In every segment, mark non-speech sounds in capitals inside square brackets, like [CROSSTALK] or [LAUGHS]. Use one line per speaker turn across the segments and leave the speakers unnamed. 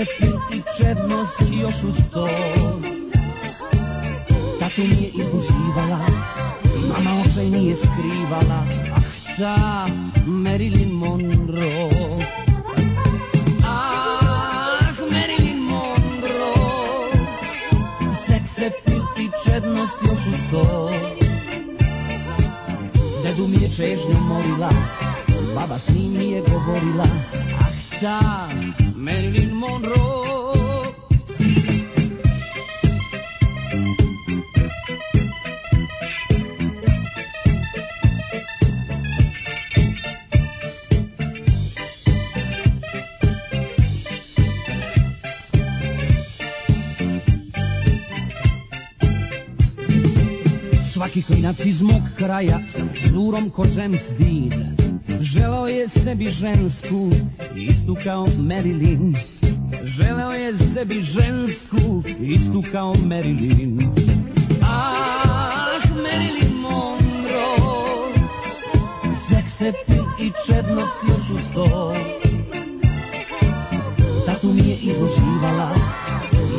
Srepin i čednost i još uz to Tatu nije izbuđivala Mama očaj nije skrivala Ah ta Marilyn Monroe Ah Marilyn Monroe Seks, appeal i čednost još uz to Dedu mi je čežnju molila Baba s njim je govorila Ah ta Marilyn Monroe. Svaki klinac iz mog kraja sa zurom ko James Dean Želao je sebi žensku, istu kao Marilyn. Želao je sebi žensku, istu kao Marilyn. Ah, Marilyn Monroe, seks, appeal i čednost još u sto. Tatu mi je izlučivala,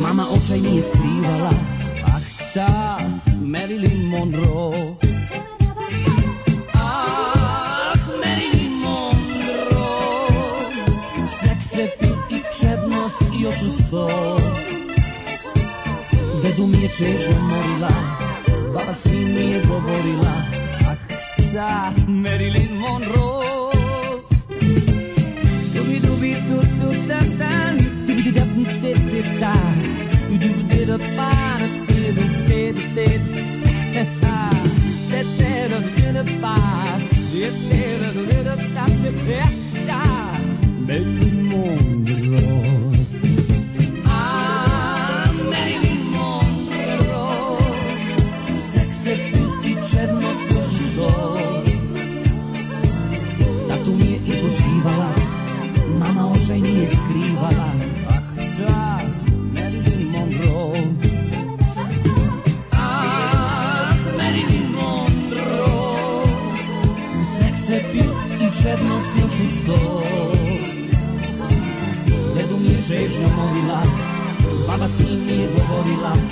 mama očaj mi skrivala. Ah, ta Marilyn Monroe. i osusto Dedu mi je čežnja morila Baba s njim mi je govorila Ak da Marilyn Monroe Scooby-Dooby tu tu ta ta Digidi da, da tu da da te te ta U du de da pa da te da te da te Te te da te da pa Te te da te da ta te te govorila, baba s njim govorila,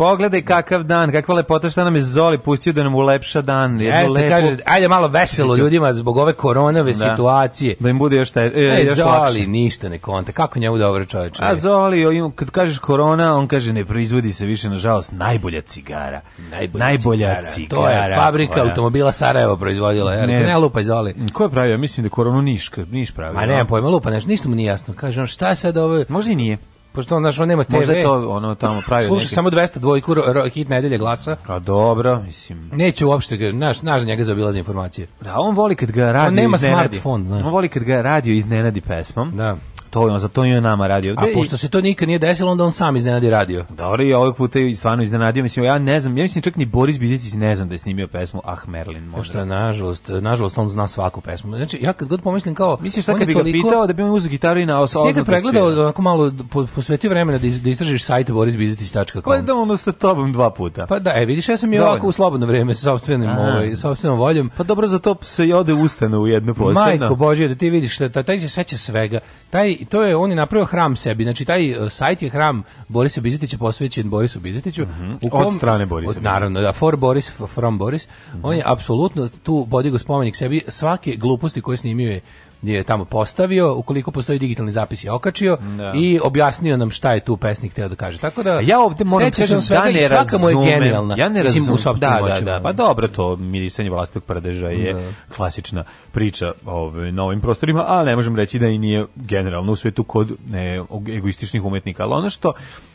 Pogledaj kakav dan, kakva lepota što nam je Zoli pustio da nam ulepša dan.
Jeste, lepo... kaže, ajde malo veselo ljudima zbog ove koronave da. situacije.
Da im bude još, taj, e, još Zoli lakše.
ništa ne konta, kako njemu dobro čoveče.
A Zoli, kad kažeš korona, on kaže ne proizvodi se više, nažalost, najbolja cigara.
Najbolja, najbolja cigara. cigara. To je fabrika koja. automobila Sarajevo proizvodila. Ja, ne, ne lupaj Zoli. Mm,
ko je pravio? Mislim da koronu Niš, Niš pravio.
Ma ne, pojma lupa, nešto, ništa mu nije jasno. Kaže on, šta sad ovo?
Možda i nije
pošto on, znaš, on nema TV. Možda je
to ono tamo pravi Sluša
neki... samo 200 dvojku hit nedelje glasa.
A dobro, mislim.
Neće uopšte, znaš, znaš njega zaobilaze informacije.
Da, on voli kad ga radio on nema iznenadi. smartfon, znaš. On voli kad ga radio iznenadi pesmom. Da. To je on, zato je nama radio.
A pošto se to nikad nije desilo, onda on sam iznenadi radio. Dobro,
i ovog ovaj puta je stvarno iznenadio. Mislim, ja ne znam, ja mislim čak ni Boris Bizetić ne znam da je snimio pesmu Ah Merlin. Možda. Pošto,
nažalost, nažalost, on zna svaku pesmu. Znači, ja kad god pomislim kao...
Misliš sad kad bi ga toliko... pitao da bi on uzeo gitaru i na osa... Sve ga
pregledao, onako malo posvetio vremena da, iz, da istražiš sajt borisbizetić.com. Pa
da ono sa tobom dva puta. Pa
da, e, vidiš, ja sam i ovako u slobodno vreme sa sobstvenim, ovaj, sobstvenom voljom. Pa
dobro, za to se i ode ustanu u jednu posebno. Majko Bože, da ti vidiš, taj,
taj se seća svega. Taj i to je on je napravio hram sebi. Znači taj e, sajt je hram Borisa Bizetića posvećen Borisu Bizetiću.
Mm -hmm. kom, od strane
Borisa. Od, naravno, da for Boris from Boris. Mm -hmm. On je mhm. apsolutno tu podigao spomenik sebi svake gluposti koje snimio je je tamo postavio, ukoliko postoji digitalni zapis je okačio da. i objasnio nam šta je tu pesnik htio da kaže. Tako da Ja ovde moram kažem svega da ne svaka mu je genijalna. Ja ne razumem. Mislim, da, da, da,
pa dobro to mirisanje vlastitog prdeža je da. klasična priča ovaj na ovim prostorima, ali ne možemo reći da i nije generalno u svetu kod ne, egoističnih umetnika. Ali ono što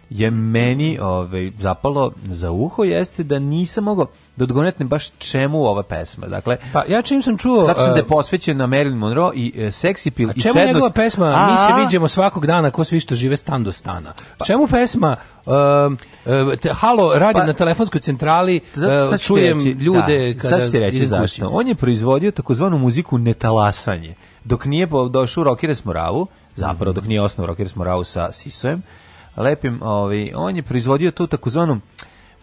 je meni ovaj, zapalo za uho jeste da nisam mogao da odgonetnem baš čemu ova pesma. Dakle,
pa ja čim sam čuo... Zato
sam da je posvećen na Marilyn Monroe i uh, Sexy Pill i čemu
njegova pesma a, Mi se viđemo svakog dana ko svi što žive stan do stana? Pa, čemu pesma uh, te, Halo, radim pa, na telefonskoj centrali, e, sad čujem reći, ljude... Da,
kada sad ću reći zašto. On je proizvodio takozvanu muziku netalasanje. Dok nije došao Rokires Moravu zapravo dok nije osnov Rokires Smoravu sa Sisojem, lepim, ovaj, on je proizvodio tu takozvanu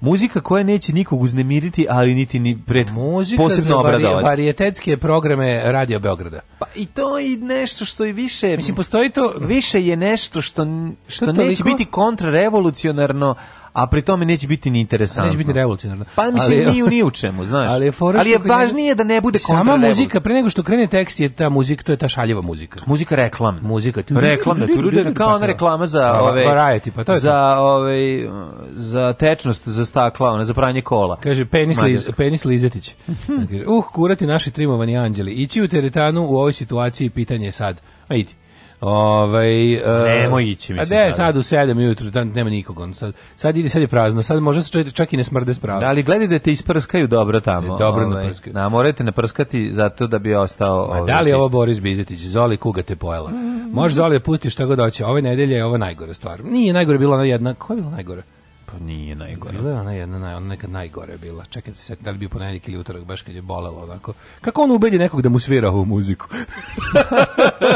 Muzika koja neće nikog uznemiriti, ali niti ni pred
Muzika posebno obradovati. Muzika za varijetetske programe Radio Beograda.
Pa i to i nešto što je više...
Mislim, postoji to...
Više je nešto što, što, što neće biti kontrarevolucionarno, a pri tome neće biti ni interesantno.
Neće biti revolucionarno.
Pa mislim ali, ni, ni u čemu, znaš. Ali je, ali je važnije da ne bude Sama
muzika, pre nego što krene tekst je ta muzika, to je ta šaljiva muzika.
Muzika reklam. Muzika. Reklamna, tu ljudi, da, kao ona pa reklama za pa, pa, ove... Variety, pa to je Za ove, za tečnost, za stakla, ona, za pranje kola.
Kaže, penis, liz, penis Lizetić. [LAUGHS] uh, kurati naši trimovani anđeli. Ići u teretanu u ovoj situaciji pitanje je sad. A
Ovaj
e, nemoj ići se. A da sad u 7 ujutru dan nema nikog, sad sad ide sad je prazno. Sad može se čak i ne smrde spravo. Da,
ali gledajte da te isprskaju dobro tamo. Da te dobro ovaj, naprskaju. Na da, morate naprskati zato da bi ostao
ovaj. Da li čist. ovo Boris Bizetić, Zoli kuga te pojela. Mm. Može Zoli da pusti šta god hoće. Ove nedelje je ovo najgore stvar. Nije najgore bilo na jedna, koja je bila najgore?
Pa nije najgore.
Bila je ona jedna, naj, ona nekad najgore bila. Čekaj se, da li bi ponedjeljak ili utorak, baš kad je bolelo onako. Kako on ubedi nekog da mu svira ovu muziku?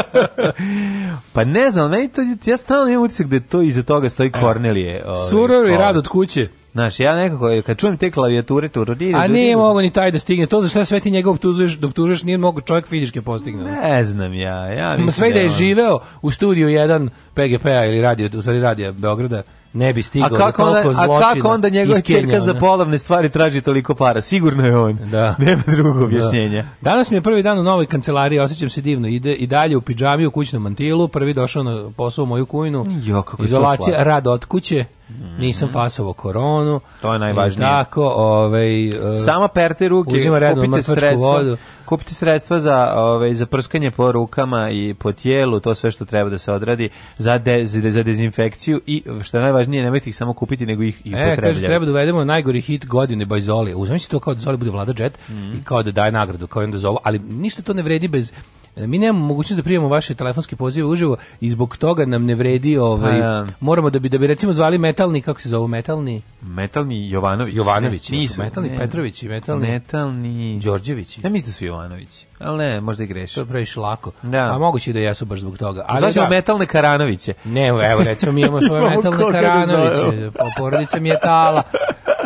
[LAUGHS] pa ne znam, meni to, ja stalno imam utisak da to iza toga stoji e, Kornelije.
Ovaj, Suror i ovaj. rad od kuće.
Znaš, ja nekako, kad čujem te klavijature, tu rodi...
A nije mogo ni taj da stigne, to za šta sve ti njega optužuješ, da optužuješ, nije mogo čovjek fizički postigne.
Ne znam ja, ja
mislim... Sve da, da je živeo u studiju jedan PGP-a ili radio, u stvari radija Beograda, ne bi stigao a kako onda, da a
kako onda njegova ćerka za polovne stvari traži toliko para sigurno je on da. [LAUGHS] nema drugog da. objašnjenja da.
danas mi je prvi dan u novoj kancelariji osjećam se divno ide i dalje u pidžami u kućnom mantilu prvi došao na posao u moju kujnu
jo kako izolacija
rad od kuće Mm. Nisam fasovo koronu.
To je najvažnije.
Tako, ovaj
uh, sama perte ruke, uzima redno kupite sredstvo. Vodu kupiti sredstva za ove ovaj, za prskanje po rukama i po tijelu, to sve što treba da se odradi za de, za dezinfekciju i što je najvažnije, nemojte ih samo kupiti nego ih i e,
kaže, treba da uvedemo najgori hit godine Bajzoli. Uzmem to kao da Zoli bude vlada jet mm. i kao da daje nagradu, kao i onda zovu, ali ništa to ne vredi bez E, mi nemamo mogućnost da primamo vaše telefonske pozive uživo i zbog toga nam ne vredi ovaj A, pa, da. moramo da bi da bi recimo zvali metalni kako se zove metalni
metalni Jovanović
Jovanović nisu e, metalni ne, Petrović i metalni
metalni
Đorđević. Ja
mislim da su Jovanović. Ali ne, možda i greši.
To je previše lako. Da. A moguće da jesu baš zbog toga.
Ali Zašto da, metalne Karanoviće?
Ne, evo, recimo mi imamo svoje [LAUGHS] metalne Karanoviće. pa Porodica mi je tala.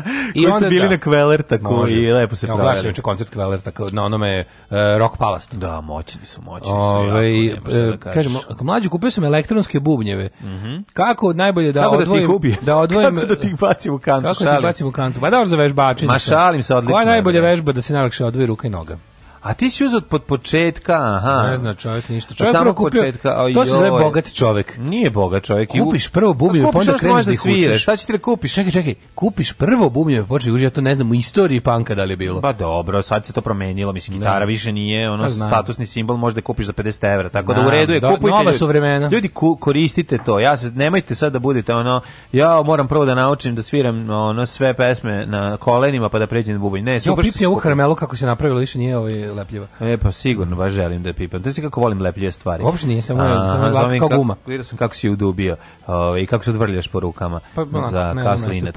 [LAUGHS] I onda, bili da, na Kveler tako i lepo se pravili. Oglasio je
koncert Kveler tako na onome uh, Rock Palace.
Da, moćni su, moćni
Ove, su. Ovaj,
jako, e, da
e, kažem, ako mlađi kupio sam elektronske bubnjeve. Mm -hmm. Kako najbolje da kako odvojim...
Da ti da
odvojim,
kako da ti bacim u kantu? Kako
da
ti bacim u kantu?
Pa da, za vežbačenje. Ma šalim
se odlično. Koja najbolja
da. vežba da
se
najlakše odvoji ruka i noga?
A ti si uzeo pod početka, aha.
Ne zna čovjek ništa. Čovjek prvo kupio, početka, oj, to
se zove bogat čovjek.
Nije bogat čovjek.
Kupiš prvo bubnjeve, pa, pa onda da kreneš da ih učiš.
Šta će ti da kupiš?
Čekaj, čekaj, kupiš prvo bubnjeve, počeš da užiš, ja to ne znam, u istoriji panka da li je bilo. Pa
dobro, sad se to promenilo, mislim, da. gitara da. više nije, ono, pa statusni simbol možda kupiš za 50 evra, tako znam. da u redu je, Do, kupujte. Nova su vremena.
Ljudi, ku, koristite to, ja se, nemojte sad da budete, ono, ja moram prvo da naučim da sviram, ono, sve pesme na kolenima pa da pređem na bubanj. Ne, super. Jo,
pipnja u karamelu kako se napravilo, više nije ovaj znaju lepljiva.
E pa sigurno baš želim da pipam. To kako volim lepljive stvari.
Uopšte nije samo samo glatka kao guma.
Vidio
sam
kako si udubio ovaj, i kako se odvrljaš po rukama. Pa, za kaslinac,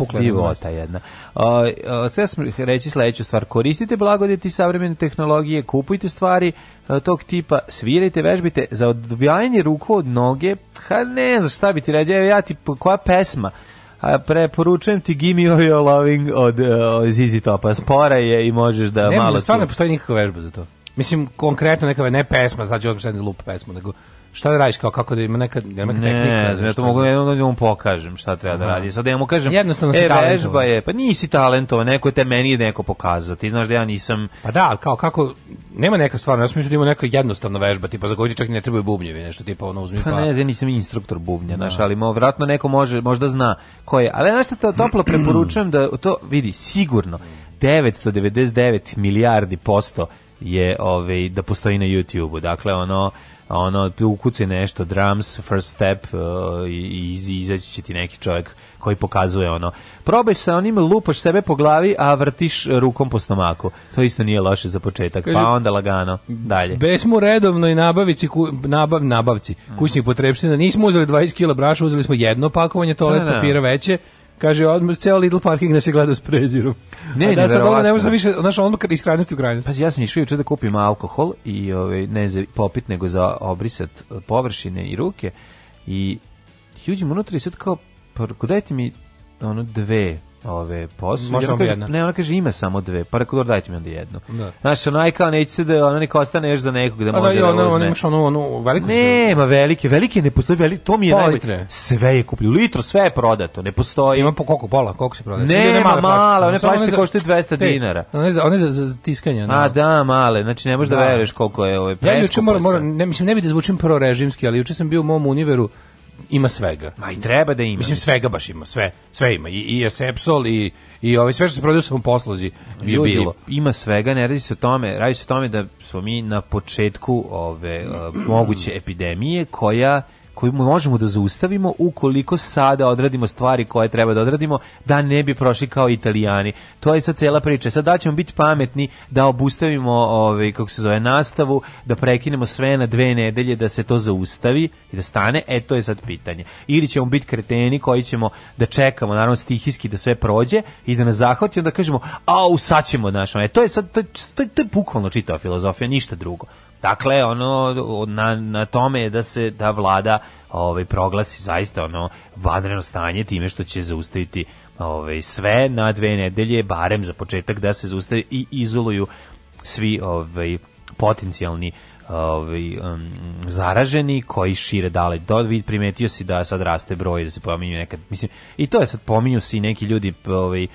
ta jedna. Sve ovaj, sam reći sledeću stvar. Koristite blagodeti savremene tehnologije, kupujte stvari e, tog tipa, svirajte, vežbite za odvijanje ruku od noge. Ha ne, za šta bi ti ređao, ja ti, koja pesma? A preporučujem ti Give Me All Your Loving od uh, Zizi Topa. Spora je i možeš da ne, malo... Ne,
stvarno ne postoji nikakva vežba za to. Mislim, konkretno neka ne pesma, znači odmah lup pesmu, nego šta da radiš kao kako da ima neka da neka ne, tehnika
Ne, ja to mogu jednom da mu pokažem šta treba da radi sad da ja mu kažem
jednostavno e,
vežba je pa nisi talentovan neko te meni je neko pokazao ti znaš da ja nisam
pa da ali kao kako nema neka stvar ja mislim da ima neka jednostavna vežba tipa za koju ne trebaju bubnjevi nešto tipa ono uzmi pa, pa ne
ja nisam instruktor bubnja znaš da. ali mo verovatno neko može možda zna ko je ali znaš to toplo [CLEARS THROAT] preporučujem da to vidi sigurno 999 milijardi posto je ovaj da postoji na YouTubeu dakle ono ono, ukuci nešto, drums, first step uh, i, i izaći će ti neki čovjek koji pokazuje ono. Probaj sa onim lupaš sebe po glavi, a vrtiš rukom po stomaku. To isto nije loše za početak. Kaže, pa onda lagano dalje.
Besmo mu redovnoj nabavici ku, nabav nabavci mhm. kućnih potrebština nismo uzeli 20 kg braša, uzeli smo jedno pakovanje toalet da, da. papira veće Kaže, odmah, ceo Lidl parking nas je gledao s prezirom. Ne, da ne, sad ovo ne možda više, znaš, odmah kad iskrajnosti u krajnosti.
Pazi, ja sam išao juče da kupim alkohol i ovaj, ne za popit, nego za obrisat e, površine i ruke i uđem unutra i sad kao, pa, mi ono dve ove posuđe. Možda
ona kaže,
ne, ona kaže ima samo dve, pa rekao, dajte mi onda jednu. Da. Znaš, ona je kao neće se da ona neka ostane još za nekog da može da, da
ona, ona imaš onu, onu veliku.
Ne, ma velike, velike ne postoji, velike, to mi je najbolje. Sve je kupljeno, litro, sve je prodato, ne postoji. Ima
po koliko, pola, koliko se prodaje? Ne,
ne mala, mala, one plastice koštaju 200 dinara.
One za, one za, za tiskanje. Ne. A
da, male, znači ne možeš da, da veruješ koliko je ove presko.
Ja
juče moram, moram,
ne, mislim, ne bi da zvučim prorežimski, ali juče sam bio u mom univeru, ima svega.
Ma i treba da ima.
Mislim svega baš ima, sve, sve ima. I i Sepsol i i ovaj sve što se prodaje u samom posluzi bi Ljudi, bilo.
Ima svega, ne radi se o tome, radi se o tome da smo mi na početku ove moguće epidemije koja koju možemo da zaustavimo ukoliko sada odradimo stvari koje treba da odradimo da ne bi prošli kao Italijani. To je sad cela priča. Sad da ćemo biti pametni da obustavimo ovaj kako se zove nastavu, da prekinemo sve na dve nedelje da se to zaustavi i da stane, e to je sad pitanje. Ili ćemo biti kreteni koji ćemo da čekamo naravno stihijski da sve prođe i da nas zahvati da kažemo au sad ćemo našo. E to je sad to, to, to je bukvalno čitava filozofija, ništa drugo. Dakle, ono, na, na tome je da se da vlada ovaj, proglasi zaista ono vanredno stanje time što će zaustaviti ovaj, sve na dve nedelje, barem za početak da se zaustavi i izoluju svi ovaj, potencijalni ovaj, um, zaraženi koji šire dale do vid primetio si da sad raste broj da se pominju nekad mislim i to je sad pominju se i neki ljudi ovaj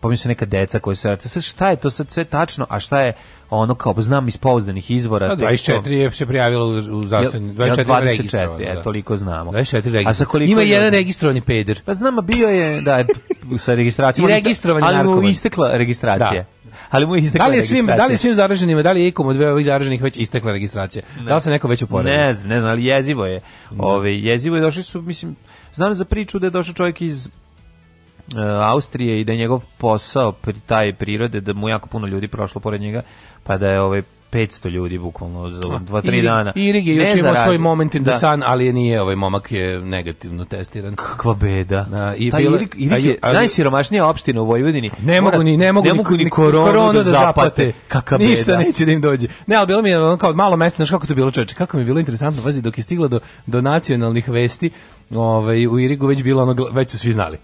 pominju se neka deca koji se sad šta je to sad sve tačno a šta je ono kao znam iz pouzdanih izvora no,
da, 24 je se prijavilo u zdravstveni 24 24 e
toliko znamo
24 a sa koliko ima je jedan registrovani peder pa
znamo bio je da [LAUGHS] sa registracijom
i registrovan ali mu istekla registracija da. Ali mu je istekla da li je svim, da li je svim zaraženima, da li je ikom od ovih zaraženih već istekla registracija? Ne. Da li se neko već uporedio? Ne
znam, ne znam, ali jezivo je. Da. Ove, jezivo je, došli su, mislim, znam za priču da je došao čovjek iz E, Austrije i da je njegov posao pri taj prirode da mu jako puno ljudi prošlo pored njega pa da je ovaj 500 ljudi bukvalno za 2 3 dana.
Irig je juče imao svoj moment in the da. sun, ali je nije ovaj momak je negativno testiran.
Kakva beda. Da,
i Ta bila, Irig, Irig je ali, najsiromašnija opština u Vojvodini. Ne
mogu
ni
ne mogu ne mogu ni, ni koronu, da koronu da, zapate.
Kakva beda. Ništa neće da im dođe. Ne, al bilo mi je ono kao malo mesto, znači kako to bilo čoveče, kako mi je bilo interesantno, vazi dok je stigla do do nacionalnih vesti, ovaj u Irigu već bilo ono već su svi znali.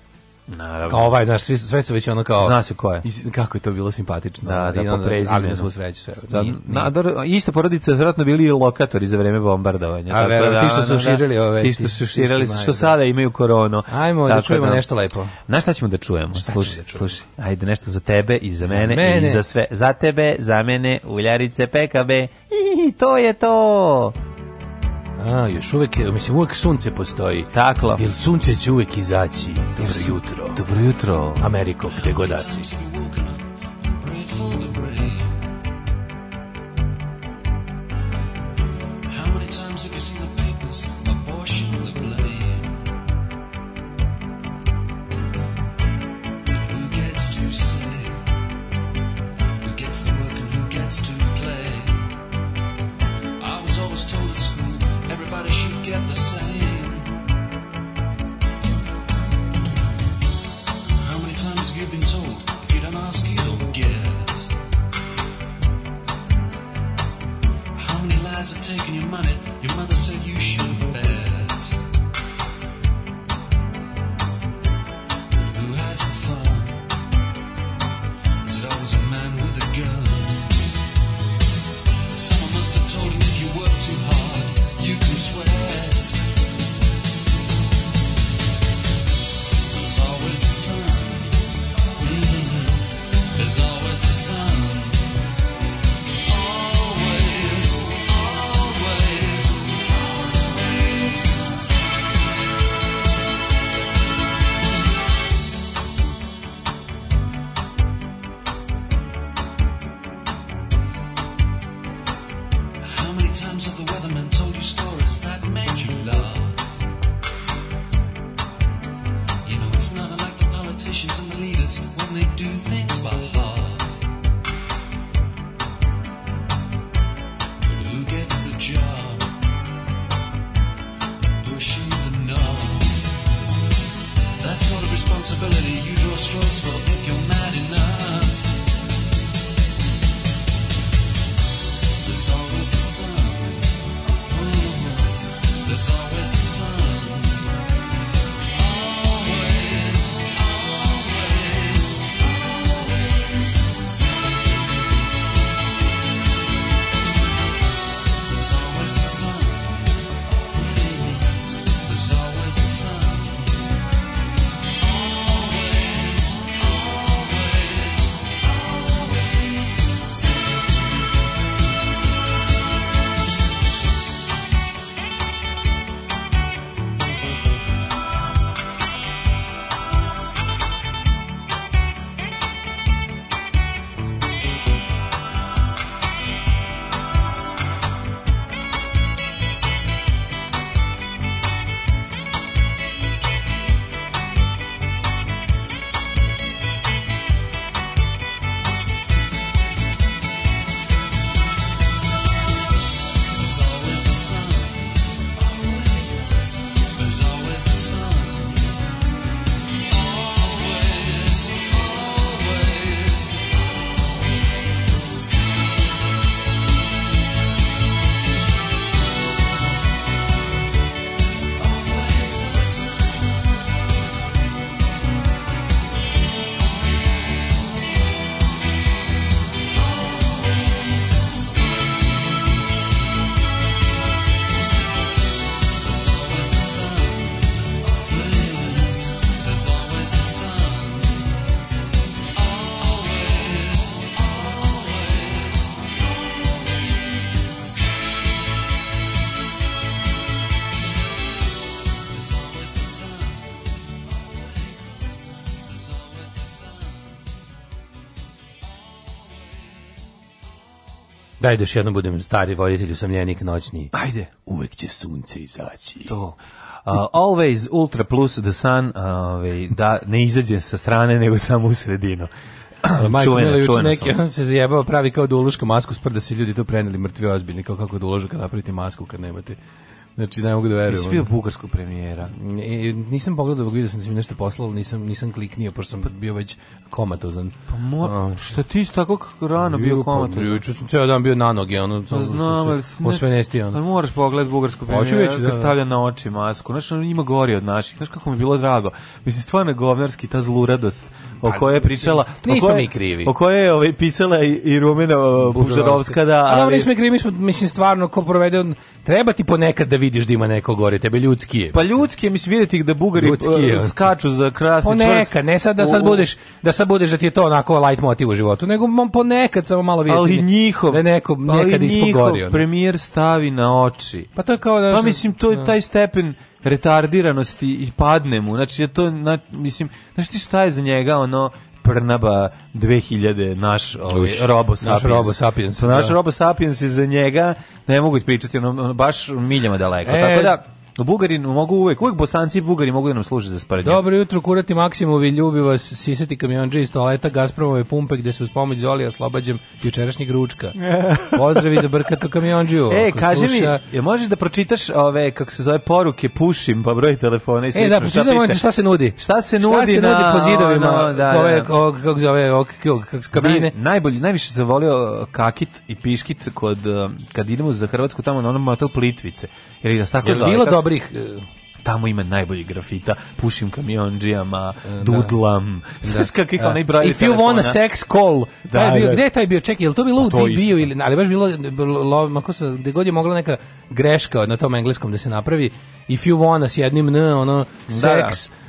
Naravno. Kao ovaj,
znaš, sve, sve se već ono kao... Zna
se ko je. Is,
kako je to bilo simpatično. Da,
da, po prezimenu. Ali smo
sreću sve.
Da, nije, nije. Na, ista porodica
vjerojatno
bili lokatori za vreme bombardovanja. A
verujem, da, ti
što
su da. širili
ove... Ti što su širili, što da. sada imaju koronu.
Ajmo da čujemo da- nešto lepo.
Znaš šta ćemo da čujemo?
Slušaj,
slušaj. Ajde, nešto za tebe i za mene i za sve. Za tebe, za mene, uljarice, pekabe. I to je to!
A, još uvek, mislim, uvek sunce postoji.
Takla. Jer
sunce će uvek izaći.
Dobro jutro.
Dobro jutro.
Ameriko, gde god da si. Daj da još jednom budem stari voditelj, usamljenik noćni.
Ajde. Uvek će sunce izaći.
To. Uh, always Ultra plus The Sun, uh, ovaj, da
ne
izađe sa strane, nego samo u sredinu.
[CLEARS THROAT] Majko Milović neki, on se zajebao, pravi kao da uloška masku, sprda se ljudi to preneli mrtvi ozbiljni, kao kako da uložu kad napravite masku kad nemate Znači, ne mogu da verujem. Jesi bio
bugarskog premijera?
nisam pogledao, vidio sam da si mi nešto poslalo, nisam, nisam kliknio, pošto sam pa- bio već komatozan.
Pa mo, šta ti si tako rano bio, bio pa, komatozan?
Juče sam ceo dan bio na noge, ono, pa
Znam, se
osvenesti, ono. Ali
moraš pogledati bugarskog premijera,
Hoću da, da stavlja na oči masku. Znaš, on ima gori od naših. Znaš kako mi je bilo drago. Mislim, stvarno govnarski, ta zluradost o kojoj je pričala
nismo koje, mi krivi
o kojoj je ovaj pisala i,
i
Rumena eh, Bužarovska da ali,
ali nismo mi krivi mi smo mislim stvarno ko provede treba ti ponekad da vidiš da ima neko gore, tebe ljudski je.
Pa ljudski je, mislim, vidjeti ih da bugari uh, skaču za krasni poneka,
čvrst. Poneka, ne sad da sad, budeš, da sad budeš da ti je to onako light motiv u životu, nego ponekad samo malo vidjeti. Ali da-
njihov, da
neko,
nekad ispogorio. premijer stavi na oči.
Pa to je kao da...
Pa mislim, to je da. taj stepen retardiranosti i padne mu. Znači, je to, na, mislim, znaš ti šta je za njega, ono, Prnaba 2000 naš ovaj Robo Sapiens. Naš
pa Robo Sapiens.
naš da. Robo za njega ne mogu pričati, on baš miljama daleko. E, Tako da Bugari mogu uvek, uvek bosanci i bugari mogu da nam služe za sparednje. Dobro
jutro, kurati Maksimovi, ljubi vas, sisati kamionđe iz toaleta Gazpromove pumpe gde se uz pomoć Zoli oslobađam jučerašnjeg ručka. [LAUGHS] Pozdravi za brkato kamionđiju. E,
kaži sluša... mi, je možeš da pročitaš ove, kako se zove, poruke, pušim, pa broj telefona i e, da, šta, piše.
šta
se nudi.
Šta se nudi, šta se
nudi na,
po zidovima, no, da, ove, da. O, kako zove, o, kabine. Naj,
najbolji, najviše zavolio uh, kakit i piškit kod, uh, kad idemo za Hrvatsku tamo na onom motel Plitvice. Jer da se tako zove.
bilo dobrih e,
tamo ima najbolji grafita, pušim kamionđijama, e, da. dudlam, da. znaš kakvih da. E, onaj broj
If telefona. you want a sex call, da, taj bio, da. gde je taj bio, čekaj, je li to bilo pa u db ili, ali baš bilo, lo, mako se, gde god je mogla neka greška na tom engleskom da se napravi, if you want a s jednim n, ono, da, sex, da, da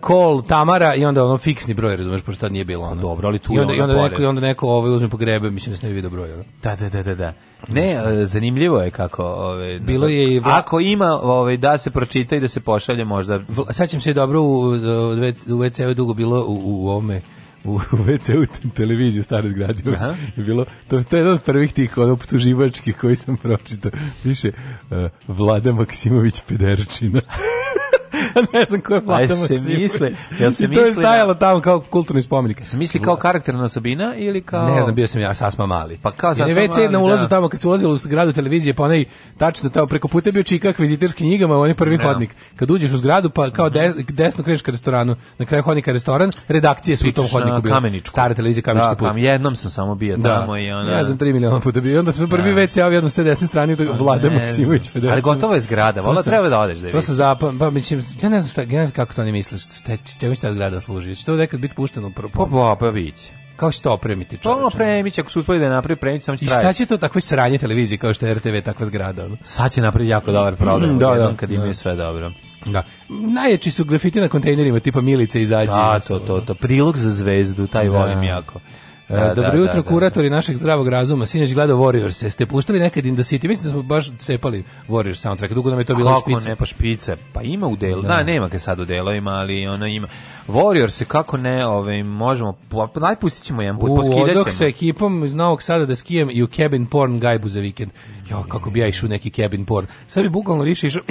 kol uh, Tamara i onda ono fiksni broj, razumeš, pošto tad nije bilo ono.
Dobro, ali tu I onda, i onda, neko, i
onda neko ovaj uzme po grebe, mislim da se ne vidi broj. Ono.
Da, da, da, da, da. da. Ne, e, zanimljivo je kako, ove, bilo je vla... ako ima, ove, da se pročita i da se pošalje možda.
Vla... Sećam se dobro u u, WC-u dugo bilo u, u ovome u WC-u televiziju stare zgrade. bilo, to, to je jedan od prvih tih optuživačkih koji sam pročitao. Više, uh, Vlada Maksimović Pederčina. [LAUGHS] [LAUGHS] ne
znam
ko je Vlada Maksimović. Misle, ja
sam [LAUGHS] I to je stajalo
tamo kao kulturni spomenik.
Se misli kao karakterna Sabina ili kao... Ne
znam, bio sam ja Sasma Mali.
Pa kao
Sasma
Mali, je
na ulazu da. tamo kad se ulazilo u zgradu televizije, pa onaj tačno tamo preko puta je bio čikak viziterski knjigama, on je prvi ne. Da. hodnik. Kad uđeš u zgradu, pa kao mhm. des, desno kreneš ka restoranu, na kraju hodnika restoran, redakcije su u tom hodniku bile. Kameničku. Stare televizije Kamenički da, put. Tam
jednom sam samo bio da. tamo
i ona... Ja sam 3 miliona puta bio. Onda sam prvi da. WC, ja
jednom s te desne strane, pa Vlada Maksimović. Ali gotova je zgrada, vola treba da odeš da vidiš. To se zapam, pa mislim,
mislim. Ja ne znam šta, ja ne znam kako to oni misle, šta, čemu šta zgrada služi, će to nekad biti pušteno u propom. Pa, pa,
pa biće.
Kako će to opremiti pa, čovječe?
To opremiće, ako su uspeli da je napravi, premiće, samo
će
trajati. I šta
će to takvoj sranje televizije kao što je RTV, takva zgrada? Ono?
Sad će napraviti jako dobar problem, mm, da, da, kad imaju da. sve dobro.
Da. Najjači su grafiti na kontejnerima, tipa Milice izađe. Da,
to, to, to. Prilog za zvezdu, taj da. volim jako.
E, da, Dobro da, jutro, da, da, kuratori našeg zdravog razuma. Sinoć gledao Warriors, ste puštali nekad in the City? Mislim da smo baš cepali Warriors soundtrack. Dugo nam je to bilo
špice. Kako ne, pa špice. Pa ima u delu. Da.
da,
nema ga sad u delovima, ali ona ima. Warriors, kako ne, ovaj, možemo, najpustit pa, pa, ćemo jedan put, poskidat ćemo. sa
ekipom iz Novog Sada da skijem i u cabin porn gajbu za vikend. Jo, kako bi ja išao neki cabin porn. Sad bi bukvalno više išao [CLEARS THROAT]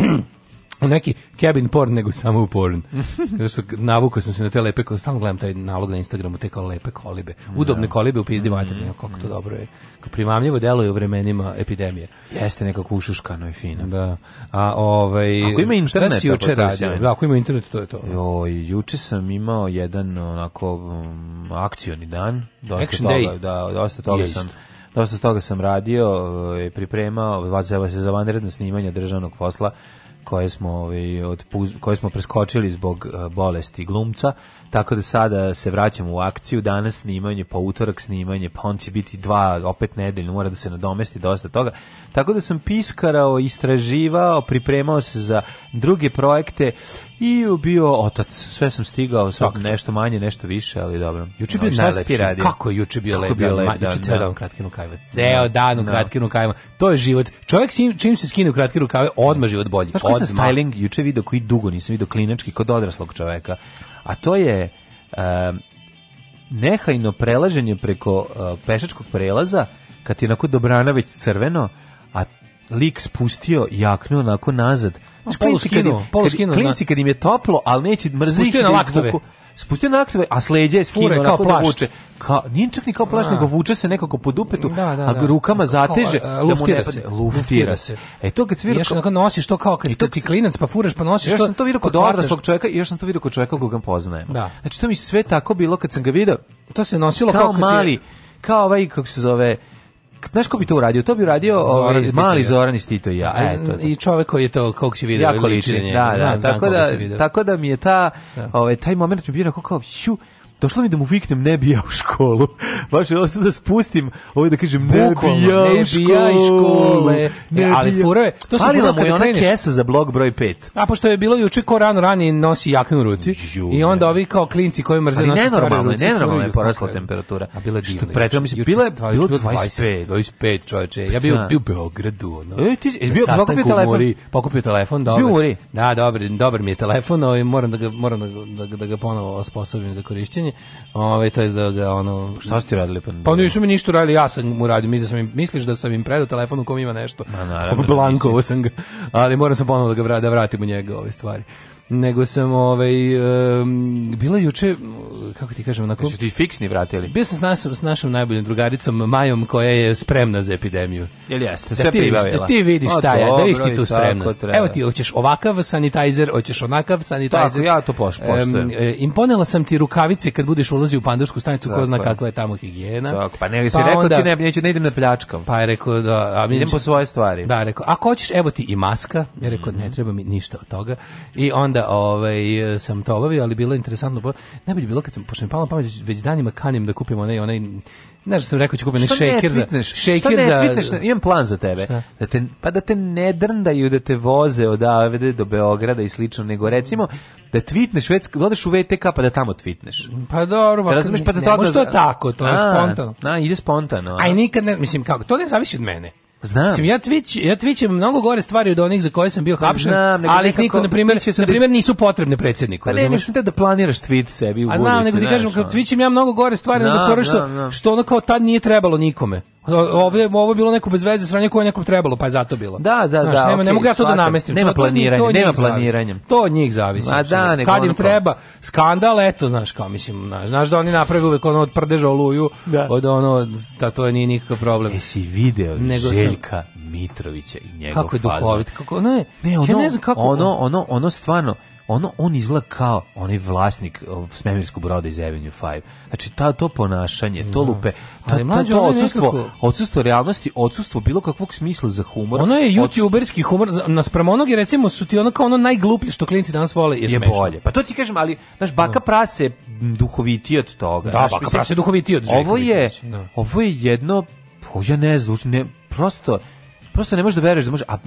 u neki cabin porn nego samo u porn. [LAUGHS] Što navukao sam se na te lepe, stalno gledam taj nalog na Instagramu, te kao lepe kolibe. Udobne da. kolibe u pizdi mhm. materine, kako to dobro je. Kao primamljivo deluje u vremenima epidemije.
Jeste nekako ušuškano
i
fino.
Da. A ovaj
Ako ima internet, šta si juče pa radio? Da, ako ima internet, to je to.
Jo, juče sam imao jedan onako um, akcioni dan, dosta Action toga, day. da, dosta toga Jest. sam dosta toga sam radio, ovaj, pripremao, vazava se za vanredno snimanje državnog posla koje smo ovaj od koje smo preskočili zbog eh, bolesti glumca tako da sada se vraćamo u akciju danas snimanje pa utorak snimanje pa on će biti dva opet nedeljno mora da se nadomesti dosta toga tako da sam piskarao istraživao pripremao se za druge projekte i bio otac. Sve sam stigao, sad nešto manje, nešto više, ali dobro. Juče
bio no, najlepši. Kako je juče bio lep? Bio lep juče ceo dan kratki rukave. Ceo dan u kratkinu da, da. rukavima. To je život. Čovjek čim se skine u kratke rukave, odmah život bolji. Znaš koji sam
styling juče video koji dugo nisam video klinački kod odraslog čoveka? A to je um, nehajno prelaženje preko uh, pešačkog prelaza kad je onako Dobranović crveno, a lik spustio jaknu onako nazad
Znači, klinci kad, polu skinu, klinci
da. kad im je toplo, ali neće mrziti. Spustio
da na laktove.
Spustio na laktove, a sleđe je skinuo kao
da plašt. Da kao,
nije čak ni kao plašt, nego vuče se nekako po dupetu, da, da, a rukama zateže, kao, a, luftira, da mu ne se.
luftira se.
E to kad se vidi
kao... nosiš to kao kad, to, ti klinac pa furaš pa nosiš
još
to. Još
sam to vidio kod odraslog čovjeka i još sam to vidio kod čovjeka koga poznajem. Da. Znači to mi sve tako bilo kad sam ga vidio.
To se nosilo
kao, kao mali, kao ovaj, kako se zove, znaš ko bi to uradio? To bi uradio ovaj, mali Zoran iz Tito i ja. E, to,
to. I čovjek koji je to, kog si vidio,
jako ličenje. Da, da, znam, tako, znam da, tako da mi je ta, da. ovaj, taj moment mi bio kao, kao, došlo mi da mu viknem ne bi ja u školu. [LAUGHS] Baš je da spustim, ovo da kažem ne bi ja u školu. škole.
E, ne e, ali fura je, to se fura kada ona
kesa za blog broj 5.
A pošto je bilo juče ko rano ranije nosi jaknu u ruci Juh, i onda ovi kao klinci koji mrze ali nosi
stare ruci. Nenormalno je porasla temperatura. A
bila je divna. Pretra mi se, bila je bilo 25. 25
čoveče. Ja bio, bio u Beogradu. No. E, ti, je
bio,
pokupio telefon. Pokupio telefon, dobro. Da, dobro, dobro mi je telefon, ovaj, moram da ga, moram da, da, da ga ponovo osposobim za korišćenje suđenje. Ovaj to jest da da ono
Šta ste radili pa? Pa
nisu mi ništa radili, ja sam mu radio, misliš da sam im, misliš da sam im predao telefon u kom ima nešto. Ma, naravno, da Blankovo sam ga. Ali moram sam ponovo da ga vratim, da vratim u njega ove stvari nego sam ovaj um, bila juče kako ti kažem onako
Jesu ti fiksni vratili. Bio
sam s, našom, s našom najboljom drugaricom Majom koja je spremna za epidemiju.
Jel jeste? Da Sve ti, pribavila. Da
ti vidiš šta je, da vidiš ti tu spremnost. Evo ti hoćeš ovakav sanitizer, hoćeš onakav sanitizer. Tako
ja to poš, poštujem. Um,
imponela sam ti rukavice kad budeš ulazio u pandursku stanicu, ko zna kakva je tamo higijena. Tako,
pa ne, si pa rekao onda, ti ne, neću da idem na pljačkam.
Pa je rekao da, a mi
idem po svoje stvari.
Da, rekao, ako hoćeš, evo ti i maska. Ja rekao ne treba mi ništa od toga. I onda onda ovaj, sam to obavio, ali bilo je interesantno. Ne bi bilo kad sam, pošto mi palo pamet, već danima kanim da kupim onaj, onaj Znaš sam rekao da ću kupiti neki shaker
za šejker za imam plan za tebe. Da te pa da te ne drndaju da te voze od Avde do Beograda i slično, nego recimo da tvitneš već odeš u VTK pa da tamo tvitneš.
Pa dobro,
pa razumeš pa da to. Da Možda
tako, to je spontano.
Na, ide spontano.
Aj nikad ne, mislim kako, to ne zavisi od mene.
Znam. Mislim,
ja Twitch, ja Twitch mnogo gore stvari od onih za koje sam bio pa hapšen, znam, nego ali ih niko, na primjer, na primjer, nisu potrebne predsjedniku. Pa
ne, mislim da planiraš tweet sebi u
A znam,
nego ti
kažem,
kao
Twitchim ja mnogo gore stvari, no, onda što, što ono kao tad nije trebalo nikome. Ovdje ovo je bilo neko bez veze sranje koje nekom trebalo, pa je zato bilo.
Da,
da,
Znaš, da. Nema,
okay, ne mogu ja to da namestim. Nema to,
planiranja, to, to nema planiranja.
To od njih zavisi. Ma da, Kad im treba skandal, eto, znaš, kao mislim, znaš, znaš da oni naprave uvek ono od prdeža oluju, da. od ono, da to nije nikakav problem.
Jesi video Nego Željka sam, Mitrovića i njegov
kako je
duhovit,
kako,
ne, ne, ono, ja ne znam kako, ono, ono,
ono
stvarno, ono on izgleda kao onaj vlasnik svemirskog broda iz Avenue 5. Znači ta to ponašanje, to da. lupe, ta, ta, to odsustvo,
odsustvo realnosti, odsustvo bilo kakvog smisla za humor.
Ono je youtuberski humor, naspram onog je recimo su ti ono kao ono najgluplje što klinci danas vole je, je bolje.
Pa to ti kažem, ali znaš baka da. prase duhoviti od toga. Da,
znaš, baka mislim, prase duhoviti od Ovo
je, da. ovo je jedno, ja ne znam, ne, prosto Prosto ne možeš da veruješ da može, a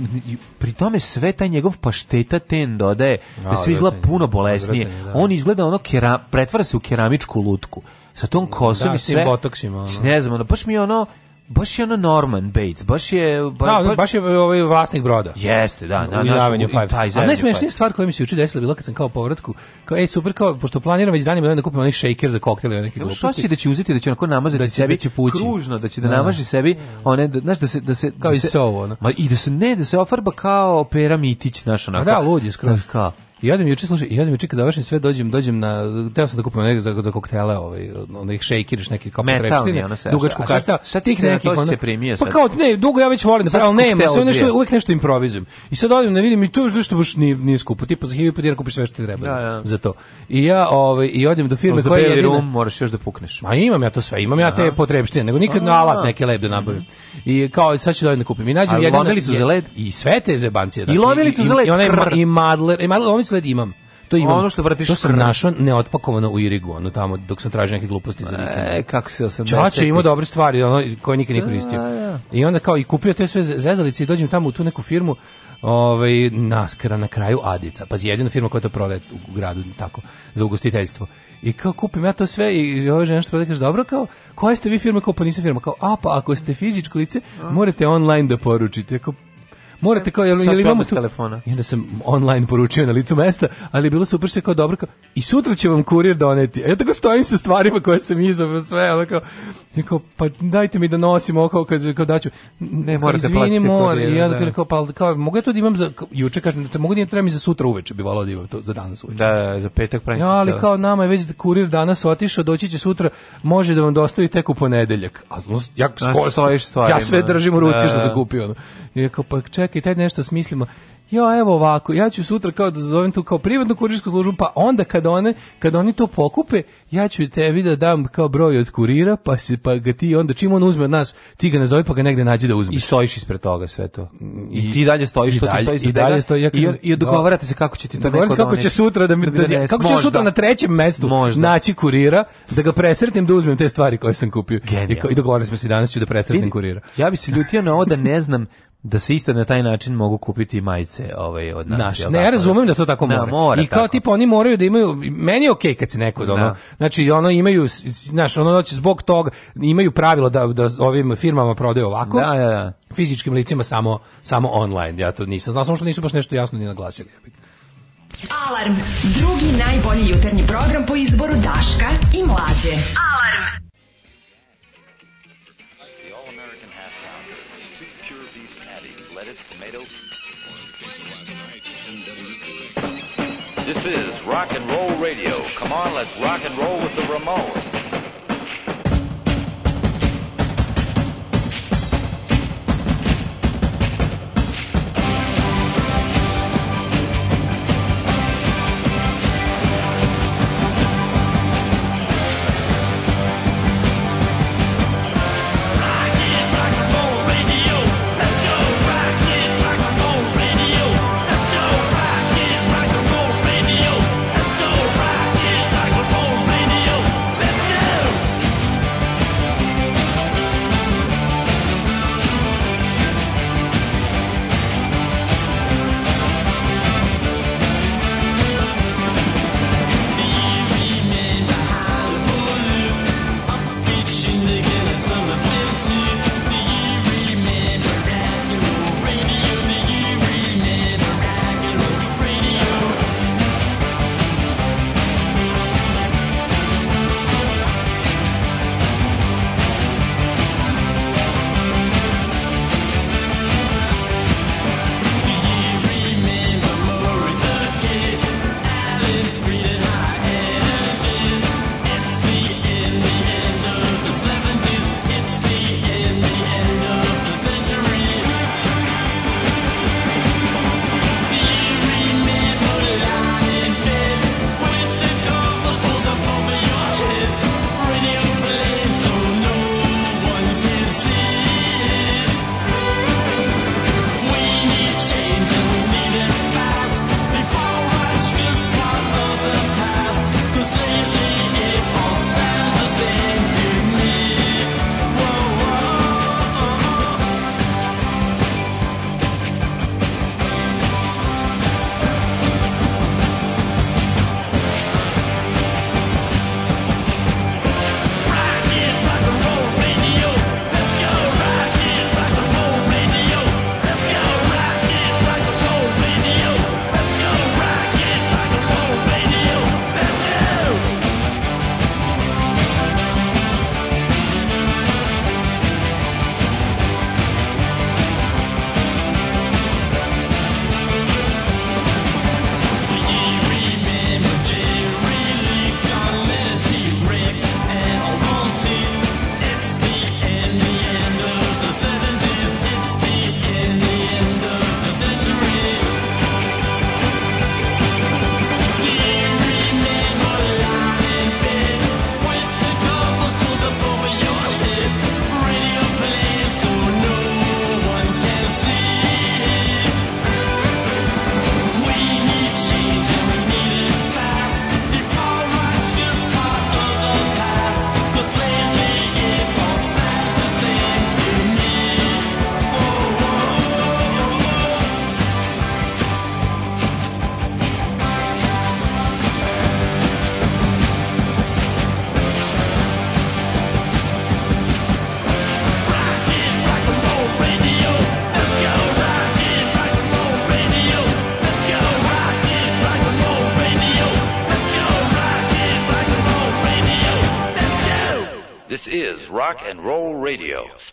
pri tome sve taj njegov pašteta ten dodaje da sve izgleda puno bolesnije. Da. On izgleda ono kera, pretvara se u keramičku lutku sa tom kosom da, i sve.
Botoksima, Ne
znam, ono, baš mi je ono baš je ono Norman Bates, baš je baš,
da, baš, je e, ovaj vlasnik broda.
Jeste, da, na
Zavenju
5. A najsmešnija stvar koja mi se juče desila bila kad sam kao povratku, kao ej super kao pošto planiram već danima da kupim onih shaker za koktele i neki gluposti. Šta
će da će uzeti da će onako namazati da će sebi će pući. Kružno da će da, da namaže sebi one da, znaš da se da se kao da
se, i sovo, Ma
i da se ne da se ofarba kao pera mitić naš onako.
Da, lud je skroz. Kao I odem juče, slušaj, i odem juče kad završim sve, dođem, dođem na, teo sam da kupim neke za, za koktele, ovaj, onda ih šejkiraš neke kao
potrepštine, dugačku
kartu.
Šta tih nekih, onda, se primio pa
sad? Pa kao, ne, dugo ja već volim da pravo nema, sve nešto, uvijek nešto improvizujem. I sad odem, ne da vidim, i to je nešto baš nije, nije skupo, tipa za hiljadu dinara kupiš sve što ti treba da, da. za to. I ja, ovaj, i odem do firme koja je
jedina. rum moraš još da pukneš. Ma
imam ja to sve, imam ja te potrepštine, nego nikad na alat neke lep da nabavim. I kao, sad ću da, da kupim. I nađem
jedinu. za led?
I sve te zebancije. I znači, lomilicu za led. I madler, i madler, e, već sled imam. To imam.
Ono što vrtiš. To sam
našao neotpakovano u Irigu, ono tamo dok sam tražio neke gluposti za e, vikend. E, kako se
80. Čača
ima dobre stvari, ono koje nikad nije koristio. A, da, ja. Da. I onda kao i kupio te sve zvezalice i dođem tamo u tu neku firmu ovaj, naskara na kraju Adica. Pa jedina firma koja to prodaje u gradu tako, za ugostiteljstvo. I kao kupim ja to sve i ova žena što prodaje kaže, dobro, kao, koja ste vi firma? Kao, pa nisam firma. Kao, a pa ako ste fizičko lice, morate online da poručite. Kao, morate kao jel, jel imamo tu telefona. I onda sam online poručio na licu mesta, ali bilo su što kao dobro kao, i sutra će vam kurir doneti. A ja tako stojim sa stvarima koje sam izabrao sve, onda kao, kao pa dajte mi da nosim ovo kao kad kao daću.
Ne morate izvini, platiti
mora. I ja da. kao pa kao mogu ja to da imam za juče kažem da mogu da trebam za sutra uveče bi volao da imam to za danas uveče.
Da, za petak pravim.
Ja, ali kao nama je već kurir danas otišao, doći će sutra, može da vam dostavi tek u ponedeljak. A ja, skoro, ja sve da. držim u ruci što da. sam kupio. I kao pa čekaj, čekaj, taj nešto smislimo. Ja, evo ovako, ja ću sutra kao da zovem tu kao privatnu kurirsku službu, pa onda kad one, kad oni to pokupe, ja ću tebi da dam kao broj od kurira, pa se pa ga ti onda čim on uzme od nas, ti ga nazovi pa ga negde nađi da uzme.
I stojiš ispred toga sve to. I, I ti dalje stojiš, i dalje, ti stojiš i dalje
stoji, ja i, i dogovarate da. se kako će ti to neko
kako da će sutra da mi da, da, kako će sutra na trećem mestu možda. naći kurira da ga presretnem da uzmem te stvari koje sam kupio. Genial. I, i dogovorili smo se danas ću da presretnem kurira.
Ja bi se ljutio na ovo da ne znam da se isto na taj način mogu kupiti majice ovaj od nas. Naš,
ne, ja razumem da to tako mora. Da, mora
I kao tako. tipa oni moraju da imaju meni je okej okay kad se neko da. ono, znači ono imaju znaš, ono znači zbog toga imaju pravilo da da ovim firmama prodaju ovako. Da,
da,
da. Fizičkim licima samo samo online. Ja to nisam znao, samo što nisu baš nešto jasno ni naglasili.
Alarm, drugi najbolji jutarnji program po izboru Daška i mlađe. Alarm. This is Rock and Roll Radio. Come on, let's rock and roll with the Ramones.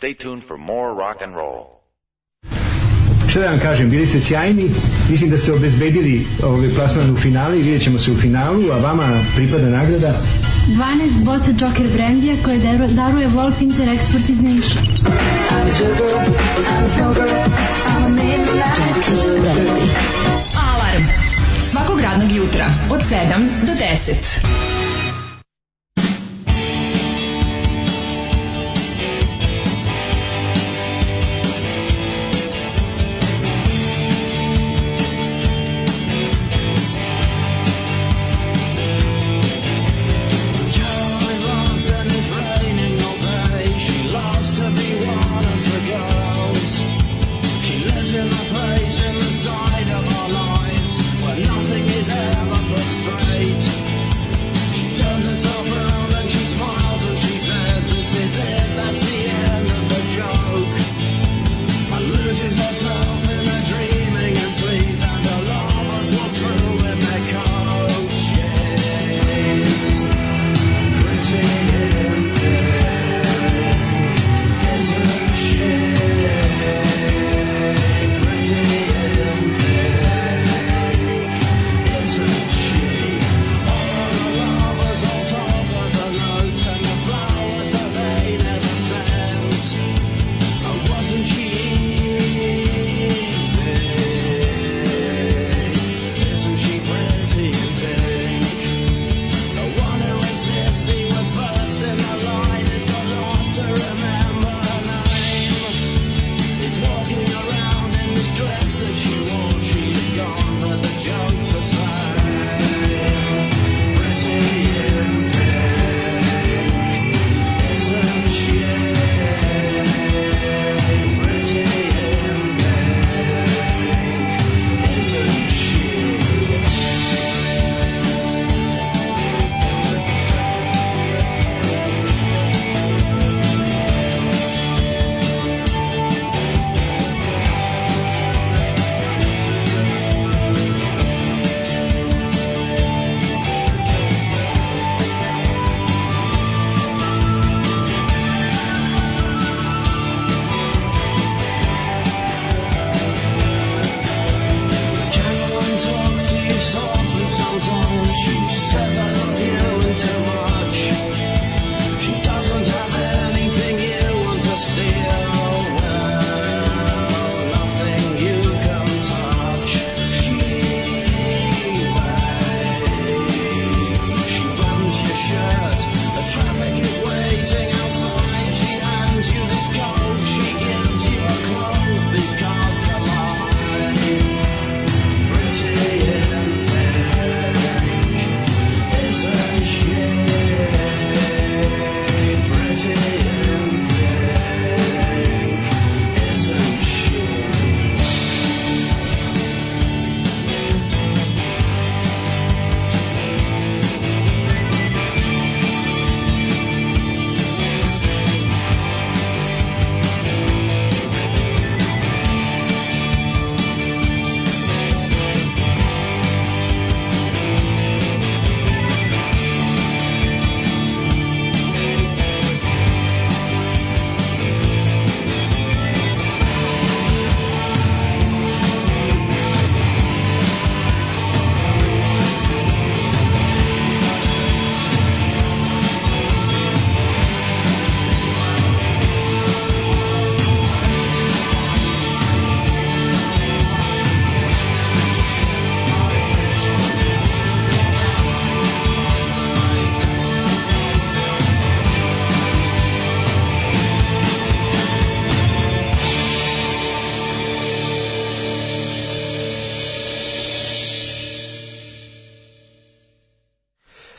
Stay tuned for more rock and roll.
Šta da vam kažem, bili ste sjajni, mislim da ste obezbedili ovaj plasman u finali, vidjet ćemo se u finalu, a vama pripada nagrada
12 boca Joker brandija koje daruje Wolf Inter Export iz Niša.
Alarm svakog radnog jutra od 7 do 10.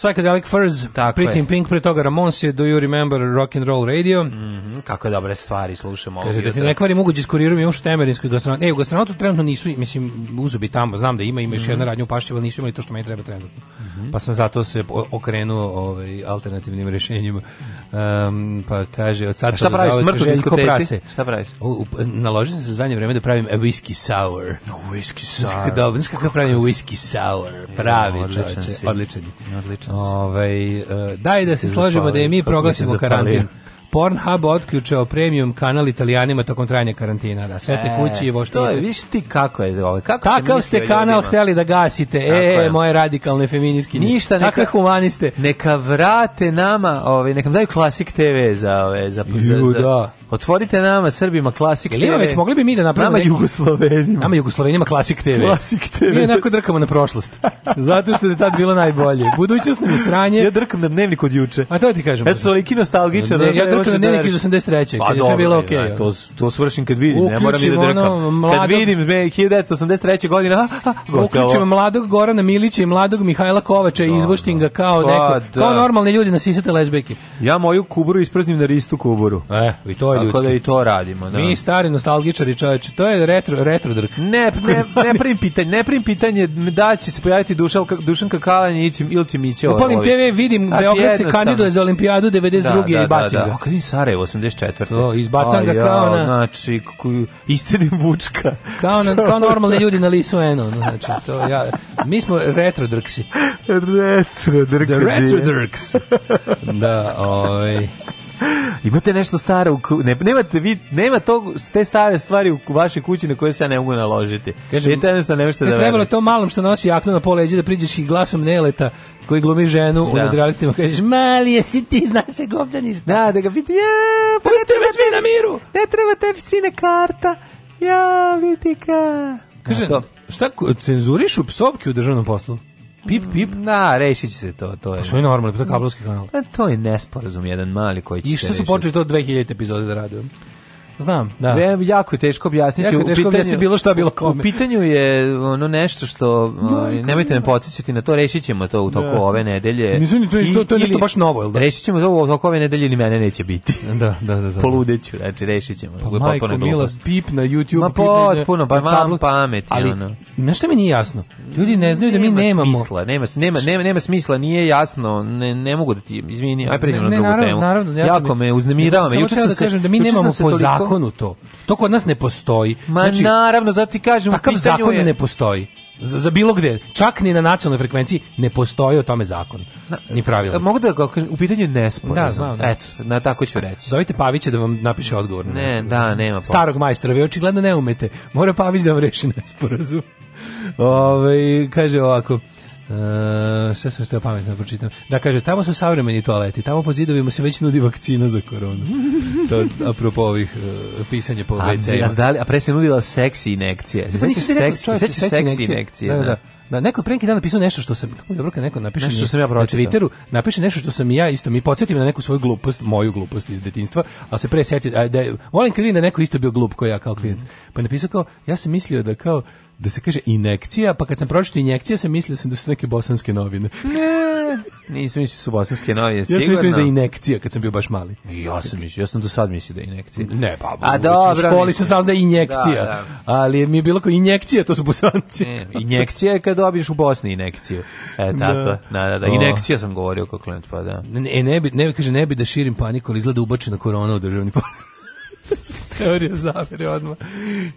Psychedelic Furs, Tako Pretty in Pink, pre toga Ramones Do You Remember Rock and Roll Radio.
Mm -hmm, kako dobre stvari slušamo.
Kaže, da ti ne kvari mogu diskuriram još u temerinskoj gastronautu. E, u gastronautu trenutno nisu, mislim, uzu bi tamo, znam da ima, ima još mm -hmm. jedna radnja u Pašćevu, ali nisu imali to što meni treba trenutno. Mm -hmm. Pa sam zato se okrenuo ovaj, alternativnim rješenjima. Um, pa kaže, od sad... A
šta
praviš,
smrtu
diskoteci? Šta praviš? U, u, naloži se za zadnje vreme da pravim a whiskey sour.
No,
whisky sour. Dobro, kako pravim whiskey sour. Pravi, odličan, odličan odlično. Ovaj e, daj da se složimo da je mi proglasimo karantin. Pornhub otključao premium kanal Italijanima tokom trajanja karantina. Da, sve te e, kući i voštite.
To je, viš ti kako je ovo. Ovaj, kako Takav
ste kanal
ljudima?
hteli da gasite. Tako e, je. moje radikalne feminijski. Ništa, neka, Takve humaniste.
Neka vrate nama, ovaj, neka nam daju klasik TV za, ove, za, za, za, da. Otvorite nama Srbima Klasik
TV. Ima već mogli bi mi da napravimo
nama Jugoslovenima. Nama
Jugoslovenima Klasik TV.
Klasik TV. Mi
jednako drkamo na prošlost. Zato što je tad bilo najbolje. Budućnost nam je sranje.
Ja drkam
na
dnevnik od juče.
A to ti kažem. Ja e, sam toliki
nostalgičar. Ne,
ja da, da, drkam
na
dnevnik da iz 83. Pa, kad je sve bilo okej. Okay.
To, to svršim kad vidim. Uključim ne moram i da drkam. Ono, mladog, kad vidim 1983. E, godina.
A,
a, uključim
mladog Gorana Milića i mladog Mihajla Kovača i izvoštim ga kao pa neko. Kao normalni ljudi na sisate lesbeke.
Ja moju kuburu isprznim
na
ristu kuburu.
E, i to je ljudski. Tako
da
i
to radimo. Da.
Mi stari nostalgičari čoveče, to je retro, retro drk.
Ne, ne, ne prim pitanje, ne prim pitanje da će se pojaviti Dušan, Dušan Kakalanje ili će, ili će Miće Opalim
vidim, znači, Beograd se kandiduje za olimpijadu 92. Da, da, da, i bacim da, da. ga.
Okadim Sarajevo 84.
To,
izbacam ga
kao na... Znači, istedim vučka. Kao, na, [LAUGHS] kao normalni ljudi na lisu eno. Znači, to ja, mi smo retro drksi. retro drksi. retro drks.
da, oj. Ovaj. Imate nešto staro u ne, nemate vi nema tog ste stare stvari u vašoj kući na koje se ja ne mogu naložiti. Kaže je jednostavno ne
možete da. Trebalo to malom što nosi jaknu na pola da priđeš i glasom neleta koji glumi ženu da. u nadrealistima kažeš mali si ti iz naše obdaništa. Da, da ga piti ja,
pa ne treba svi na miru. Ne treba tebi
sine karta. Ja, vidi ka.
Kaže, šta cenzurišu psovke u državnom poslu? Pip, mm. pip.
Na, da, rešit se to. To je, pa što
je normalno, pa to je kablovski kanal. A pa
to je nesporazum, jedan mali koji će I
što su počeli to 2000 epizode da rade? Znam, da.
Ve, jako je teško objasniti. Jako je
teško objasniti bilo šta bilo kome.
U pitanju je ono nešto što, Majka, ovaj, nemojte me podsjećati na to, rešit ćemo to u toku da. ove nedelje. Nisam ni
to, I, to, to je nešto baš novo, jel da?
Rešit ćemo to u toku ove nedelje ni mene neće biti.
Da, da, da. da. da.
Poludeću, znači rešit ćemo.
Pa, majko, mila, pip na YouTube,
Ma, pot, puno, pa vam pameti. Ali, ono.
znaš što mi nije jasno? Ljudi ne znaju da mi nemamo.
Smisla, nema, nema, nema, nema smisla, nije jasno, ne, ne mogu da ti, izvini, aj pređemo na drugu temu. Jako me uznemirava. me. Samo
da kažem da mi nemamo po zakonu to. To kod nas ne postoji.
Ma znači, naravno, zato ti kažem, takav
zakon je... ne postoji. Za, za, bilo gde, čak ni na nacionalnoj frekvenciji ne postoji o tome zakon. Ni pravilo.
Mogu da u pitanju nesporazum. Da, znam. Da. Eto, na tako ću reći.
Zovite Pavića da vam napiše odgovor. Na
ne, nesporazum. da, nema. Po.
Starog majstora, vi očigledno ne umete. Mora Pavić da vam reši nesporazum. [LAUGHS] Ove, ovaj, kaže ovako, Uh, sve sam što je pametno da pročitam. Da kaže, tamo su savremeni toaleti, tamo po zidovima se već nudi vakcina za koronu. to apropo ovih uh, pisanja po WC-ima.
A, a pre se nudila seksi injekcije.
Se pa sećaš seksi, seksi da, da, da. da. Da, neko pre dan napisao nešto što sam kako dobro kad neko napiše nešto što sam ja pročitao na Twitteru, napiše nešto što sam ja isto mi podsetim na neku svoju glupost, moju glupost iz detinjstva, a se pre setio da volim kad vidim da neko isto bio glup kao ja kao klijent. Mhm. Pa je napisao kao ja sam mislio da kao da se kaže injekcija, pa kad sam pročitao injekcija, sam mislio sam da su neke bosanske novine.
[LAUGHS] Ne, nisam mislio da su bosanske novine, sigurno.
Ja sam
mislio
da
je
injekcija kad sam bio baš mali.
I Ja sam mislio, ja sam do sad mislio da je injekcija.
Ne, pa, A dobro, u školi
sam
sam da je injekcija. Da, da. Ali mi je bilo kao injekcija, to su bosanci. Ne,
injekcija je kad dobiješ u Bosni injekciju. E, da. tako, da, da, da, injekcija sam govorio kao klient, pa da.
Ne, ne, bi, ne, kaže, ne bi da širim paniku, ali izgleda ubačena korona u državni Teorija zavere odmah.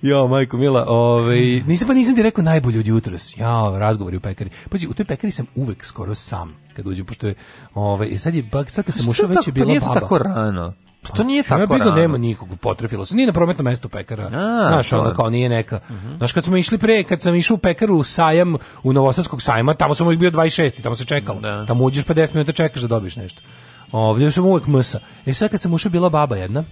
Jo, majko mila, ovaj, nisam pa nisam ti rekao najbolje od jutros. Ja, razgovori u pekari. Pazi, u toj pekari sam uvek skoro sam kad uđem, pošto je, ovaj, sad je, bak, sad kad sam ušao, već je
bila
baba.
Pa tako rano.
Pa to pa, nije tako rano.
nema nikog, potrefilo se. Nije na prometnom mestu pekara. A, znaš, ono kao nije neka. Uh mhm. -huh. Znaš, kad smo išli pre, kad sam išao u pekaru u sajam, u Novosadskog sajma, tamo sam uvijek bio 26. Tamo se čekalo.
Da.
Tamo
uđeš 50 pa minuta, čekaš da dobiš nešto. Ovdje sam uvek msa. E sad kad sam ušao, bila baba jedna,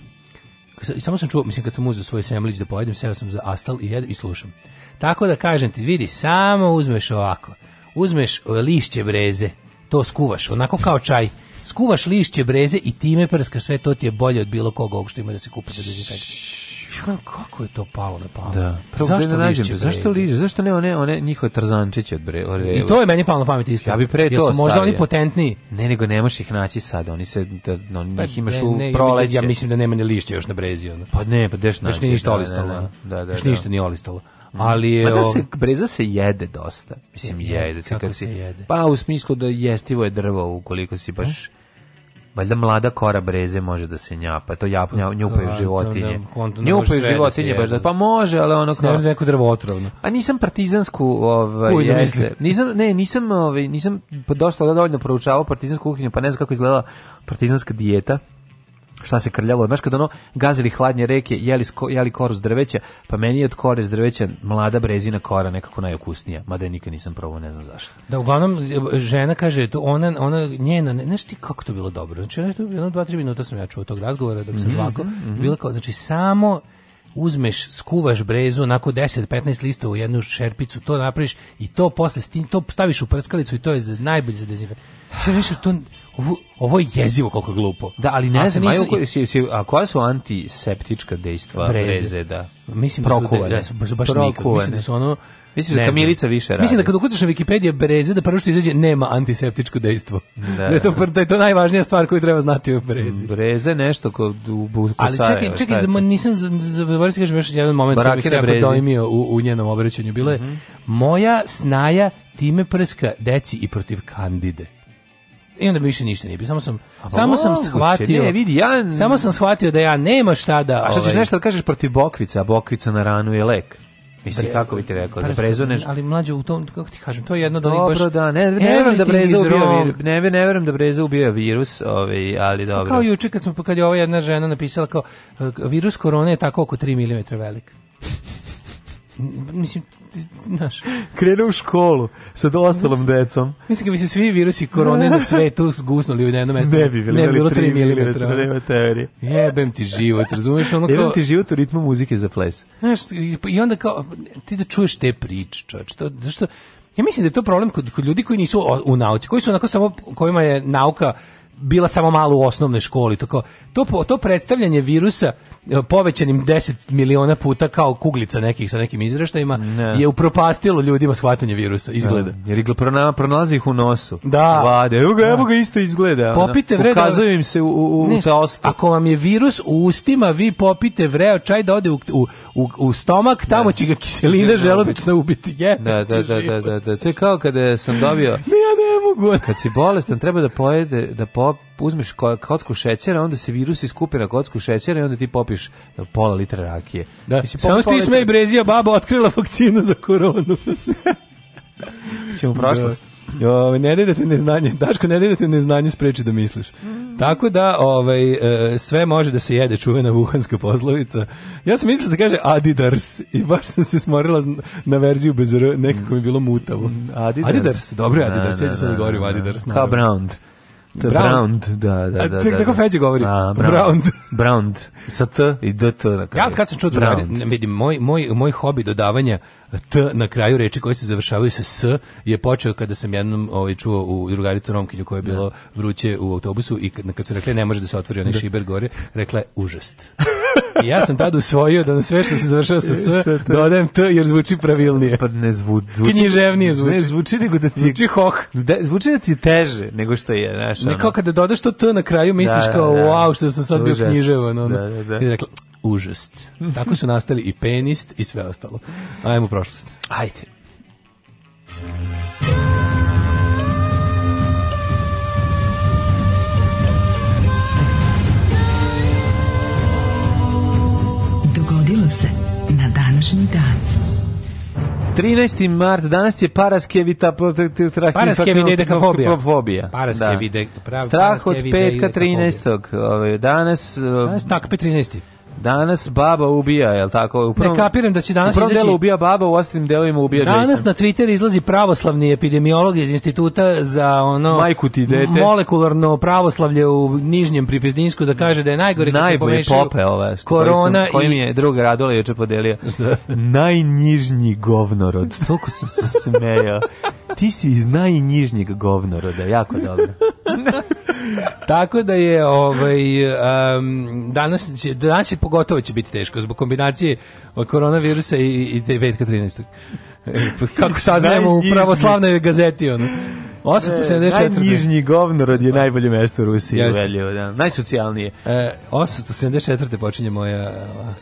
samo sam čuo, mislim kad sam uzeo svoj semlić da pojedem, seo sam za astal i jedem i slušam. Tako da kažem ti, vidi, samo uzmeš ovako, uzmeš e, lišće breze, to skuvaš, onako kao čaj, skuvaš lišće breze i time prskaš sve, to ti je bolje od bilo koga ovog što ima da se kupa za dezinfekciju kako je to palo na pamet? Da.
Prvo, zašto
da liže? Zašto liže? Zašto ne one one njihove tarzančiće od bre?
I to je meni palo na pamet isto.
Ja bi pre to možda
oni potentniji.
Ne, nego nemaš ih naći sad. Oni se da, oni ih pa imaš u proleće.
Ja mislim da nema ni lišća još na brezi ono.
Pa ne, pa deš naći.
ništa da, da, olistalo. Da, da, ništa ni olistalo mhm. ali
je pa da se breza se jede dosta mislim je, jede se kad se jede pa u smislu da jestivo je drvo ukoliko si baš mhm. Valjda mlada kora breze može da se njapa. To ja, njupaju da, životinje. Njupaju da životinje, baš da, pa može, ali ono kao...
neko drvo otrovno.
A nisam partizansku... Ovaj, Uj, jeste, nisam, ne, nisam, ovaj, nisam dosta dovoljno proučavao partizansku kuhinju, pa ne znam kako izgledala partizanska dijeta šta se krljalo. Znaš kad ono gazili hladnje reke, jeli, jeli koru s drveća, pa meni je od kore s drveća mlada brezina kora nekako najokusnija. Mada je nikad nisam probao, ne znam zašto.
Da, uglavnom, žena kaže, ona, ona njena, ne, znaš ti kako to bilo dobro? Znači, jedno, dva, tri minuta sam ja čuo tog razgovora dok sam mm -hmm, žvako. Mm -hmm. Bilo kao, znači, samo uzmeš, skuvaš brezu, onako 10-15 listova u jednu šerpicu, to napraviš i to posle stin, to staviš u prskalicu i to je najbolje za dezinfekciju. Sve nešto to ovo, ovo je jezivo koliko glupo.
Da, ali ne znam, a koja su antiseptička dejstva breze, breze da?
Mislim Prokuvane. Da, da, da su baš nikad. Mislim da su ono Mislim da Kamilica više
radi. Mislim da kad ukucaš na Wikipedia breze da prvo što izađe nema antiseptičko dejstvo. Da, da je to da je to najvažnija stvar koju treba znati o brezi.
Breze nešto ko u ko Ali
čekaj, čekaj, da nisam zaboravio da kažem još jedan moment koji se jako dojmio u, u njenom obraćanju. Bilo je mhm. moja snaja time prska deci i protiv kandide i onda mi više ništa nije bilo. Samo sam pa samo moguće, sam shvatio. Ne, vidi, ja... Samo sam shvatio da ja nema šta da.
A što ćeš ovaj, nešto
da
kažeš protiv bokvica, bokvica na ranu je lek. Mislim, kako bi ti rekao, pa, za prezuneš...
Ali mlađe, u tom, kako ti kažem, to je jedno da li baš...
Dobro, da, ne, ne verujem da Breza ubija virus, ne, ne verujem da Breza ubija virus, ovaj, ali pa dobro.
Kao juče kad, smo, kad je ova jedna žena napisala kao, virus korone je tako oko 3 mm velik mislim, znaš...
Krenuo u školu sa ostalom decom.
Mislim da bi se svi virusi korone na svetu zgusnuli u jedno mesto. Ne bi
bili, ne bi bilo 3 mm. Nema
teorije. Jebem ti život,
razumeš? Ono kao... Jebem ti život u ritmu muzike za ples. Znaš,
i onda kao, ti da čuješ te priče, čovječ, to, zašto... Ja mislim da je to problem kod, kod ljudi koji nisu u nauci, koji su onako samo, kojima je nauka bila samo malo u osnovnoj školi. To, kao, to, to predstavljanje virusa, E, povećanim 10 miliona puta kao kuglica nekih sa nekim izreštajima ne. je upropastilo ljudima shvatanje virusa izgleda.
Ne. Da, jer ga pronalazi ih u nosu.
Da.
Vade. Evo ga, da. evo ga isto izgleda. Popite
vreo. Da- ukazuju
im se u, u, u ne,
Ako vam je virus u ustima, vi popite vreo čaj da ode u, u, u, u stomak, tamo ne. će ga kiselina želodačna ubiti. Je,
da, da, da, da, da, da. To je kao kada sam dobio... Ne, ne,
mogu. [LAUGHS]
Kad si bolestan, treba da pojede, da pop, uzmeš kocku šećera, onda se virus iskupe na kocku šećera i onda ti popiš pola litra rakije.
Da,
samo
ti sme i brezija baba otkrila vakcinu za koronu.
[LAUGHS] [LAUGHS] Ćemo u prošlost.
Da. Ove, ne dedete neznanje, Daško, ne dedete neznanje spreči da misliš. Tako da, ovaj, e, sve može da se jede, čuvena vuhanska pozlovica. Ja sam mislila da se kaže Adidas i baš sam se smorila na verziju bez R, nekako mi je bilo mutavo. Mm,
Adidas. Adidars, dobro je da, Adidas, ja da, sam da, da, Adidas. da,
Brown. Brown, da, da, da. Tako
da, da. Feđe govori.
Brown. Brown. Sa T i D T
na kraju. Ja kad sam čuo da vidim, moj, moj, moj hobi dodavanja T na kraju reči koje se završavaju sa S je počeo kada sam jednom ovaj, čuo u drugaricu Romkinju koje je da. bilo vruće u autobusu i kad, kad su rekli ne može da se otvori onaj šiber gore, rekla je užast. I [LAUGHS] ja sam tad usvojio da na sve što se završava sa S e, dodajem T jer
zvuči
pravilnije.
Pa ne zvu, zvuči. Književnije zvuči. Ne zvuči nego da ti... Zvuči
hoh. Da, zvuči
da ti teže nego što je, znaš.
Ne kao kada dodaš to T na kraju da, misliš da, kao da, wow što sam sad užas. bio književan. Ono. Da, da, da. I rekla, užast. Tako su nastali i penist i sve ostalo. Ajmo u prošlost.
Ajde.
današnji dan. 13. mart, danas je Paraskevita
protektiv paraskevide
Paraskevi Strah od petka 13.
Ovaj, danas... Danas takpe 13.
Danas baba ubija, je l' tako?
U prvom, ne kapiram da će danas u izaći...
delu ubija baba, u ostalim delovima ubija danas
na Twitter izlazi pravoslavni epidemiolog iz instituta za ono...
Majku ti dete.
Molekularno pravoslavlje u Nižnjem Pripizdinsku da kaže da je najgore kad Najbolje se pope ove. Što korona sam,
koji mi je drug Radola juče podelio.
[LAUGHS] Najnižnji govnorod. Toliko sam se smejao. Ti si iz najnižnjeg govnoroda, jako dobro. [LAUGHS]
Tako da je ovaj um, danas će danas je pogotovo će biti teško zbog kombinacije koronavirusa i i, i petka 13. Kako saznajemo u pravoslavnoj gazeti, on. 874.
E, najnižnji govnorod je pa. najbolje mesto u Rusiji, Jeste. veljivo, da. Najsocijalnije. E,
874. počinje moja...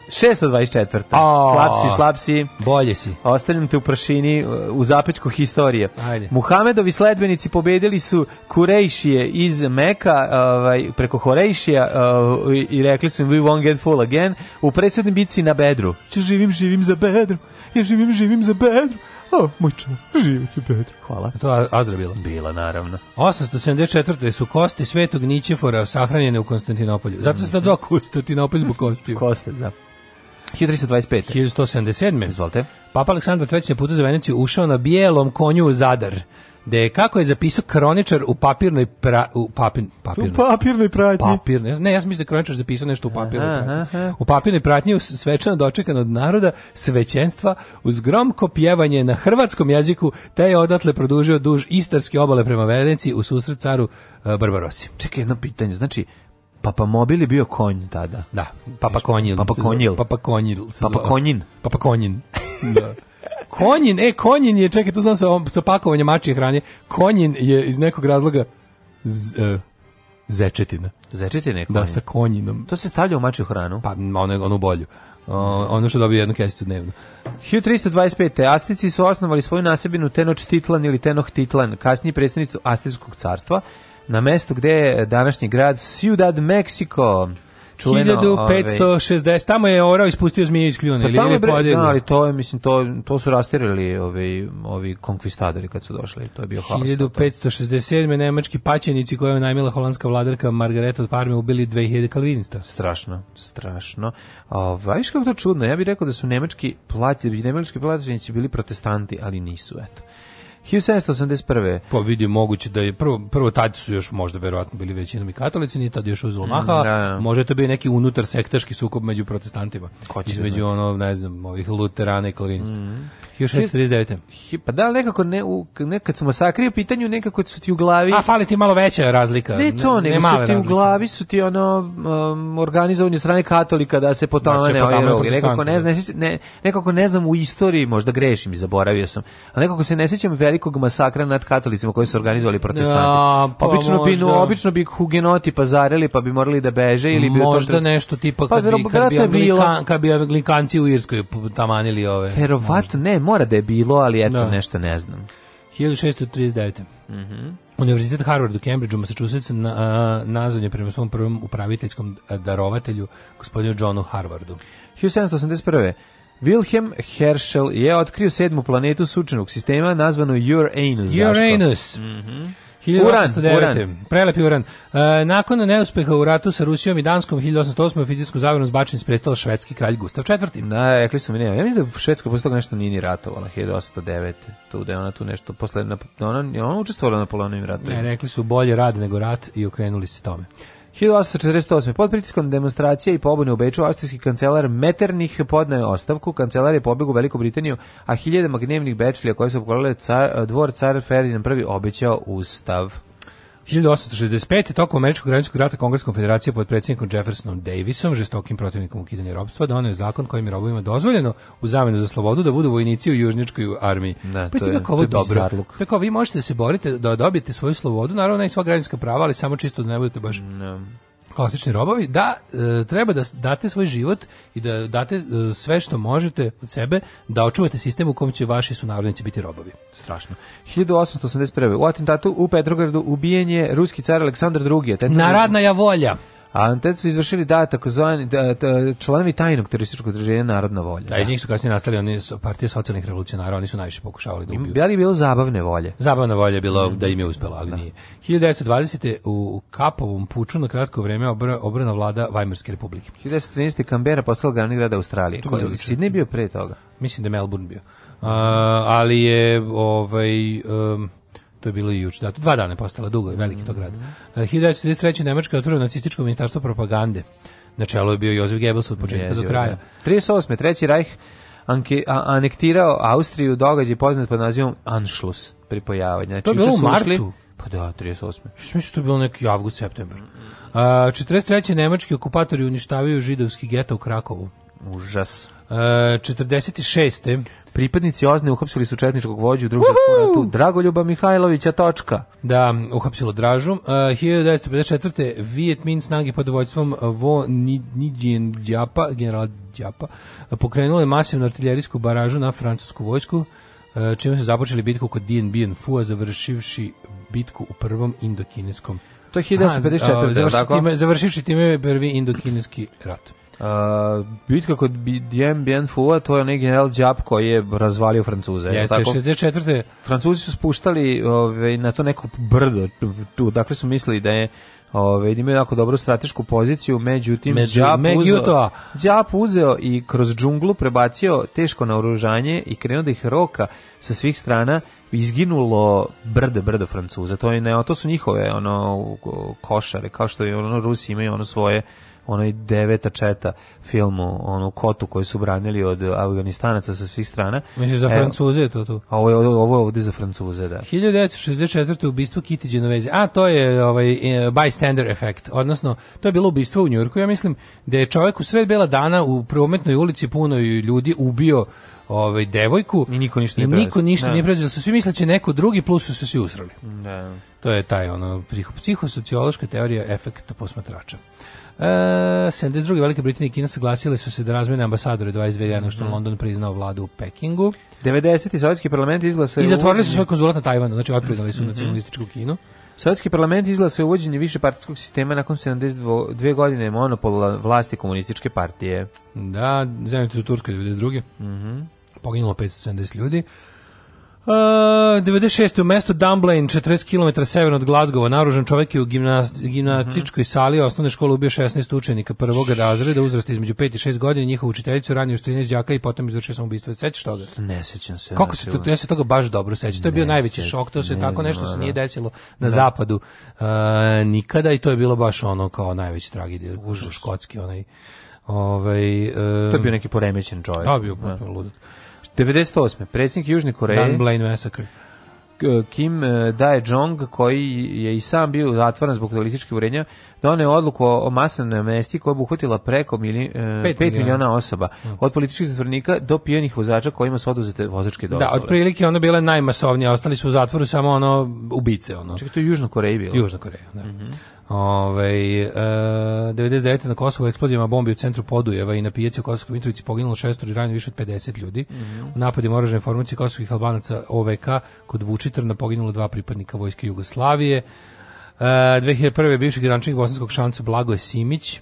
624. O, slab si, si.
Bolje si.
Ostavljam te u prašini e, u zapečku historije.
Ajde.
Muhamedovi sledbenici pobedili su Kurejšije iz Meka ovaj, preko Horejšija ovaj, i rekli su im we won't get full again u presudnim bitci na Bedru.
Če živim, živim za Bedru ja živim, živim za Bedru. O, moj čovjek, živim za Bedru.
Hvala. To je Azra bila?
Bila, naravno.
874. su kosti Svetog Nićefora sahranjene u Konstantinopolju. Zato se na dva Konstantinopolj zbog kostiju.
Koste, da.
1325.
1177.
Izvolite.
Papa Aleksandar III. puta za Veneciju ušao na bijelom konju u Zadar da je kako je zapisao kroničar
u papirnoj
pra, u papir, papirnoj, u papirnoj pratnji. Papirnoj, ne, ja sam mislim da je kroničar zapisao nešto u papirnoj aha, pratnji. Aha. U papirnoj pratnji svečano dočekan od naroda svećenstva uz gromko pjevanje na hrvatskom jeziku te je odatle produžio duž istarske obale prema Veneciji u susret caru e, Barbarosi.
Čekaj jedno pitanje, znači Papa Mobil je bio konj tada.
Da, Papa Konjil.
Papa Konjil.
Papa
Konjil.
Papa Konjin. Papa Konjin. Da. [LAUGHS] Konjin, e, Konjin je, čekaj, tu znam sa, sa pakovanjem mačije hranje, Konjin je iz nekog razloga z, e, zečetina.
Zečetina je
da, konjin. Da, sa konjinom.
To se stavlja u mačiju hranu?
Pa, ono, ono bolju. O, ono što dobije jednu kesicu dnevno.
1325. Astici su osnovali svoju nasebinu Tenoč Titlan ili Tenoh Titlan, kasnije predstavnicu Astirskog carstva, na mestu gde je današnji grad Ciudad Mexico.
1560 tamo je orao ispustio zmiju iz kljuna pa tamo je bre,
da, ali to
je
mislim to to su rastirali ovi ovi konkvistadori kad su došli to je bio haos
1567 nemački paćenici koje je najmila holandska vladarka Margareta od Parme ubili 2000 kalvinista
strašno strašno ovaj, a ovaj kako to čudno ja bih rekao da su nemački plaći nemački plaćenici bili protestanti ali nisu eto
1781.
Pa vidi, moguće da je prvo, prvo tad su još možda verovatno bili većinom i katolici, nije tad još uzelo maha, mm, da, da. može to bio neki unutar sektaški sukob među protestantima. Ko će Između da ono, ne znam, ovih luterana i kalvinista.
Mm. 1639.
Pa da, nekako ne, u, nekad su masakri u pitanju, nekako su ti u glavi...
A, fali ti malo veća razlika.
Ne to, ne, nego su ti razlike. u glavi, su ti ono um, organizovanje strane katolika da se potamane da se ovaj Nekako ne, da. ne, ne, nekako ne znam u istoriji, možda grešim i zaboravio sam, ali nekako se ne sjećam velikog masakra nad katolicima koji su organizovali protestanti. Ja, pa obično, bi, no, obično bi hugenoti pazarili pa bi morali da beže ili bi...
Možda to... nešto tipa kad, pa, bi, kad, bi, Anglikan, kad bi Anglikanci u Irskoj tamanili ove.
Verovatno, ne, mora da je bilo, ali eto, da. nešto ne znam.
1639. Mhm. Mm Univerzitet Harvard u Cambridgeu, Massachusetts, na, nazvan je prema svom prvom upraviteljskom e, darovatelju, gospodinu Johnu Harvardu.
1781. Wilhelm Herschel je otkrio sedmu planetu sučenog sistema nazvanu Uranus.
Uranus. Mhm.
Mm 1809. Uran, uran. Prelepi uran. E, nakon neuspeha u ratu sa Rusijom i Danskom 1808. u fizičku zaviru zbačen sprestala švedski kralj Gustav IV. Da, rekli su mi nema. Ja mislim da Švedska posle toga nešto nije ni ratovala 1809. Tu da je ona tu nešto posle na da ona ona učestvovala na Napoleonovim ratovima. Ne, rekli su bolje rad nego rat i okrenuli se tome. 1848. Pod pritiskom demonstracije i pobune u Beču, austrijski kancelar Meternih podnaje ostavku. Kancelar je pobjeg u Veliku Britaniju, a hiljade magnevnih bečlija koje su pokolile dvor car Ferdinand I obećao ustav. 1865. tokom američkog građanskog rata Kongreskom federacija pod predsjednikom Jeffersonom Davisom, žestokim protivnikom ukidanja robstva, donio je zakon kojim je robovima dozvoljeno u zamenu za slobodu da budu vojnici u južničkoj armiji. Da, pa to je, je to je dobro. Tako vi možete da se borite da dobijete svoju slobodu, naravno i sva građanska prava, ali samo čisto da ne budete baš ne klasični robovi, da e, treba da date svoj život i da date e, sve što možete od sebe da očuvate sistem u kom će vaši sunarodnici biti robovi. Strašno. 1881. U atentatu u Petrogradu ubijen je ruski car Aleksandar II. Atentatu... Narodna ja volja. A Antet su izvršili da takozvani da, članovi tajnog terorističkog udruženja Narodna volja. Da, iz da. njih su kasnije nastali oni su partije socijalnih revolucionara, oni su najviše pokušavali da ubiju. Da je bilo zabavne volje? Zabavna volja je bilo mm. da im je uspelo, ali da. nije. 1920. u Kapovom puču na kratko vreme obr obrana vlada Weimarske republike. 1913. Kambera postala glavni grad Australije. Koji Sidney bio pre toga? Mislim da je Melbourne bio. Uh, ali je ovaj um, to je bilo i juče. Da, dva dana je postala dugo, veliki mm -hmm. to grad. 1933. Nemačka je otvorila nacističko ministarstvo propagande. Na čelu je bio Jozef Goebbels od početka Jezio, do kraja. Da. 38. Treći rajh anke, a, anektirao Austriju događaj poznat pod nazivom Anschluss pripojavanja. Znači, to je bilo u martu. pa da, 38. Mislim što da je bilo neki avgust, septembar. A, 43. nemački okupatori uništavaju židovski geta u Krakovu. Užas. Uh, e, 46. Pripadnici Ozne uhapsili su četničkog vođu u drugom ratu Dragoljuba Mihajlovića točka. Da, uhapsilo Dražu. Uh, 1954. Viet Minh snage pod vođstvom Vo Nidjien Đapa, generala Đapa, pokrenule masivnu artiljerijsku baražu na francusku vojsku uh, čime se započeli bitku kod Dien Bien Phua, završivši bitku u prvom indokineskom. To je 1954. Završi, završivši time prvi indokineski rat. Uh, bitka kod Dien Bien Phu, to je neki El Djab koji je razvalio Francuze. Jeste, tako? 64. Francuzi su spuštali ove, ovaj, na to neko brdo, tu, dakle su mislili da je Ove, ovaj, da imaju jako dobru stratešku poziciju, međutim, Među, džap, uzeo, džap uzeo i kroz džunglu prebacio teško naoružanje i krenuo da ih roka sa svih strana izginulo brde, brdo Francuza. To, je, ne, to su njihove ono, košare, kao što i ono, Rusi imaju ono svoje onoj deveta četa filmu, onu kotu koju su branili od Afganistanaca sa svih strana. Mislim, za e, Francuze je to tu. ovo je, ovo je ovdje za Francuze, da. 1964. ubistvo Kitty Genovese. A, to je ovaj, e, bystander effect. Odnosno, to je bilo ubistvo u Njurku. Ja mislim da je čovjek u sred bela dana u prometnoj ulici puno ljudi ubio ovaj devojku i niko ništa i da. nije niko ništa nije pređe, su svi misleći da neko drugi plus su se svi usrali. Ne. Da. To je taj ono psihosociološka teorija efekta posmatrača. E, 72. Velike Britanije i Kina saglasile su se da razmene ambasadore 22 jednog što mm -hmm. London priznao vladu u Pekingu. 90. Sovjetski parlament izglasao... I zatvorili su svoj konzulat na Tajvanu, znači otpriznali su mm -hmm. nacionalističku Kinu. Sovjetski parlament izglasao uvođenje višepartijskog sistema nakon 72 godine monopola vlasti komunističke partije. Da, zemljete su Turskoj 92. Mm -hmm. Poginulo 570 ljudi. Uh, 96. u mestu Dumblin, 40 km severno od Glazgova, naružen čovjek je u gimnast, gimnastičkoj mhm. sali osnovne škole ubio 16 učenika prvog razreda, uzrasta između 5 i 6 godina, njihovu učiteljicu ranio još 13 đaka i potom izvršio samoubistvo. Sećaš toga? Ne sećam se. Kako se to, ja se toga baš dobro sećam. To je bio najveći šok, to se ne tako nešto se nije da. desilo na da. zapadu uh, nikada i to je bilo baš ono kao najveća tragedija, užas škotski onaj Ovaj, um, to je bio neki poremećen čovjek. Da, bio da. potpuno ludak. 98. predsjednik Južne Koreje Dunblane Massacre Kim eh, Dae Jong koji je i sam bio zatvoran zbog političkih urenja doneo odluku o masovnoj amnestiji koja bi uhvatila preko mili, 5, eh, miliona osoba mm. od političkih zatvornika do pijenih vozača kojima su oduzete vozačke da, dozvole. Da, otprilike ona bila najmasovnija, ostali su u zatvoru samo ono ubice ono. Čekaj, to je Južna Koreja bila. Južna Koreja, da. Mm -hmm. Ove, e, 99. na Kosovo eksplozijama bombi u centru Podujeva i na pijaci u Kosovskoj Mitrovici poginulo šestor i ranjeno više od 50 ljudi. Mm -hmm. U napadima oružane formacije kosovskih albanaca OVK kod Vučitrna poginulo dva pripadnika vojske Jugoslavije. Eh, e, 2001. bivši grančnik bosanskog šanca Blagoje Simić e,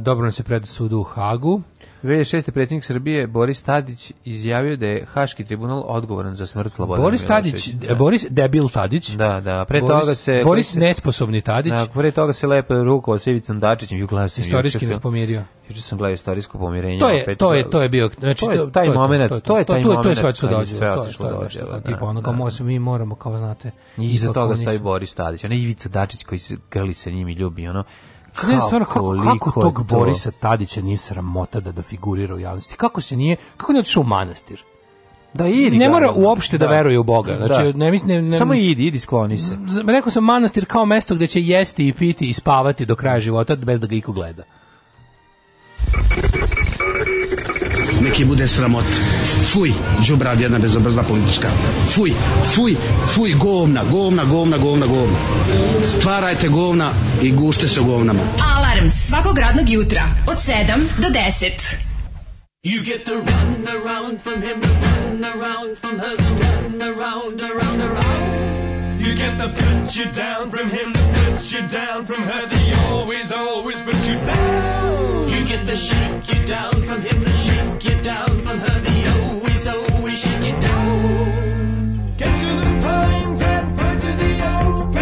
dobro nam se predo u Hagu. 2006. predsjednik Srbije Boris Tadić izjavio da je Haški tribunal odgovoran za smrt Slobodana Boris Tadić, da. Boris debil Tadić. Da, da, pre Boris, toga se... Boris nesposobni Tadić. Da, pre toga se lepo rukovao s Ivicom Dačićem, Juglasim. Istorijski nas pomirio. Juče sam
gledao istorijsko pomirenje. To je, opet, to je, da. to je bio, znači, to je taj moment, to je taj moment. To je sve što dođe, sve otišlo dođe. Da, tipo, ono da, kao može, mi moramo, kao znate. I iza toga stavi Boris Tadić, ona Ivica Dačić koji se grli sa njim i ljubi, ono kako, ne, stvarno, kako, kako tog to? Borisa Tadića nije sramota da, da figurira u javnosti? Kako se nije, kako nije otišao u manastir? Da idi. Ne mora uopšte da, da veruje u Boga. Znači, da. ne mislim ne, Samo idi, idi skloni se. Rekao sam manastir kao mesto gde će jesti i piti i spavati do kraja života bez da ga iko gleda neki bude sramota. Fuj, džubrad jedna bezobrzna politička. Fuj, fuj, fuj, govna, govna, govna, govna, govna. Stvarajte govna i gušte se govnama. Alarm svakog radnog jutra od 7 do 10. You get the run around from him, the run around from her, the run around, around, around. You get the put you down from him, the put you down from her, the always, always put you down. You get the shake you down from him, the shake you down from her, the always, always shake you down. Get to the and put to the open.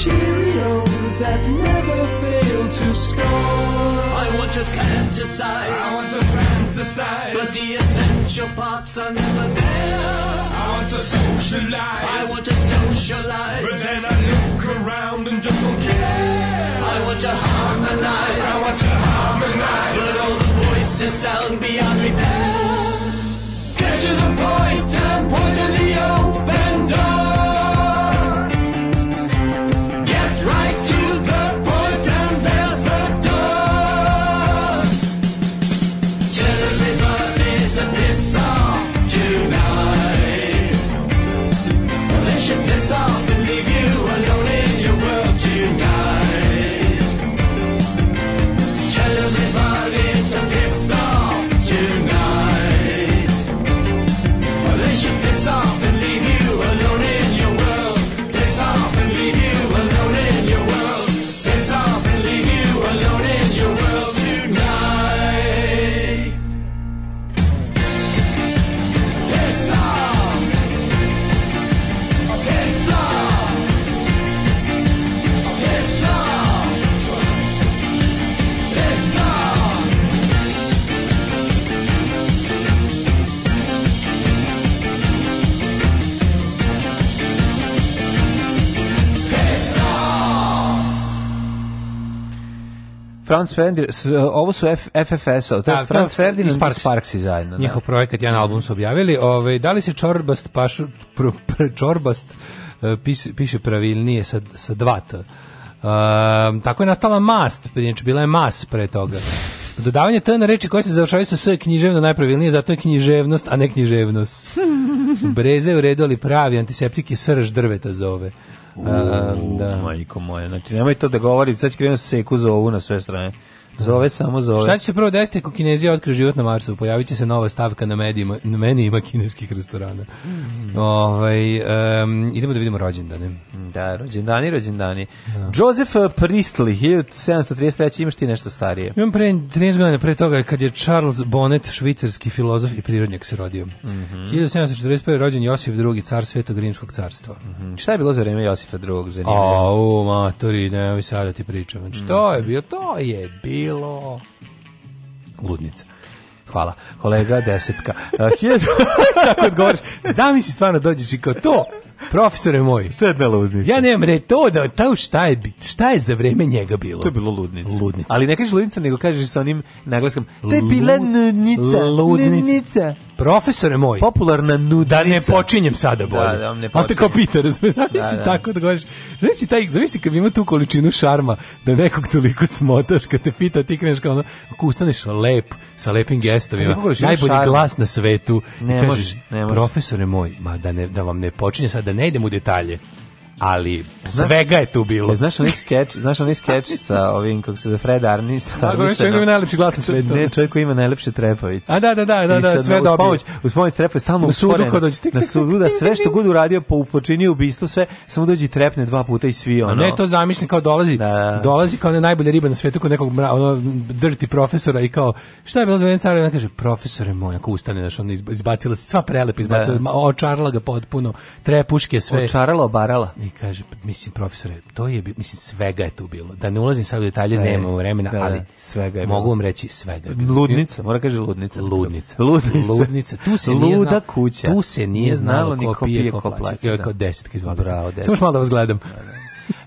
Cheerios that never fail to score. I want to fantasize. I want to fantasize. But the essential parts are never there. I want to socialize. I want to socialize. But then I look around and just don't care. I want to harmonize. I want to harmonize. But all the voices sound beyond repair. Get to the point and point to the open door. Franz Ferdinand, e, ovo su ffs da, to je Franz Ferdinand i Sparks. Sparksi zajedno. Da. Njihov projekat, jedan album su objavili. Ove, ovaj, da li se čorbast, pašu, pr, pr, čorbast e, pis, piše pravilnije sa, sa dva t. Um, tako je nastala mast, znači bila je mas pre toga. Dodavanje T na reči koje se završavaju sa S književno najpravilnije, zato je književnost, a ne književnost. [LAUGHS] Breze u redu, ali pravi antiseptik i srž drveta zove. Um, da. Majko moja, znači nemoj to da govori, sad će krenu da seku za ovu na sve strane. Zove samo zove. Šta će se prvo desiti ako Kinezija otkrije život na Marsu? Pojaviće se nova stavka na medijima, na meni ima kineskih restorana. Mm. Ovaj, um, idemo da vidimo rođendane.
Da, rođendani, rođendani. Da. Joseph Priestley, 1733,
imaš
ti nešto starije?
Imam pre 13 godina pre toga kad je Charles Bonnet, švicarski filozof i prirodnjak se rodio. Mm -hmm. 1741. rođen Josif II, car Svetog Rimskog carstva. Mm
-hmm. Šta je bilo za vreme Josipa II?
Zanimljivo. A, u, matori, ne, sad da ti pričam. Znači, mm -hmm. to je bio, to je bio bilo. Ludnica. Hvala. Kolega desetka. Hiljadu... [LAUGHS] Sve tako odgovoriš. Zamisli stvarno dođeš i kao to. Profesore moj.
To je bila ludnica.
Ja nemam re, to da, ta šta je, šta je za vreme njega bilo?
To je bilo ludnica. ludnica. Ali ne kažeš ludnica, nego kažeš sa onim naglaskom. To je bila
ludnica. Ludnica. ludnica. Profesore moj. Popularna nudica. Da ne počinjem sada da, bolje. Da,
da, ne počinjem. On te kao
pita, razumiješ, da,
da.
tako da govoriš. Znaš si taj, znaš si kad ima tu količinu šarma, da nekog toliko smotaš, kad te pita, ti kreneš kao ono, ako ustaneš lep, sa lepim gestovima, najbolji šarma. glas na svetu, ne i kažeš, ne može. profesore moj, ma da, ne, da vam ne počinjem sada, da ne idem u detalje ali znaš, svega je tu bilo. E,
znaš onaj skeč, znaš onaj skeč sa ovim kako se za Fred Arnist.
Da, čovjek koji ima najlepši glas na svetu.
Ne, čovjek ima najlepše trepavice.
A da, da, da, da, da
sve dobro. Uz pomoć, uz stalno u
sudu kad dođe.
Na sudu da sve što god uradio po upočinio ubistvo sve samo dođe trepne dva puta i svi ono.
Ne, to zamišljam kao dolazi. Da. Dolazi kao ne najbolja riba na svetu kod nekog ono dirty profesora i kao šta je bilo zvezdan car, ona kaže profesore moj, ako ustane da on izbacila se sva prelepa, izbacila da. očarala ga potpuno, trepuške sve.
Očarala, obarala.
I kaže, pa mislim, profesore, to je, mislim, svega je tu bilo. Da ne ulazim sad u detalje, e, nemamo vremena, da, da ali svega je mogu vam reći svega je bilo.
Ludnica, mora kaže ludnica.
Ludnica.
Ludnica. ludnica.
Tu se Luda nije znalo, kuća. Tu se nije, nije znalo, znalo ko pije, ko, ko plaća. Joj, da. kao desetke izvalite. Bravo, desetke. Samo još malo da vas gledam. Da,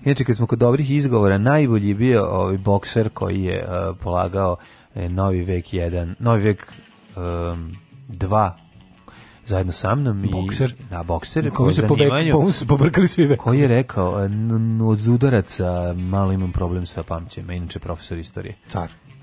Inače,
kad
smo kod dobrih izgovora, najbolji je bio ovaj bokser koji je uh, polagao uh, Novi vek 1, Novi vek um, eh, 2 zajedno sa mnom i
bokser, na da,
bokser
koji se pobrkali svi
Koji je rekao od udaraca malo imam problem sa pamćenjem, inače profesor istorije.
Car.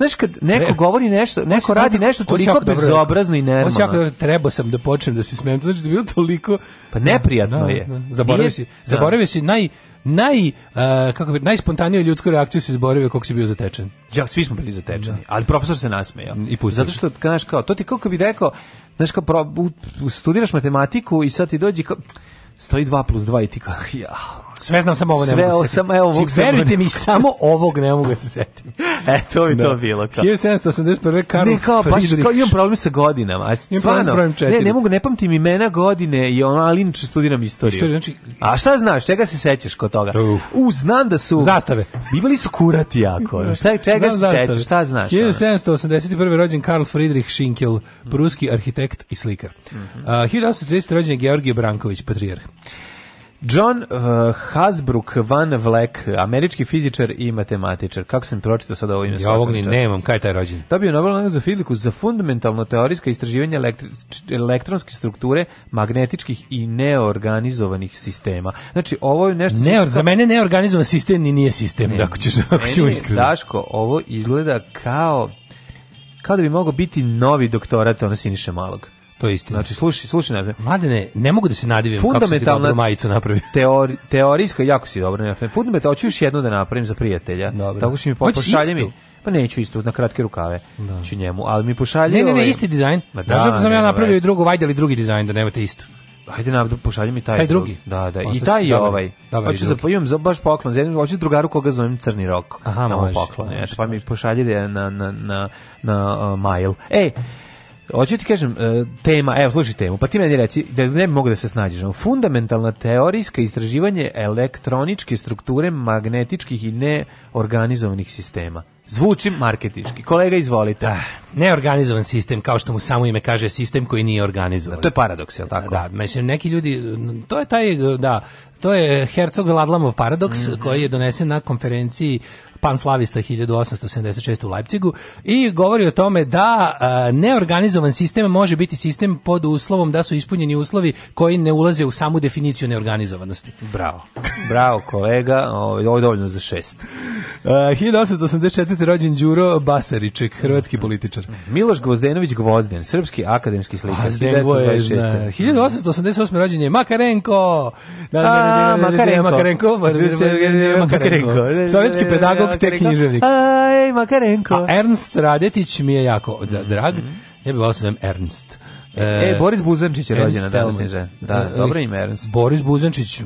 Znaš kad neko govori nešto, neko radi nešto toliko bezobrazno i nenormalno. On
treba sam da počnem da se smijem. Znači da bilo toliko
pa neprijatno da, je. Da,
da. Zaboravio si, zaboravio si naj naj uh, kako bi najspontaniju ljudsku reakciju se izborio kako si bio zatečen.
Ja, svi smo bili zatečeni,
da. ali profesor se nasmejao. I pusti. Zato što znaš kao, to ti kako bi rekao, znaš kao pro, studiraš matematiku i sad ti dođi kao stoji 2 plus 2 i ti kao [LAUGHS] ja
Sve znam samo ovo
ne mogu da se Sve evo ovog znači, Verite mi da samo ovog ne mogu da se setiti.
[LAUGHS] e to bi da. to bilo kao.
1781 Karl Ne kao baš kao
imam problem sa godinama. A stvarno, ne, ne mogu ne pamtim imena godine i ona ali inače studiram istoriju. Istoriju
znači
A šta znaš? Čega se sećaš kod toga? Uf. U znam da su
zastave.
Bivali su kurati jako. Šta čega se sećaš? Šta znaš?
1781 rođen Karl Friedrich Schinkel, pruski arhitekt i slikar. Mm -hmm. uh, 1830 rođen Georgije Branković, patrijarh.
John uh, Hasbrook Van Vleck, američki fizičar i matematičar. Kako sam pročitao sada ovo ime?
Ja ovog ni nemam, kaj je taj rođen?
Dobio Nobel nagradu za fiziku za fundamentalno teorijsko istraživanje elektri elektronske strukture magnetičkih i neorganizovanih sistema. Znači, ovo je nešto...
Neor, za mene neorganizovan sistem ni nije sistem, ne, da ako ćeš, ako
ćemo iskreno. Daško, ovo izgleda kao kao da bi mogao biti novi doktorat ono Siniše Malog.
To je istina.
Znači, slušaj, slušaj, ne.
Mladene, ne mogu da se nadivim kako sam ti dobru majicu napravio. [LAUGHS] teori,
teorijska, jako si dobro. Ne, fundamentalna, hoću još jednu da napravim za prijatelja. Dobro. Tako što mi pošalje mi. Pa neću isto, na kratke rukave da.
ću
njemu, ali mi pošalje... Ne,
ne, ne, ovaj- isti dizajn. Ma da, Nažem sam ja napravio i drugo, vajdali drugi dizajn, da nemate isto.
Ajde na pošalji mi
taj, taj drugi.
drugi. Da, da. Osta I taj je ovaj. Dobar, hoću za za baš poklon, za hoću drugaru koga zovem Crni rok. Aha, može. Poklon, može, pa mi pošalje da na na na na uh, mail. Ej, Hoću ti kažem, e, tema, evo slušaj temu, pa ti meni reci da ne mogu da se snađeš. Fundamentalna teorijska istraživanje elektroničke strukture magnetičkih i neorganizovanih sistema. Zvuči marketički. Kolega, izvolite. Da,
neorganizovan sistem, kao što mu samo ime kaže, sistem koji nije organizovan. Da,
to je paradoks, je li tako?
Da, mislim, neki ljudi, to je taj, da, to je Herzog Ladlamov paradoks mm -hmm. koji je donesen na konferenciji panslavista 1876. u Leipcigu i govori o tome da a, neorganizovan sistem može biti sistem pod uslovom da su ispunjeni uslovi koji ne ulaze u samu definiciju neorganizovanosti.
Bravo. Bravo kolega, ovo
je
dovoljno za šest. Uh,
1884. rođen Đuro Basariček, hrvatski političar.
Miloš Gvozdenović Gvozden, srpski akademski slikar.
1888. rođen je
Makarenko. Da, da,
da, Makarenko. Makarenko. Sovjetski pedagog te književnik. Aj,
Makarenko. A
Ernst Radetić mi je jako da, drag. Mm -hmm. Ja bih volao da sam Ernst.
E, e, Boris Buzančić je rođen danas. Da, da, dobro e, ime Ernst.
Boris Buzančić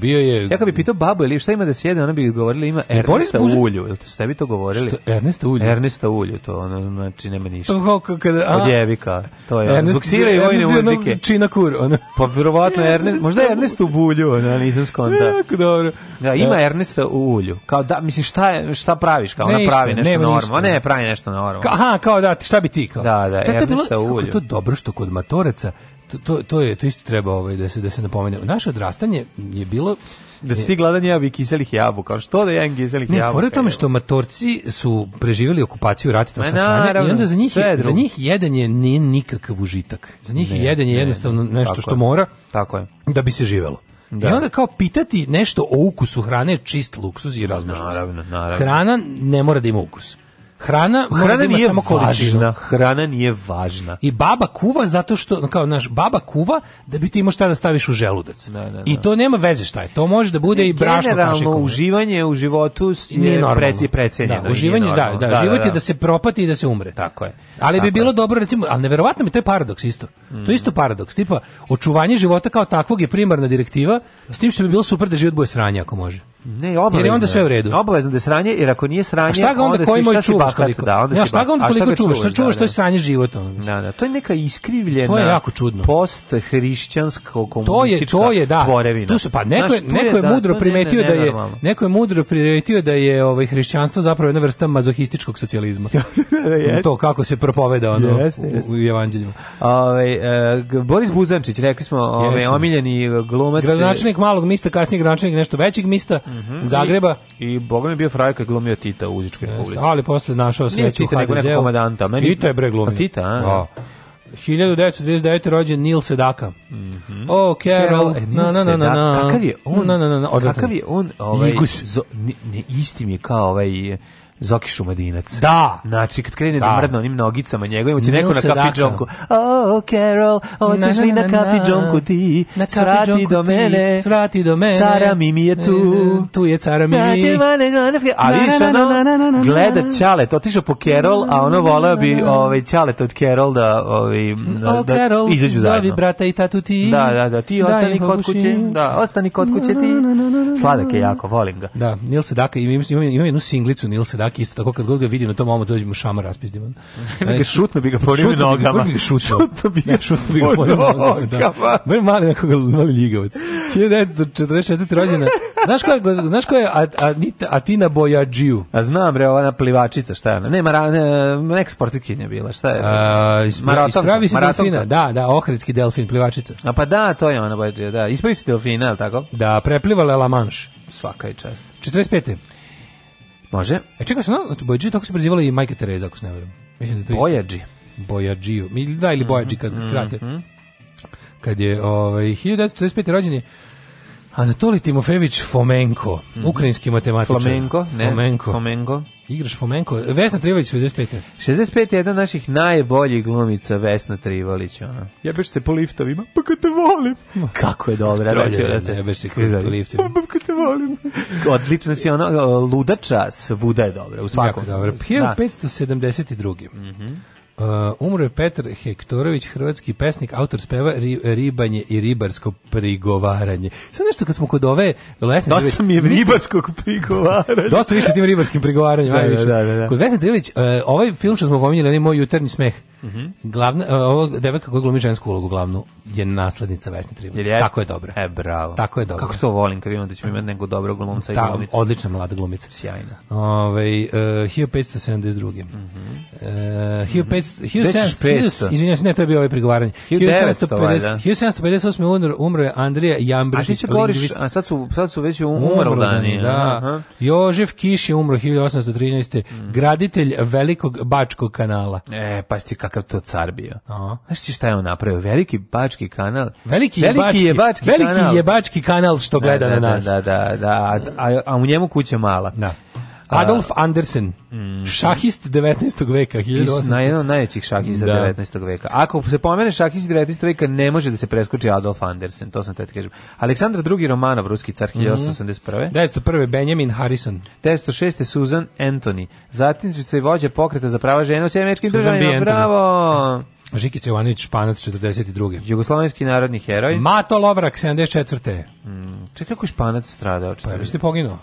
bio je...
Ja kad bi pitao babu ili šta ima da sjede, ona bi govorila ima Ernesta Boris Ulju. Jel ste bi to govorili? Šta, Ernesta
Ulju? Ernesta
Ulju, to ono znači nema ništa. To
kako kada... A,
Od jevika, to je. Ernest, Zbuksira i vojne muzike.
Ernest Čina Kur, ono.
Pa vjerovatno Ernest, možda Ernest u Bulju, ono, nisam skonta.
Jako dobro. Ja,
da, ima Ernesta u Ulju. Kao da, mislim, šta, je, šta praviš? Kao, ona pravi nešto normalno. Ne, pravi nešto normalno.
Aha, kao da, šta bi ti kao?
Da, da,
Ernesta u Ulju. To dobro što kod od matoreca, to, to, to, je, to isto treba ovaj, da, se, da se napomene. Naše odrastanje je bilo
da si ti gladan javi i kiselih jabuka. Što da jedan kiselih
jabuka? Ne, fora tome što matorci su preživjeli okupaciju rati to stanje i onda za njih, je, za njih jedan je nije nikakav užitak. Za njih ne, jedan je jednostavno ne, nešto što je. mora tako je. da bi se živelo. Da. I onda kao pitati nešto o ukusu hrane je čist luksuz i razmažnost. Naravno, naravno. Hrana ne mora da ima ukus. Hrana, hrana da nije samo važna,
hrana nije važna.
I baba kuva zato što kao naš baba kuva da bi ti imao šta da staviš u želudac. Da, da, da. I to nema veze šta je. To može da bude i, i brašno
Generalno uživanje u životu je preci precenjeno. Da,
uživanje, da, da, da, život da, je da se propati i da se umre.
Tako je.
Ali Tako
bi
bilo je. dobro recimo, al neverovatno mi to je paradoks isto. Mm. To je isto paradoks, tipa očuvanje života kao takvog je primarna direktiva, s tim što bi bilo super da život bude sranje ako može.
Ne, obavezno. Jer
onda sve u redu.
Obavezno da je sranje, jer ako nije sranje,
a šta ga onda, onda koji moj čuvaš koliko? Da, onda a šta ga onda koliko čuvaš? čuvaš, da, čuvaš da, to je da. sranje života.
Da, da, to je neka iskrivljena. To je
jako čudno.
Post hrišćansko komunistička to
je, to je, da. tvorevina. Tu su pa neko Znaš, neko je, da, mudro primetio ne, ne, ne, da je normalno. neko je mudro primetio da je ovaj hrišćanstvo zapravo jedna vrsta mazohističkog socijalizma. yes. [LAUGHS] Da, da, to kako se propoveda ono yes, yes. u, u evanđeljima.
Ovaj e, Boris Buzančić, rekli smo, ovaj omiljeni glumac,
gradonačelnik malog mista, kasnije gradonačelnik nešto većeg mista mm -hmm. Zagreba.
I, i Boga mi je bio frajer kad glumio Tita u Uzičkoj
ulici. Ali posle našao sreću u HDZ-u.
Tita, nego Meni... Tita je
bre glumio. A pa
Tita,
a? Da. 1939. rođen
Nil
Sedaka. Mm
-hmm. Oh,
Carol. Carol e,
na, na, na, na, na. Kakav je on? Na, na, na, na, kakav je on? Ovaj, zo, ne, ne, mi je kao ovaj Zoki Šumadinac.
Da.
Znači, kad krene da, da mrdne onim nogicama njegovim, će neko na kafi džonku. Oh, Carol, hoćeš li na kafi džonku ti? Na svrati do mene. Svrati do mene. Cara Mimi je tu.
Tu je cara Mimi.
Ali vidiš, ono, gleda to otišao po Carol, a ono voleo bi ovaj, to od Carol da, ovaj, da, Carol, izađu zajedno. Zovi brata i
tatu ti.
Da, da, da, ti ostani kod kuće. Da, ostani kod kuće ti. Sladak je jako, volim ga.
Da, Nilse Daka, imam, imam jednu singlicu Nilse Daka Đaki isto tako kad god ga vidim na tom momu dođemo šama raspizdimo.
[LAUGHS] Znači, šutno bi ga po porio nogama. Bi
šutno. šutno bi ga šutno bi ga porio da, da, da. nogama. Da. Mali mali nekoga mali ligavac. 1944 rođena. Znaš ko je, znaš ko je Anita Atina Bojađiju?
A znam bre, ona plivačica, šta je ona? Ne, mara, ne, eksportkinja bila, šta je? A,
ispra, ispravi se delfina, da, da, ohridski delfin, plivačica.
A pa da, to je ona Bojađija, da. Ispravi se delfina, je li tako?
Da, preplivala La
Manche. Svaka je čast.
45.
Može.
E čekaj, se, znači, Bojađi, tako se prezivala i majka Tereza, ako se ne vrem.
Mislim da je to Bojađi.
Bojađiju. Da, ili Bojađi, kad mm -hmm. skrate. Mhm. Kad je ovaj, 1945. rođen je Anatoli Timofević Fomenko, mm -hmm. ukrajinski matematičar.
Flamenko, ne, Fomenko. Fomenko.
Igraš Fomenko. Vesna Trivalić, 65.
65 je jedna od naših najboljih glumica, Vesna Trivalić. Ona.
Jebeš se po liftovima, pa kad te volim.
Kako je dobro.
Trolje, da se jebeš se po liftovima. Pa, pa kad te volim.
Odlično, znači ona ludača svuda je dobra, u svakom. Jako dobro.
Da. 1572. Mhm. Mm Uh, umro je Petar Hektorović, hrvatski pesnik, autor speva ri, ribanje i ribarsko prigovaranje. Sad nešto kad smo kod ove Lesne
Dosta mi je ribarskog prigovaranja.
Dosta više tim ribarskim prigovaranjem. Da, da, da, da, da, Kod Vesne Drilić, uh, ovaj film što smo pominjali, onaj moj jutarnji smeh, Mm Glavna, e, ovo devojka koja glumi žensku ulogu glavnu je naslednica Vesne Trivulić. Tako je dobro. E,
bravo.
Tako je
dobro. Kako to volim kad imam da će imati nekog dobrog glumca Ta, i glumica.
odlična mlada glumica.
Sjajna.
Ovaj uh, 1572.
Mm uh,
1500, 1700, izvinjam se, ne, to je bio ovaj prigovaranje. 1750, 1758. umro je
Andrija Jambrišić. A ti se govoriš, a sad su, sad su već
dani. Da. Aha. Jožef Kiš je umro 1813. Mm. Graditelj
velikog Bačkog kanala. E, pa
sti kakav to car bio. Aha. Znaš ti šta je on napravio? Veliki bački kanal.
Veliki, veliki jebački, jebački veliki kanal. Veliki jebački kanal što da, gleda
da,
da, na nas. Da, da, da. A, a, a u njemu kuća mala. Da. Adolf Andersen, mm. šahist 19. veka.
1800. Na jedan najvećih
šahista da. 19. veka. Ako se pomene šahist 19. veka, ne može da se preskoči Adolf Andersen, to sam te kažem.
Aleksandar II. Romanov, ruski car, 1881.
Mm. 1901. Benjamin
Harrison. 1906. Susan Anthony.
Zatim će se vođa
pokreta za prava žena u sjemečkim
državima.
Bravo! Žikić
Jovanović Španac 42. Jugoslovenski narodni heroj. Mato Lovrak 74. Mm, čekaj kako
je Španac stradao?
Pa da je poginuo.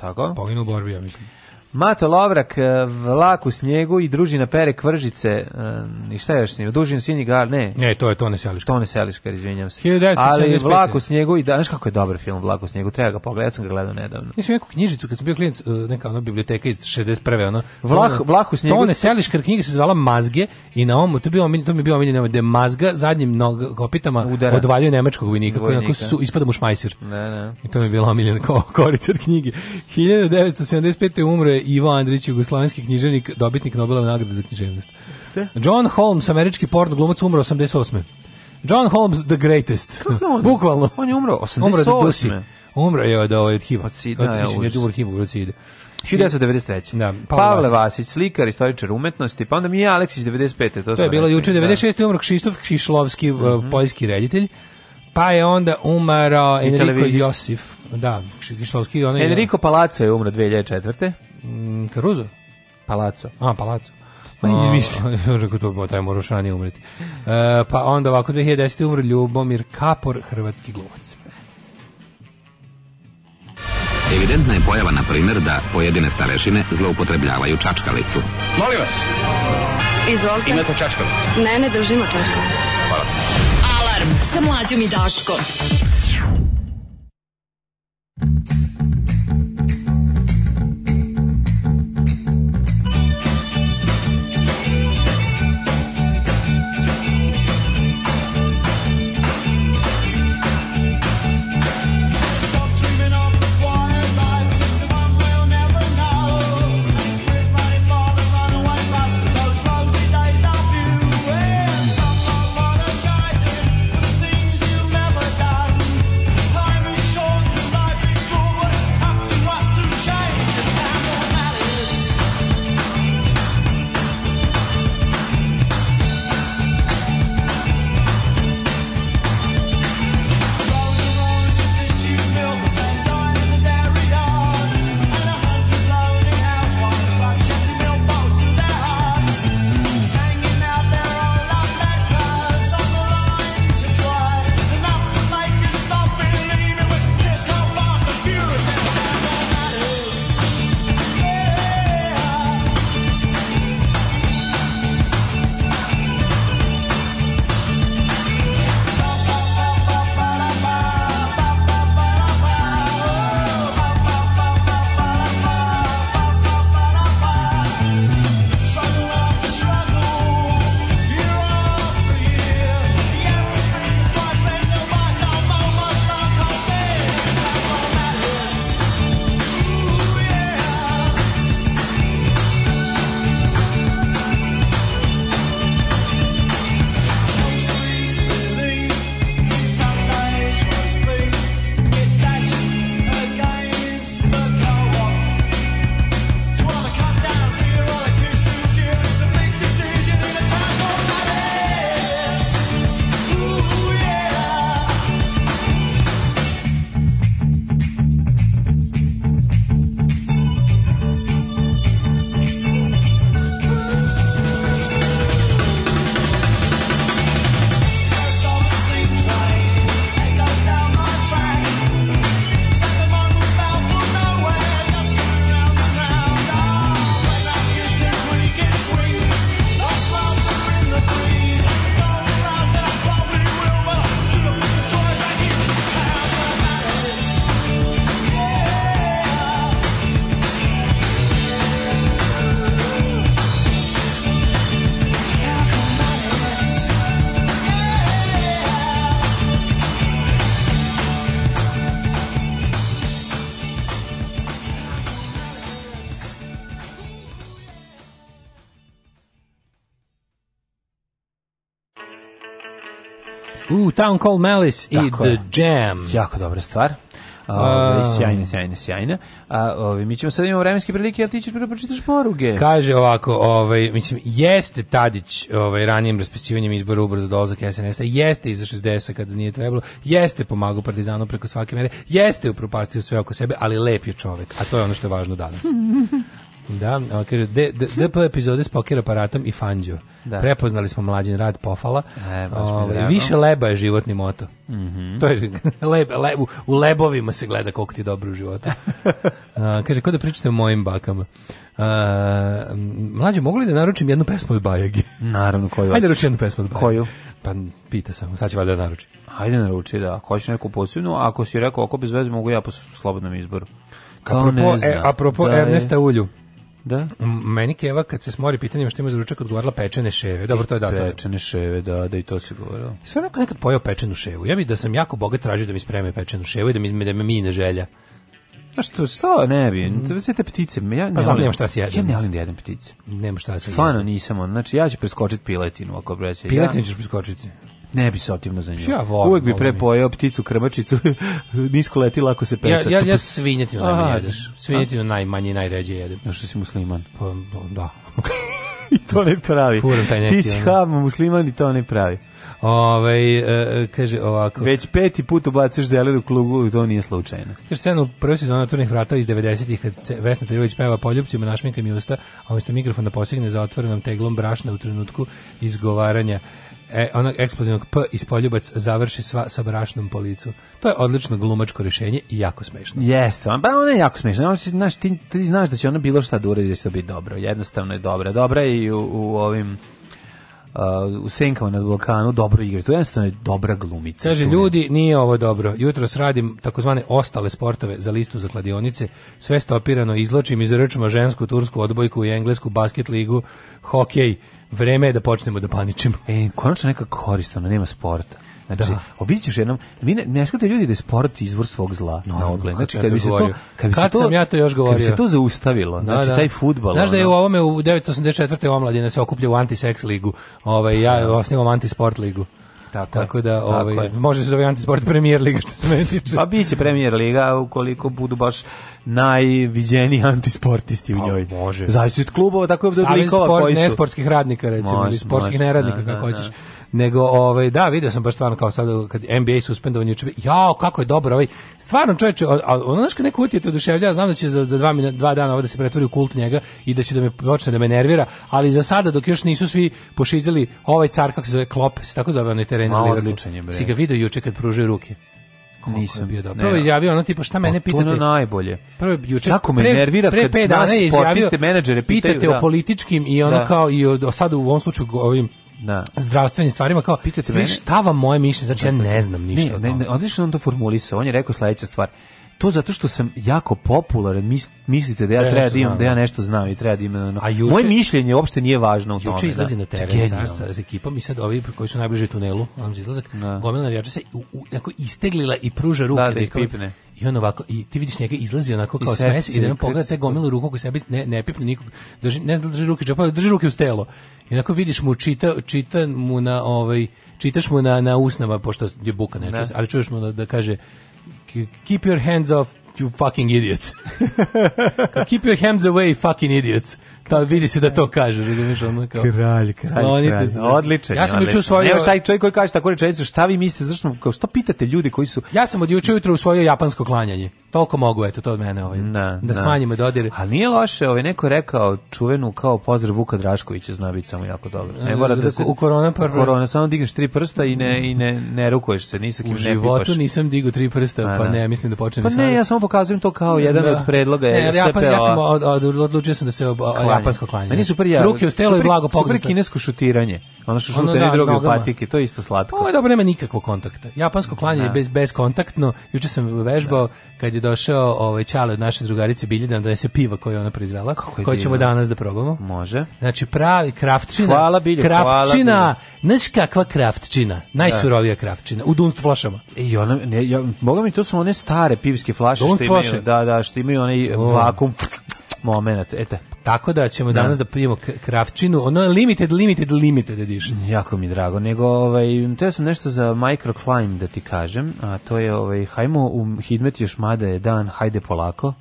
Tako? Poginuo u
borbi, ja mislim. Mato Lovrak, eh, vlak u snijegu
i
družina
pere kvržice. Eh, I šta još s njim? Dužin sinji gar, ne.
Ne,
to
je Tone Seliškar.
Tone Seliškar, izvinjam se. 1975. Ali vlak u snijegu i da, danas kako je dobar film Vlak u snijegu, treba ga pogledati, ja sam ga gledao nedavno. Mislim neku knjižicu kad sam bio klinac, eh, neka ono biblioteka iz 61. ono. Vlak, ono, vlak u snijegu. Tone Seliškar knjiga se zvala Mazge i na ovom to bio to mi bio omiljeno da Mazga zadnjim nog kopitama Udara. odvaljuje nemačkog vojnika, vojnika. koji su ispada mu šmajser. Ne, da, ne. Da. I to mi
je
bilo omiljeno kao [LAUGHS] korica od knjige. 1975.
umre Ivo Andrić, jugoslovenski
književnik, dobitnik Nobelove nagrade za književnost. John
Holmes, američki porno glumac, umro 88. John Holmes the greatest. on? Bukvalno.
On
je
umro 88. Umro od Dusi. Umro
je
od ovaj od HIV-a. Od SIDA, od, mislim, je umro HIV-a, od SIDA. 1993. Da, Pavle, Pavle Vasić, slikar, istoričar
umetnosti,
pa
onda mi je Aleksić 95. To, to
je
bilo juče,
96. Da. umro Kšištof
Kšišlovski, mm
-hmm. Eh, poljski reditelj. Pa je onda umaro Enrico Josif. Da, Kšišlovski. Onaj, Enrico Palazzo
je
umro 2004. Mm, Caruso?
Palaco. A, Palaco. Pa izmislio. [LAUGHS] Rekao to, taj mora ranije umreti. Uh, pa onda ovako,
2010. umre Ljubomir Kapor, hrvatski glumac.
Evidentna je pojava, na primjer, da pojedine starešine zloupotrebljavaju čačkalicu. Molim vas. Izvolite. Imate čačkalicu? Ne, ne držimo čačkalicu. Hvala. Alarm sa mlađom i Daškom. Town Call Malice i The Jam. Jako dobra stvar. Ove, sjajne, sjajne, sjajne. A ove, ovaj, ovaj, mi ćemo sad imamo vremenske prilike, ali ti ćeš prvo da pročitaš poruge. Kaže ovako, ovaj, mislim, jeste Tadić ovaj, ranijim raspisivanjem izbora ubrzo dolazak SNS-a, jeste iza 60 kada nije trebalo, jeste pomagao Partizanu preko svake mere, jeste upropastio sve oko sebe, ali lep je čovek, a to je ono što je važno danas. [LAUGHS] Da, a, kaže, de, de, DP epizode s poker aparatom i fanđo. Da. Prepoznali smo mlađen rad pofala. E, baš ovaj, više leba je životni moto. Mm -hmm. To je, [LAUGHS] leb, leb, u, u lebovima se gleda koliko ti je dobro u životu. [LAUGHS] a, kaže, ko da pričate o mojim bakama? A, mlađe, mogu li da naručim jednu pesmu od Bajagi? Naravno, koju? Hajde naruči jednu pesmu od Bajagi. Koju? Pa pita sam, sad će valjda da naruči. Hajde naruči, da. Ako hoćeš neku posebnu, ako si rekao, ako bez veze mogu ja po slobodnom izboru. Kao apropo, ne zna. E, apropo da Ernesta Ulju. Da. Meni Keva kad
se smori pitanjem što ima za ručak odgovarala pečene ševe. Dobro, to je da. to je. Pečene ševe, da, da i to se govorilo. Sve onako nekad pojeo pečenu ševu. Ja bih da sam jako bogat tražio da mi spreme pečenu ševu i da mi da me mine želja. A što, što ne bi, mm. to sve te ptice, ja ne pa šta se jedem. Ja ne volim da jedem ptice. Nemam šta da se Stvarno nisam, on, znači ja ću preskočiti piletinu, ako breće. Piletinu ćeš preskočiti? Ne bi se otimno za nju. Ja volim, Uvijek bi prepojao pticu krmačicu, [LAUGHS] nisko leti, lako se peca. Ja, ja, ja svinjetinu najmanje jedeš. Svinjetinu a? najmanje i najređe jedem. Ja što si musliman? Pa, pa da. [LAUGHS] I to ne pravi. Neki, Ti si ham, musliman i to ne pravi. Ovaj e, e kaže ovako. Već peti put ubacuješ zeleru klugu, i to nije slučajno. Kaže scenu u prvoj sezoni Turnih vrata iz 90-ih kad se Vesna Trilović peva poljupcima našminka mi usta, a umesto mikrofon da posegne za otvorenom teglom brašna u trenutku izgovaranja e, onog eksplozivnog P iz poljubac završi sva sa brašnom po To je odlično glumačko rješenje i jako smešno. Jeste, pa ona je jako smešna. Ona, znaš, ti, ti znaš da će ona bilo šta da uredi da će to biti dobro. Jednostavno je dobra. Dobra je i u, u ovim uh, u Senkama nad Balkanu dobro igra. To jednostavno je dobra glumica. Kaže, ljudi, nije ovo dobro. Jutros radim takozvane ostale sportove za listu za kladionice. Sve stopirano izločim iz rčma žensku, tursku odbojku i englesku basket ligu, hokej vreme je da počnemo da paničimo. E, konačno neka korist, nema sporta. Znači, da. obići ćeš jednom, vi ne, ne skate ljudi da je sport izvor svog zla no, na ogled. Znači, kad, bi se to, kad bi se to, sam ja to još govorio. Kad bi se to zaustavilo, da, znači da. taj fudbal. Znaš da je u ovome u 984. omladine se okuplja u anti-sex ligu. Ovaj ja da. osnivam anti-sport ligu. Tako, tako da ovaj tako može se zove anti-sport premijer liga što se meni tiče. Pa biće premijer liga ukoliko budu baš najviđeniji antisportisti u pa, njoj. Pa, može. Zavisi od klubova, tako je od likova sport, koji su. Ne sportskih radnika, recimo, može, ili sportskih može, neradnika, da, kako da, hoćeš. Da. Nego, ovaj, da, vidio sam baš stvarno kao sad kad NBA suspendovan juče. Jao, kako je dobro, ovaj. Stvarno čoveče, ono znaš kad neko utjete oduševljava, znam da će za, za dva, dva dana ovaj da se pretvori u kult njega i da će da me počne da me nervira, ali za sada dok još nisu svi pošizili ovaj car kako se zove Klop, se tako zove onaj teren. Ma, odličan je, bre. Si ga vidio juče kad pružio ruke. Kako Nisam je bio dobro. Prvo je da. izjavio ono tipa šta mene pitate. Potpuno najbolje. Prvo juče Kako me pre, nervira pre, pre kad nas sportiste menadžere pitaju, pitate da. o političkim i ono da. kao i o, sad u ovom slučaju ovim da. zdravstvenim stvarima kao pitate me šta vam moje mišljenje znači da, ja ne dakle, znam ništa. Ne, ne, ne odlično on to formulisao. On je rekao sledeća stvar to zato što sam jako popularan, mis, mislite da ja, treba da imam, da ja da. nešto znam i treba da imam. A juče, Moje mišljenje uopšte nije važno u tome. Juče izlazi da. na teren car sa ekipom i sad ovi koji su najbliži tunelu, on izlazak, da. gomila navijača se u, u, jako isteglila i pruža ruke. Da, da, da ih pipne. I on ovako, i ti vidiš njega izlazi onako kao smes i da nam pogleda te gomilu ruku koji sebi ne, ne pipne nikog, drži, ne znam da drži ruke džapa, drži ruke u telo. I onako vidiš mu, čita, čita mu na, ovaj, čitaš mu na, na usnama, pošto je buka, ne, ne. Da. ali čuješ mu da, da kaže, keep your hands off you fucking idiots. Keep your hands away, fucking idiots. Da vidi se da to kaže, razumiješ, ono kao. Kralj, kralj, kralj. Odličan. Ja sam juče usvojio. Evo taj čovjek koji kaže tako rečenicu, šta vi mislite, zašto kao što pitate ljudi koji su Ja sam od juče ujutro svoje japansko klanjanje toliko mogu, eto, to od mene ovaj, na, da, da, da. smanjimo dodir Ali nije loše, ovaj, neko rekao čuvenu kao pozdrav Vuka Draškovića, zna biti samo jako dobro. Ne, mora da u korona par... Korona, samo digneš tri prsta i ne, i ne, ne rukuješ se, nisa kim U životu ne nisam digu tri prsta, A, pa da. ne, mislim da počnem. Pa ne, sad. ja samo pokazujem to kao jedan da. od predloga. Ne, Japan, ja pa- sam od, od, odlučio sam da se ob, klanje. japansko klanje. Meni super ja. Ruke u stelo i blago pognute. Super kinesko šutiranje. Ono što šute ne druge patike, to isto slatko. Ovo dobro, nema nikakvog kontakta. Japansko klanjanje je bez, beskontaktno. Juče sam vežbao kad je došao ovaj Čale od naše drugarice Bilje da nam donese piva koje ona proizvela, Kako koje ćemo danas da probamo. Može. Znači pravi kraftčina. Hvala Bilje, kraftčina. Hvala bilje. Znaš kakva kraftčina? Najsurovija da. kraftčina u dunt flašama. E, I ona ne ja, boga mi to su one stare pivske flaše što imaju. Da, da, što imaju onaj oh. vakum moment. Eto. Tako da ćemo da. danas da pijemo kravčinu, ono limited, limited, limited edition. Jako mi drago, nego ovaj, teo sam nešto za microclimb da ti kažem, a to je, ovaj, hajmo u Hidmet još mada je dan, hajde polako.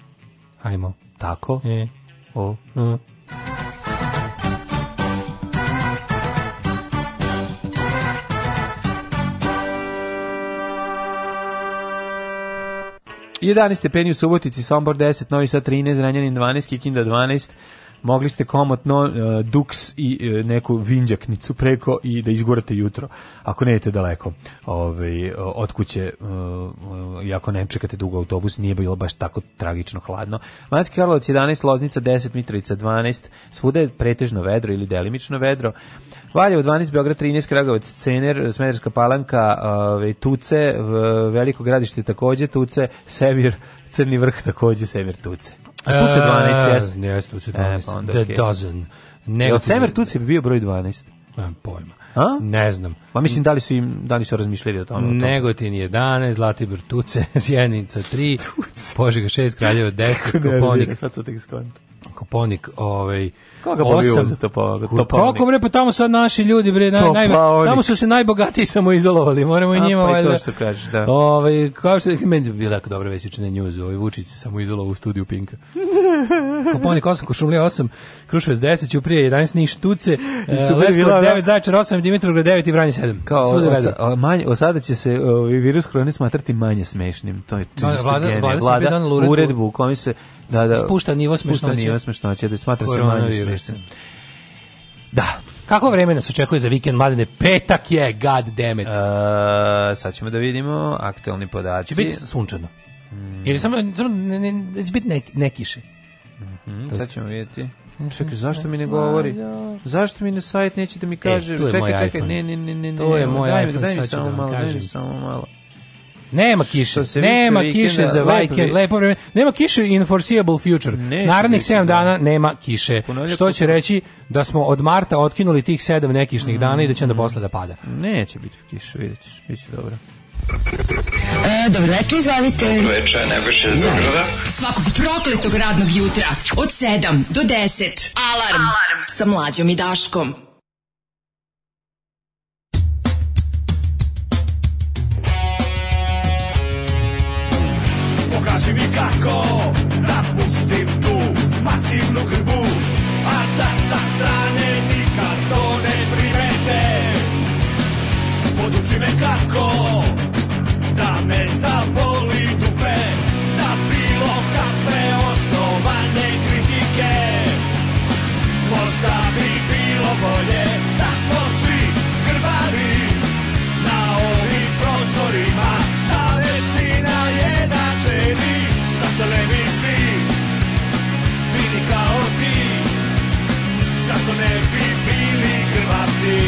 Hajmo.
Tako.
E. O. Uh.
11 stepeni u Subotici, Sombor 10, Novi Sad 13, Ranjanin 12, Kikinda 12, mogli ste komotno uh, e, duks i uh, neku vinđaknicu preko i da izgurate jutro ako ne idete daleko ovaj od kuće uh, i ako ne čekate dugo autobus nije bilo baš tako tragično hladno Manski Karlovac 11 Loznica 10 Mitrovica 12 svuda je pretežno vedro ili delimično vedro Valjevo 12, Beograd 13, Kragovac, Cener, Smederska palanka, ove, ovaj, Tuce, Veliko gradište takođe Tuce, Semir, Crni vrh takođe Semir Tuce. A Tuce
12, e, jeste? Jeste, Tuce 12, e, pa the okay. dozen. Negativno. Jel
Semir Tuce bi bio broj 12?
Nemam pojma.
A?
Ne znam.
Ma mislim da li su im da li su razmišljali o tome.
Negotin 11, Zlatibor Tuce, [LAUGHS] Sjenica 3, Požega 6, Kraljevo 10, Koponik.
Sad to tek skonto.
Koponik, ovaj
Koga pobio za to
pa
to
pa. Koliko bre pa tamo sad naši ljudi bre naj, naj tamo su se najbogatiji samo izolovali. Moramo i pa njima
valjda. Pa to što kažeš, da.
Ovaj kao što meni bi bila dobra vesečna news, ovaj Vučić se samo izolovao u studiju Pinka. [LAUGHS] Koponik 8, Košumlija 8, Kruševac 10, Ćuprije 11, Niš Tuce, eh, Leskovac 9, Zaječar 8, Dimitrovgrad 9 i Vranje 7.
Kao, od, manje, od sada će se ovaj virus korone smatrati manje smešnim. To je da, čisto no, vlada, vlada, vlada, vlada uredbu u kojoj se da, da,
spušta nivo smešnoće.
Spušta nivo smešnoće, da smatra se manje smešno. Da.
Kako vreme nas očekuje za vikend, mladine? Petak je, god damn it.
Uh, sad ćemo da vidimo aktualni podaci. Će
biti sunčano. Mm. Ili samo, samo ne, ne, će biti ne, nekiše.
Mm -hmm, sad ćemo vidjeti. Mhm. Čekaj, zašto mi ne govori? Zašto mi na sajt neće da mi e, kaže? E, čekaj, čekaj,
ne, ne, ne, ne.
To je moj daj iPhone, daj
mi, daj mi
samo da
malo,
daj mi
samo malo. Nema kiše, nema kiše za vikend, lepo vreme. Nema kiše in foreseeable future. Narednih 7 da. dana nema kiše. Što će reći da smo od marta otkinuli tih 7 nekišnih dana i da će onda mm. posle da pada.
Neće biti kiše, videćeš, biće dobro.
E, dobro večer, izvalite.
Dobro večer, Nebojša
iz Beograda. Svakog prokletog radnog jutra od 7 do 10. Alarm, Alarm. sa mlađom i Daškom. Kaži mi kako da pustim tu masivnu grbu A da sa strane nikad to ne primete Poduči me kako da me zaboli dupe Za bilo kakve osnovane kritike Možda bi bilo bolje zašto ne bi bili krvavci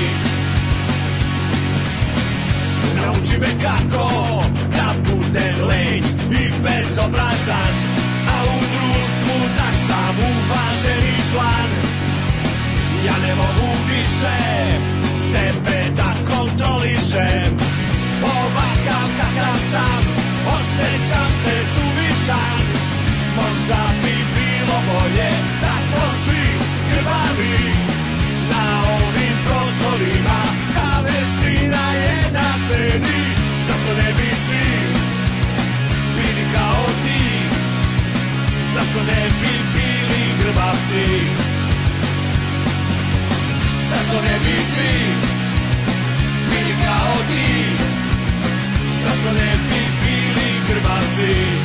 Nauči me kako da budem lenj i bezobrazan A u društvu da sam uvaženi član Ja ne mogu više sebe da kontrolišem Ovakav kakav sam, osjećam se suvišan Možda bi bilo bolje da smo svi bavi na ovim prostorima Ta veština je na ceni Zašto ne bi svi bili kao ti Zašto ne bi bili grbavci
Zašto ne bi svi bili kao ti Zašto ne bi bili grbavci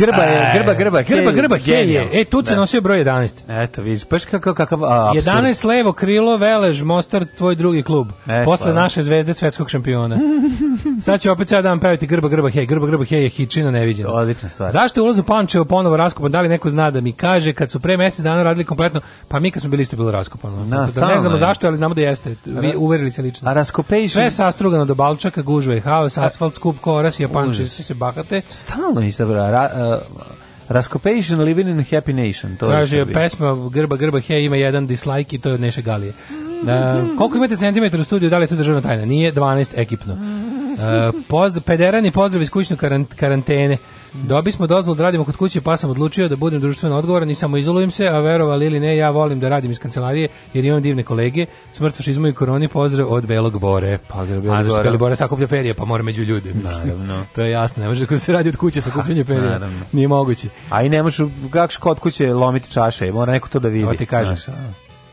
grba je, e, grba, grba, grba, grba, Helje. E, tu se da. nosio broj 11.
Eto, vidiš, paš pa kakav, kakav
absurd. 11 levo krilo, Velež, Mostar, tvoj drugi klub. E, Posle naše zvezde svetskog šampiona. [LAUGHS] Sad će opet sad dan pevati grba, grba, hej, grba, grba, hej, je hičina neviđena.
Odlična stvar.
Zašto je ulaz u Pančevo ponovo raskopan? Da li neko zna da mi kaže, kad su pre mesec dana radili kompletno, pa mi kad smo bili isto bilo raskopano.
Na, da
ne znamo zašto, ali znamo da jeste. Vi uverili se lično.
A
raskopejš... Sve sastrugano do Balčaka, gužva i haos, asfalt, skup koras, japanče se bahate.
Stalno isto, bra, Uh, Raskopation, Living in Happy Nation.
To Kaže, je pesma Grba, Grba, He ima jedan dislike i to je od Neše Galije. Uh, koliko imate centimetara u studiju, da li je to državna tajna? Nije 12 ekipno. Uh, pozdrav, pederani pozdrav iz kućne karantene. Dobi smo dozvol da radimo kod kuće, pa sam odlučio da budem društveno odgovoran i samo izolujem se, a verovali ili ne, ja volim da radim iz kancelarije jer imam divne kolege. Smrt fašizmu i koroni, pozdrav od Belog Bore.
Pozdrav
Belog Bore. Beli Bore sakuplja perje, pa mora među ljude.
Naravno. [LAUGHS]
to je jasno, ne može da se radi od kuće sakupljanje perje. Naravno. Nije moguće.
A i ne može kako kod kuće lomiti čaše, mora neko to da vidi. To
ti kažeš.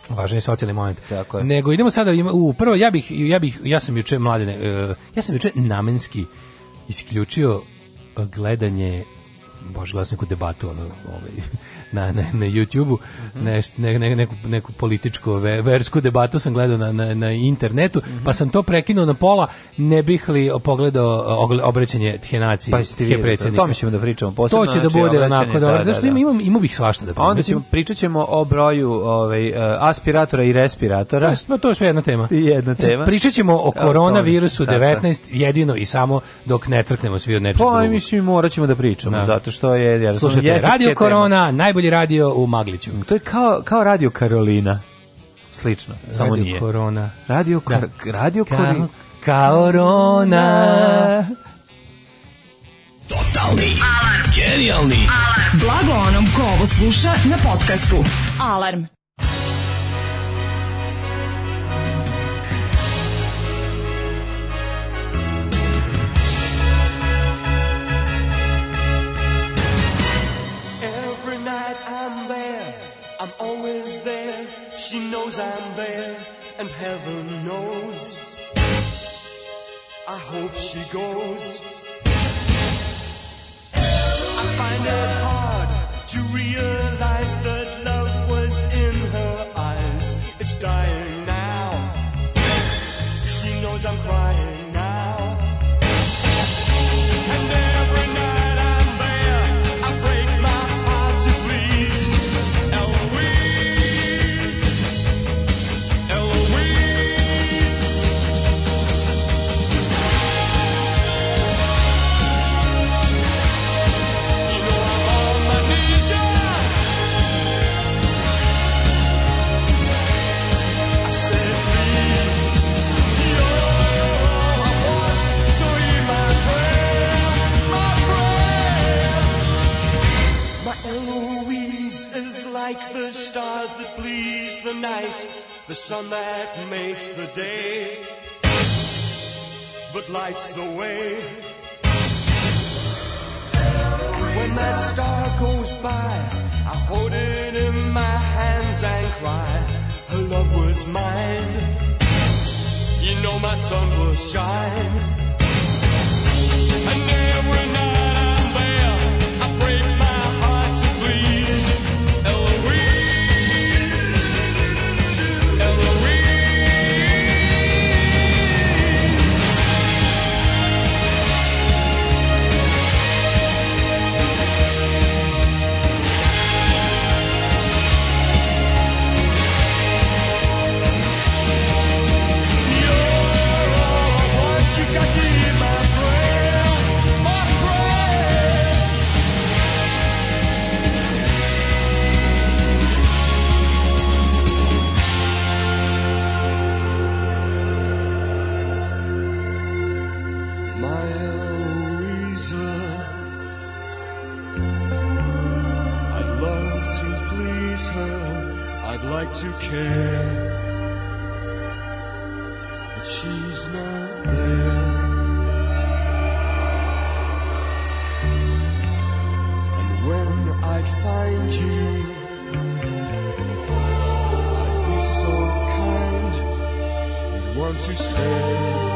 Važan je socijalni moment.
Tako
je. Nego idemo sada u prvo ja bih ja bih ja sam juče mladine uh, e, ja sam juče namenski isključio gledanje baš glasniku debatu ono, ovaj, na, na, na YouTube-u, neš, ne, ne, neku, neku političku ve, versku debatu sam gledao na, na, na internetu, mm -hmm. pa sam to prekinuo na pola, ne bih li pogledao e, ogle, obraćanje Tjenacije,
pa Tje predsjednika. O ćemo da pričamo posebno. To će da znači, bude onako, dobro, da, da, da, da. Imam, imam bih svašta da pričam. Onda ćemo, pričat ćemo o broju ovaj, e, aspiratora i respiratora. To, da, to je sve jedna tema. Jedna znači, tema. Pričat ćemo o koronavirusu 19 jedino i samo dok ne crknemo svi od nečeg. Pa, mislim, morat ćemo da pričamo, da. zato što je... Jer Slušajte, Radio Korona, najbolji najbolji radio u Magliću. To je kao, kao radio Karolina. Slično, samo nije. Korona. Radio, kor, da. radio Ka, Korona. Korona. Totalni. Alarm. Genijalni. Alarm. Blago onom ko ovo sluša na podcastu. Alarm. I'm always there, she knows I'm there, and heaven knows. I hope she goes. I find it hard to realize that that please the night, the sun that makes the day, but lights the way. When that star goes by, I hold it in my hands and cry, her love was mine. You know my sun will shine. And every night. like to care, but she's not there. And when I find you, I'd be so kind, you'd want to stay.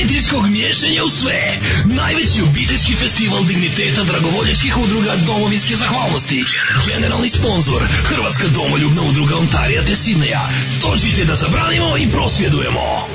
braniteljskog miješanja u sve. Najveći obiteljski festival digniteta dragovoljačkih udruga domovinske zahvalnosti. Generalni sponsor Hrvatska domoljubna udruga Ontarija te Sidneja. Točite da zabranimo i prosvjedujemo.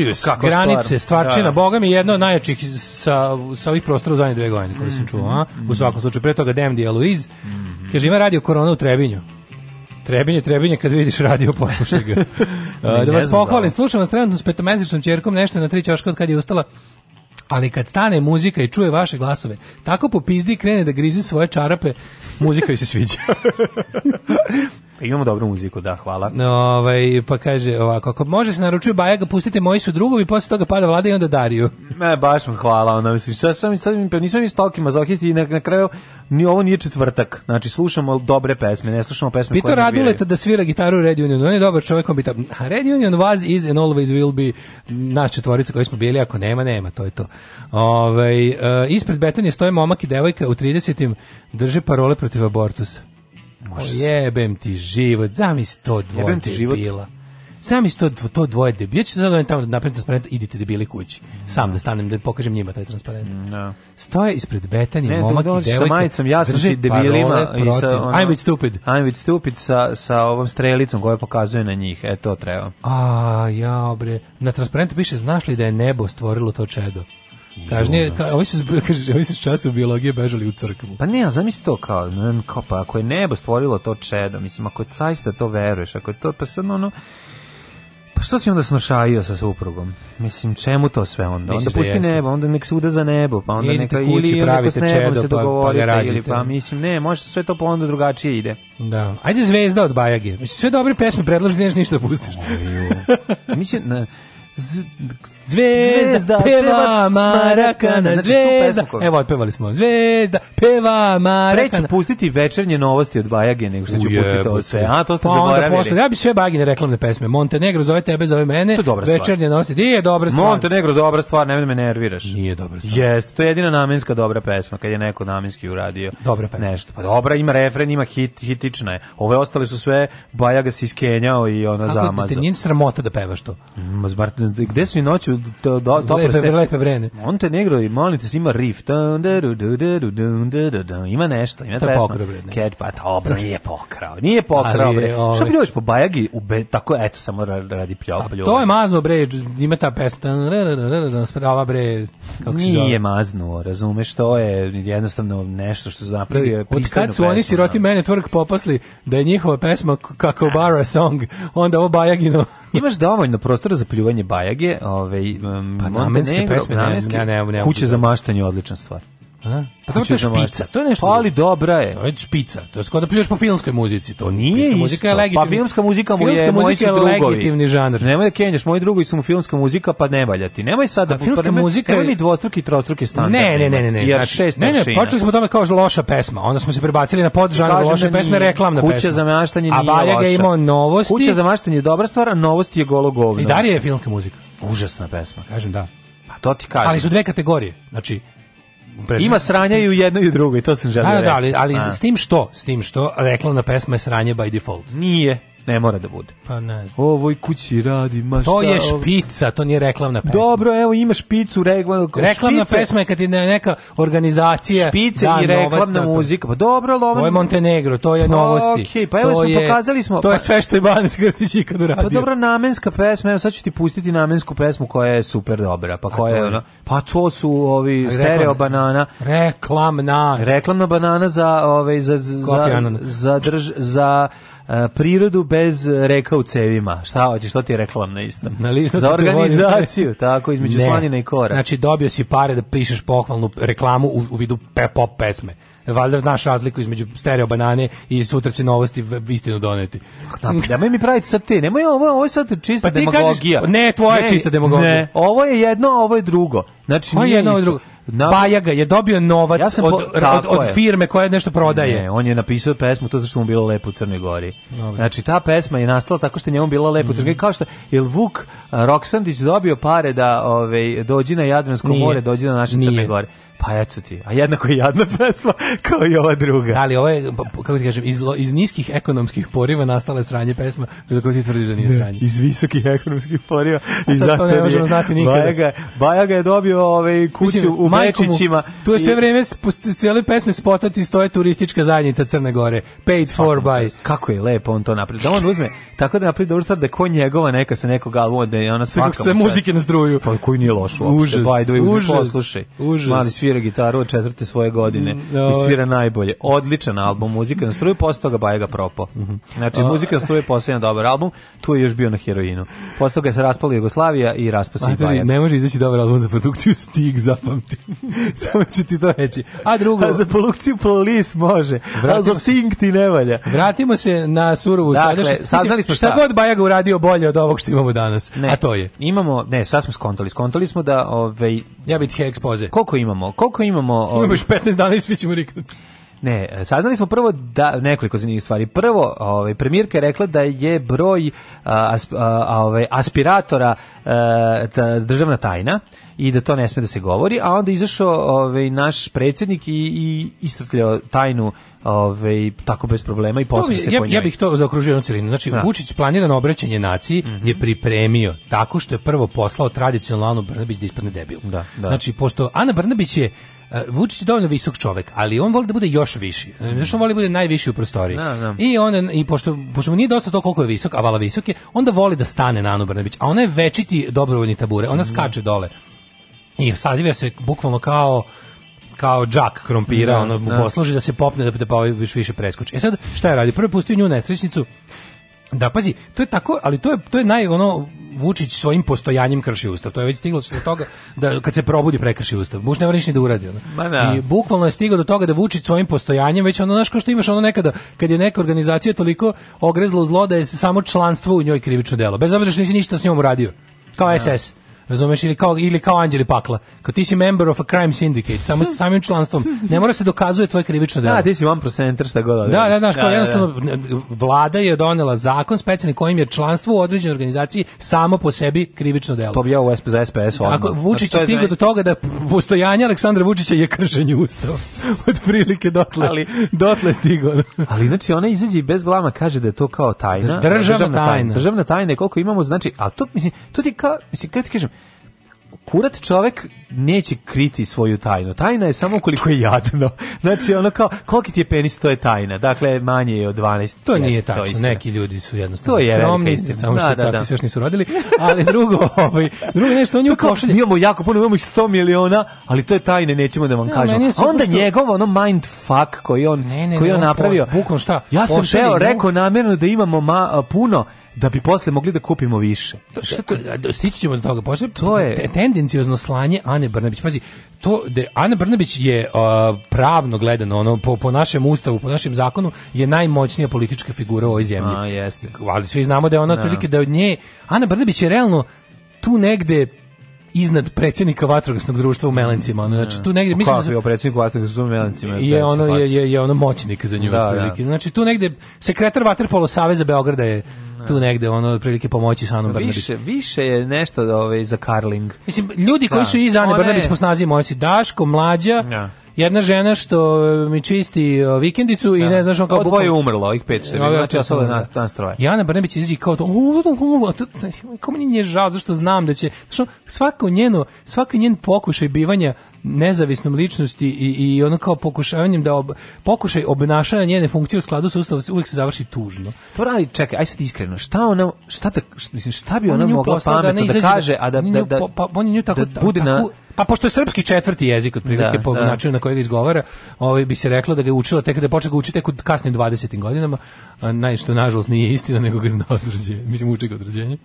Furious, Kako granice, stvar? stvarčina, da. boga mi jedna od najjačih sa, sa ovih prostora u zadnje dve godine koje mm -hmm. sam čuo, a? Mm, u svakom slučaju, pre toga Demdi Aloiz, mm -hmm. kaže ima radio korona u Trebinju. Trebinje, Trebinje, kad vidiš radio, poslušaj ga. [LAUGHS] ne, da vas pohvalim, slušam vas trenutno s petomesečnom čerkom nešto na tri čoška od kad je ustala, ali kad stane muzika i čuje vaše glasove, tako po pizdi krene da grize svoje čarape, muzika joj se sviđa. [LAUGHS] Imamo dobru muziku, da, hvala. No, ovaj, pa kaže ovako, ako može se naručuje Bajaga, pustite moji su drugovi, posle toga pada vlada i onda Dariju. Ne, baš mu hvala, ona, mislim, sad, sam, sad mi, nisam mi stalki mazohisti i na, na kraju ni ovo nije četvrtak. Znači, slušamo dobre pesme, ne slušamo pesme Pito koje ne Raduleta da svira gitaru u Red Union, on je dobar čovjek, on bi bita, Red Union was, is and always will be naš četvorica koji smo bili, ako nema, nema, to je to. Ove, ovaj, ispred Betanije stoje momak i devojka u 30. drže parole protiv abortusa. Može. Jebem ti život, zamisli to dvoje ti život. debila. Zamisli to, to dvoje debila. Ja ću sad tamo da napravim transparent, idite debili kući. Sam da stanem da pokažem njima taj transparent. No. Mm, da. Stoje ispred Betanje, ne, da momak i devojka. Sa majicom, ja sam si debilima. I sa, ono, I'm with stupid. I'm with stupid sa, sa ovom strelicom koja pokazuje na njih. E, to treba. A, ja, bre. Na transparentu piše, znaš li da je nebo stvorilo to čedo? Kažnije, ka, ovi su, [LAUGHS] kaže, ovi su časom biologije bežali u crkvu. Pa ne, a zamisli to kao, kao pa, ako je nebo stvorilo to čedo, mislim, ako zaista to veruješ, ako je to, pa sad ono, pa što si onda snošajio sa suprugom? Mislim, čemu to sve onda? onda da pusti jeste. nebo, onda nek suda za nebo, pa onda neka kući, ili pa pravite s nebom čedo, se dogovorite, pa, pa ili pa mislim, ne, može sve to pa onda drugačije ide. Da. Ajde zvezda od Bajage. Mislim, sve dobre pesme predlaži, neš ništa da pustiš. mislim, na, Zvezda, peva Marakana, znači, zvezda. Evo, otpevali smo. Zvezda, peva Marakana. Preću pustiti večernje novosti od Bajage, nego što ću pustiti ovo sve. A, to ste pa zaboravili. ja bi sve Bajagine reklamne pesme. Montenegro zove tebe, zove mene. To je dobra stvar. Večernje novosti. Nije dobra stvar. Montenegro dobra stvar, Ne da me nerviraš. Nije dobra stvar. Jeste, to je jedina namenska dobra pesma, kad je neko namenski uradio. Dobra pesma. Nešto. Pa dobra, ima refren, ima hit, hitična je. Ove ostale su sve Bajaga se iskenjao i ona zamazao. Kako te nije sramota da pevaš to? Zbar, gde su i u to do to lepe, lepe vreme. Montenegro i molim te ima rift. Ima nešto, ima to je pokrao Cat pa dobro, nije pokrao. Nije pokrao. Bre. Šta pljuvaš po Bajagi u be, tako eto samo radi pljova To je mazno bre, ima ta pesma. Ova bre kako se zove. Nije mazno, razumeš, to je jednostavno nešto što su napravili. Od kad su oni siroti mene tvrk popasli da je njihova pesma kako bara song, onda ovo Bajagino.
Imaš dovoljno prostora za pljuvanje Bajagino Bajage, ovaj,
pa, namenske pesme, namenske, ne, ne, ne, kuće da-
za maštanje odlična stvar.
A? Pa to je da špica, to je nešto.
Pa, ali dobra je.
To je špica. To je skoro da pljuješ po filmskoj muzici. To
nije filmska muzika je pa legitimna. Pa
filmska muzika
mu je filmska moji muzika je drugovi.
legitimni žanr.
Nemoj da kenjaš, moji drugovi su mu filmska muzika, pa ne ti. Nemoj sad da filmska pa, muzika nemoj, je... mi dvostruki, trostruki standard.
Ne, ne, ne, ne, ne. Jer znači,
šest ne, ne,
počeli smo tome kao loša pesma. Onda smo se prebacili na podžanr loše pesme, reklamna
pesma. Kuća za maštanje nije loša. A Baljaga
imao novosti.
Kuća za maštanje je dobra stvar, a novosti
je
golo govno. I Darija je filmska muzika. Užasna pesma. Kažem da. Pa to ti kažem. Ali su dve kategorije. Znači, Prešla. Ima sranja i u jednoj i u drugoj, to sam želio reći. Da,
ali, ali s tim što, s tim što, reklamna pesma je sranje by default.
Nije ne mora da bude.
Pa ne
znam. Ovoj kući radi, ma šta...
To je špica, to nije reklamna pesma.
Dobro, evo imaš špicu, regla,
reklamna špice. pesma je kad je neka organizacija...
Špice da, i reklamna muzika, pa dobro, ali ovo... je
Montenegro, to je pa novosti. Okej, okay, pa evo to smo je, pokazali smo...
To je pa- sve što je Banes Krstić ikad pa uradio.
Pa dobro, namenska pesma, evo sad ću ti pustiti namensku pesmu koja je super dobra, pa koja je ono... Pa to su ovi reklamna, stereo banana.
Reklamna.
Reklamna banana za, ove, ovaj, za, za,
za,
za, drž, za prirodu bez e, reka u cevima. Šta hoće, što ti je reklamna isto? Na listu za organizaciju, tako, [LAUGHS] između ne. slanina i kora.
Znači, dobio si pare da pišeš pohvalnu reklamu u, u vidu pop pesme. Valjda znaš razliku između stereo banane i sutra će novosti istinu doneti.
Tako, da, nemoj mi praviti sad te, nemoj ovo, ovo je sad čista pa demagogija. Kažeš,
ne, tvoja ne, je čista demagogija. Ne,
ovo je jedno, ovo je drugo. Znači, ovo je jedno, ovo je drugo
na... Bajaga je dobio novac ja sam po... od, od, firme koja nešto prodaje.
Ne, on je napisao pesmu to zašto mu bilo lepo u Crnoj Gori. Dobre. Znači ta pesma je nastala tako što njemu bilo lepo u Crnoj Gori mhm. kao što je Vuk eh, Roksandić dobio pare da ovaj dođi na Jadransko Nije. more, dođi na naše Crne Gore. Pa eto ti, a jednako je jadna [LAUGHS] pesma kao i ova druga.
Da, ali
ovo
je, pa, pa, kako ti kažem, iz, iz niskih ekonomskih poriva nastala je sranje pesma, za koju ti tvrdiš da nije sranje.
iz visokih ekonomskih poriva, i zato ne možemo znati nikada. Bajaga, Bajaga je dobio ovaj, kuću Mislim, u Mečićima. Tu je sve vreme, cijele pesme spotati stoje turistička zajednica Crne Gore, paid for by.
Kako je lepo on to napravio, da on uzme, tako da napravi dobro sad da, da ko njegova neka se nekog albuma, da je ona
svaka. Sve muzike na struju.
Pa koji nije loš uopšte, užas, by the way, poslušaj. Užas, Mali svi svira gitaru od četvrte svoje godine no, mm, i ovaj. svira najbolje. Odličan album, muzika na struju, posle toga Baja propo. propao. Mhm. Znači, muzika na struju je dobar album, tu je još bio na heroinu. Posle toga se raspala Jugoslavija i raspao se Baja.
Ne može izaći dobar album za produkciju Stig, zapamti. [LAUGHS] Samo ću ti to reći. A drugo... A
za produkciju Polis može, vratimo a za Sting ti ne valja.
Vratimo se na surovu dakle,
Saznali smo
šta, šta god Baja ga uradio bolje od ovog što imamo danas, ne, a to je.
Imamo, ne, sad smo skontali. Skontali smo da... Ove, ovaj-
ja bih ekspoze.
Koliko imamo? koliko imamo... Imamo ovaj,
još 15 dana i svi ćemo riknuti.
Ne, saznali smo prvo
da
nekoliko zanimljivih stvari. Prvo, ovaj premijerka je rekla da je broj a, a, a, ovaj, aspiratora e, ta, državna tajna i da to ne sme da se govori, a onda izašao ovaj naš predsjednik i, i istrtljao tajnu ovaj tako bez problema i posle se ja, ja
bih to zaokružio jednu celinu. Znači da. Vučić planirano obraćanje naciji mm -hmm. je pripremio tako što je prvo poslao tradicionalnu Anu Brnabić da ispadne debil. Da, da. Znači pošto Ana Brnabić je eh, Vučić je dovoljno visok čovjek, ali on voli da bude još viši. Mhm. Znači on voli da bude najviši u prostoriji. Da, da. I on i pošto pošto mu nije dosta to koliko je visok, a vala visok je, onda voli da stane na Anu Brnabić, a ona je večiti dobrovoljni tabure, ona mhm. skače dole i sadivlja se bukvalno kao kao džak krompira, da, ono mu da. posluži da se popne da, da pa više, više preskoči. E sad, šta je radi? Prvo je pustio nju nesrećnicu, da, pazi, to je tako, ali to je, to je naj, ono, Vučić svojim postojanjem krši ustav. To je već stiglo do toga da kad se probudi prekrši ustav. Muž ne mora ništa da uradi. Ono.
Ma da. I
bukvalno je stiglo do toga da Vučić svojim postojanjem, već ono, znaš, što imaš ono nekada, kad je neka organizacija toliko ogrezla u zlo da je samo članstvo u njoj krivično delo. Bez obzira što nisi ništa s njom uradio. Kao da. SS. Razumeš ili kao ili kao anđeli pakla. Kao ti si member of a crime syndicate, samo samim članstvom. Ne mora se dokazuje tvoje krivično delo.
Da, ti si one percenter šta god.
Da, da, da, znaš, da, kao da, da, jednostavno vlada je donela zakon specijalni kojim je članstvo u određenoj organizaciji samo po sebi krivično delo.
To bi ja u
SP
za SPS odmah. Ako
znači, Vučić znači, stigao do toga da postojanje Aleksandra Vučića je kršenje ustava. [LAUGHS] Od prilike dotle. Ali, dotle stigao.
[LAUGHS] ali znači ona izađe i bez blama kaže da je to kao tajna.
Državna, državna tajna.
Državna tajna koliko imamo znači, a to mislim, to ti kao mislim kako ti kažem, kurat čovek neće kriti svoju tajnu. Tajna je samo koliko je jadno. [LAUGHS] Znači, ono kao, koliki ti je penis, to je tajna. Dakle, manje je od 12.
To nije jest, tačno. To Neki ljudi su jednostavno to je skromni, samo da, što da, da, da. se još nisu rodili. Ali drugo, [LAUGHS] ovaj, drugo nešto, on nju
pošalje. Mi imamo jako puno, imamo ih 100 miliona, ali to je tajne, nećemo da vam ne, da, kažemo. A onda što... njegov, ono mind fuck koji on, ne, ne, koji on napravio.
Bukvom šta?
Ja sam teo, rekao namjerno da imamo ma, puno, da bi posle mogli da kupimo više. Da,
Šta to, da, da, stići ćemo do toga, Pošto to je tendencijozno slanje Ane Brnabić. Pazi, to da Ana Brnabić je uh, pravno gledano ono po, po našem ustavu, po našem zakonu je najmoćnija politička figura u ovoj zemlji. A,
jeste.
Ali svi znamo da je ona otprilike da od nje Ana Brnabić je realno tu negde iznad predsjednika vatrogasnog društva u Melencima. Ono, znači tu negde
mislim da je predsjednik vatrogasnog društva u Melencima.
Je ono je je, je ono moćnik za nju da, da. Znači tu negde sekretar vaterpolo saveza Beograda je Da. tu negde ono otprilike pomoći sa Brnabić. Više,
više je nešto da ovaj za Karling.
Mislim ljudi koji da. su iz Ane Brnabić po snazi moći Daško, mlađa. Da jedna žena što mi čisti vikendicu i ne znaš on kao
dvoje umrlo, ovih pet što je znači ostalo
na stan stroje. Jana Brnebić izađe kao to, kao meni nije žao zašto znam da će, što svako njeno, svaki njen pokušaj bivanja nezavisnom ličnosti i, i ono kao pokušavanjem da ob, pokušaj obnašanja njene funkcije u skladu sa ustavom uvek se završi tužno.
To radi, čekaj, aj sad iskreno, šta ona šta da, mislim, šta bi ona, ona mogla pametno da, da, kaže, a da, da, da,
pa, on je nju tako, da bude tako, Pa pošto je srpski četvrti jezik otprilike prilike da, po da. načinu na kojeg izgovara, ovaj bi se reklo da ga je učila tek da počne ga učiti tek u kasnim 20. godinama, a naj što nažalost nije istina nego ga zna od rođenja. Mislim uči ga od rođenja.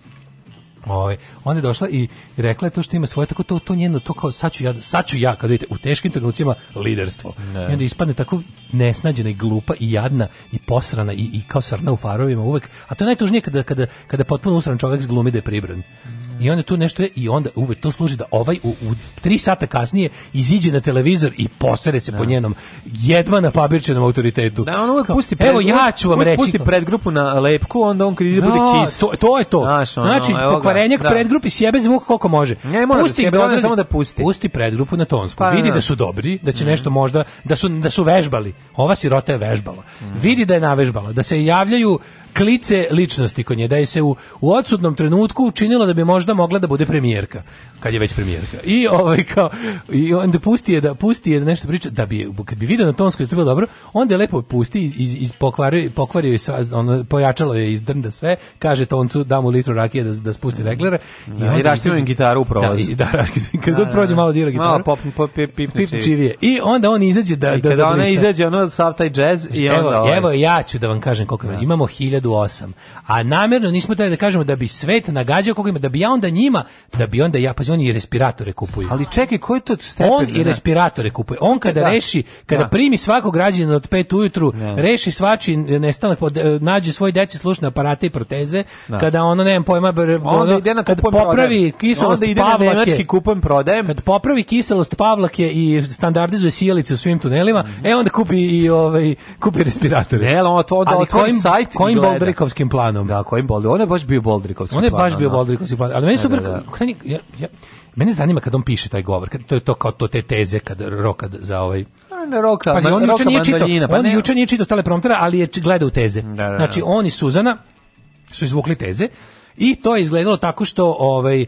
Ovaj ona je došla i rekla je to što ima svoje tako to to njeno to kao saću ja saću ja kad vidite u teškim trenucima liderstvo. Ne. Da. I onda ispadne tako nesnađena i glupa i jadna i posrana i, i kao sarna u farovima uvek. A to je najtužnije kada kada kada potpuno usran čovjek glumi da je pribran i onda tu nešto je i onda uvek to služi da ovaj u, u tri sata kasnije iziđe na televizor i posere se da. po njenom jedva na pabirčenom autoritetu.
Da, on uvek pusti
pred,
Evo ja
ću vam
reći. Pusti predgrupu na lepku, onda on kad ide da, bude kis.
To, to je to. Znaš, ono, znači, pokvarenjak da. predgrupi sjebe zvuk koliko može.
Ne mora da pusti, da sjebe, onda samo da pusti.
Pusti predgrupu na tonsku. Pa, vidi da. da su dobri, da će mm. nešto možda, da su, da su vežbali. Ova sirota je vežbala. Mm. Vidi da je navežbala, da se javljaju klice ličnosti kod nje, da je se u, u odsutnom trenutku učinilo da bi možda mogla da bude premijerka, kad je već premijerka. I ovaj kao i onda pusti je da pusti je da nešto priča da bi kad bi video na tonskoj to bilo dobro, onda je lepo pusti iz iz, i pokvario pokvario je ono pojačalo je iz drnda sve, kaže toncu da mu litru rakije da da spusti reglere
i
da,
i raštinujem gitaru u prolaz. Da, i da
raštinujem kad da, god da, prođe da, malo dira gitaru. Malo pop,
pop, pip, pip, čivije.
I onda on izađe da I
da ona izađe ono sav taj džez i
onda evo, ovaj. evo ja ću da vam kažem koliko da.
imamo
hiljadu 1008. A namerno nismo htjeli da kažemo da bi svet nagađao koga ima, da bi ja onda njima, da bi onda ja, pazi, oni i respiratore kupuju.
Ali čekaj, koji to stepen?
On i respiratore kupuje. On kada e, da, reši, kada da. primi svakog građana od 5 ujutru, reši svači nestanak, e, nađe svoj deci slušne aparate i proteze, da. kada ono, nemam pojma, onda ide na
kad
popravi kiselost onda ide pavlake, kupujem, prodajem. Kad popravi kiselost pavlake i standardizuje sijalice u svim tunelima, mm -hmm. e onda kupi i ovaj kupi respiratore.
Ne, on to onda otvori sajt
kojim Boldrikovskim da, da. planom.
Da, kojim Boldrikovskim? On je baš
bio
Boldrikovskim planom. On
je baš da,
bio
Boldrikovskim planom. Ali meni super... Da, ja, ja, mene zanima kad on piše taj govor, kad to je to kao to te teze kad rokad za ovaj
ne roka, Pazi,
on juče
nije čitao, pa on ne... juče
nije čitao stale promptera, ali je gledao teze. Da, da, da. Znači, on i Suzana su izvukli teze i to je izgledalo tako što ovaj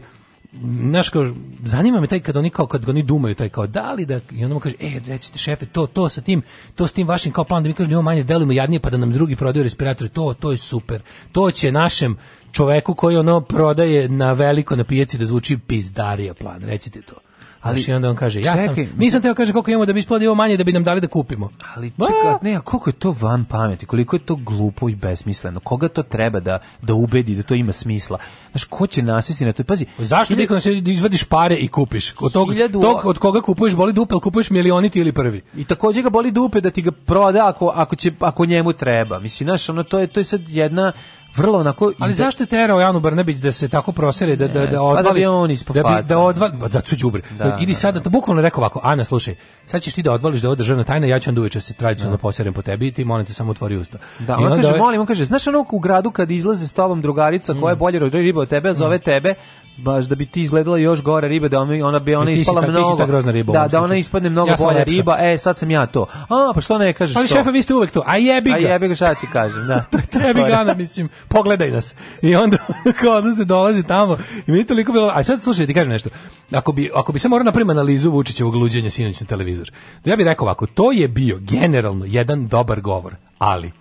znaš kao, zanima me taj kad oni kao kad oni dumaju taj kao da li da i onda mu kaže e recite šefe to to sa tim to sa tim vašim kao planom da mi kažu imamo manje delimo jadnije pa da nam drugi prodaju respiratore to to je super to će našem čoveku koji ono prodaje na veliko na pijaci da zvuči pizdarija plan recite to Ali i onda on kaže, ja čekaj, sam, nisam teo kaže koliko imamo da bi isplodilo manje da bi nam dali da kupimo.
Ali čekaj, ne, a koliko je to van pameti, koliko je to glupo i besmisleno. Koga to treba da da ubedi da to ima smisla? Znaš, ko će nasjesti na to? Pazi,
zašto ti kad da se da izvadiš pare i kupiš? Od tog, tog od koga kupuješ boli dupe, ali kupuješ milioniti ili prvi.
I takođe ga boli dupe da ti ga proda ako ako će ako njemu treba. Mislim, znaš, ono to je to je sad jedna vrlo onako
Ali zašto je terao Janu Brnabić da se tako prosere da da da, pa da, da, da odvali?
Pa da bi on da bi,
da
odvali,
da su đubre. Da, idi sad da te bukvalno rekao ovako, Ana, slušaj, sad ćeš ti da odvališ da je ovo državna tajna, ja ću onda uveče se tradicionalno poserem po tebi i ti molim te samo otvori usta.
Da,
I
on kaže, ove... molim, on kaže, znaš ono u gradu kad izlaze s tobom drugarica koja je mm. bolje riba od tebe, zove mm. tebe, baš da bi ti izgledala još gore riba da ona, ona bi ona ispala
ta,
mnogo.
Ta grozna riba.
Da, da ona ispadne mnogo ja bolja riba. E, sad sam ja to. A, pa što ne kažeš?
Pa šefe, vi ste uvek to. A
jebi ga. A
jebi ga, šta ti kažem, da. [LAUGHS] Jebi ga, mislim pogledaj nas. I onda, [LAUGHS] kao onda se dolazi tamo i meni toliko bilo, a sad slušaj, ti kažem nešto, ako bi, ako bi se morao napraviti analizu Vučićevog luđenja sinoć na televizor, da ja bih rekao ovako, to je bio generalno jedan dobar govor, ali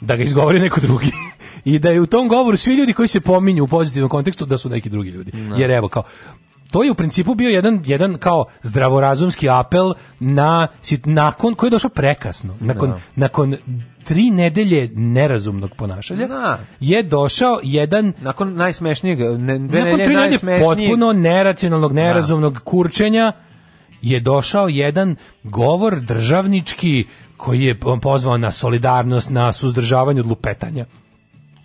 da ga izgovori neko drugi. [LAUGHS] I da je u tom govoru svi ljudi koji se pominju u pozitivnom kontekstu da su neki drugi ljudi. No. Da. Jer evo kao, to je u principu bio jedan jedan kao zdravorazumski apel na nakon koji je došao prekasno nakon no. Da. nakon tri nedelje nerazumnog ponašanja Na. Da. je došao jedan
nakon najsmešnijeg
ne, dve nakon
tri nedelje
potpuno neracionalnog da. nerazumnog kurčenja je došao jedan govor državnički koji je pozvao na solidarnost, na suzdržavanje od lupetanja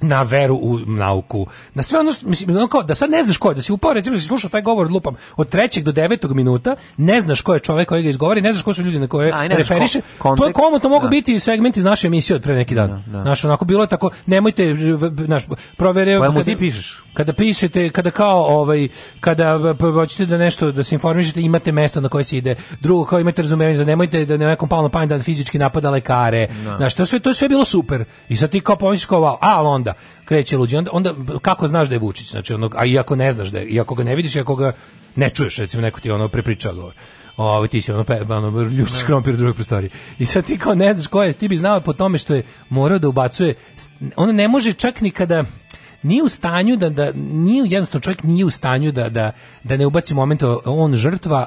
na veru u nauku. Na sve ono, mislim, ono kao, da sad ne znaš ko je, da si upao, recimo, da si slušao taj govor, lupam, od trećeg do devetog minuta, ne znaš ko je čovek koji ga izgovori, ne znaš ko su ljudi na koje A, referiše. Ko, to je komotno mogu da. biti segment iz naše emisije od pre neki dan. Da, da. Znaš, onako, bilo je tako, nemojte, naš, provere... Kojemu pa
ti pišeš?
kada pišete, kada kao ovaj kada hoćete da nešto da se informišete, imate mesto na koje se ide. Drugo, kao imate razumevanje za nemojte da nekom palo na da fizički napada lekare. No. Da. Znaš, to sve to sve bilo super. I sad ti kao pomisliš kao wow, a onda kreće luđi. Onda, onda, kako znaš da je Vučić? Znači ono, a iako ne znaš da je, iako ga ne vidiš, iako ga ne čuješ, recimo neko ti ono prepriča govor. Ovo ovaj, ti si ono, pe, ono ljušiš krompir u drugoj I sad ti kao ne znaš ko je, ti bi znao po tome što je morao da ubacuje. Ono ne može čak nikada, kada nije u stanju da, da nije jednostavno čovjek nije u stanju da, da, da ne ubaci moment on žrtva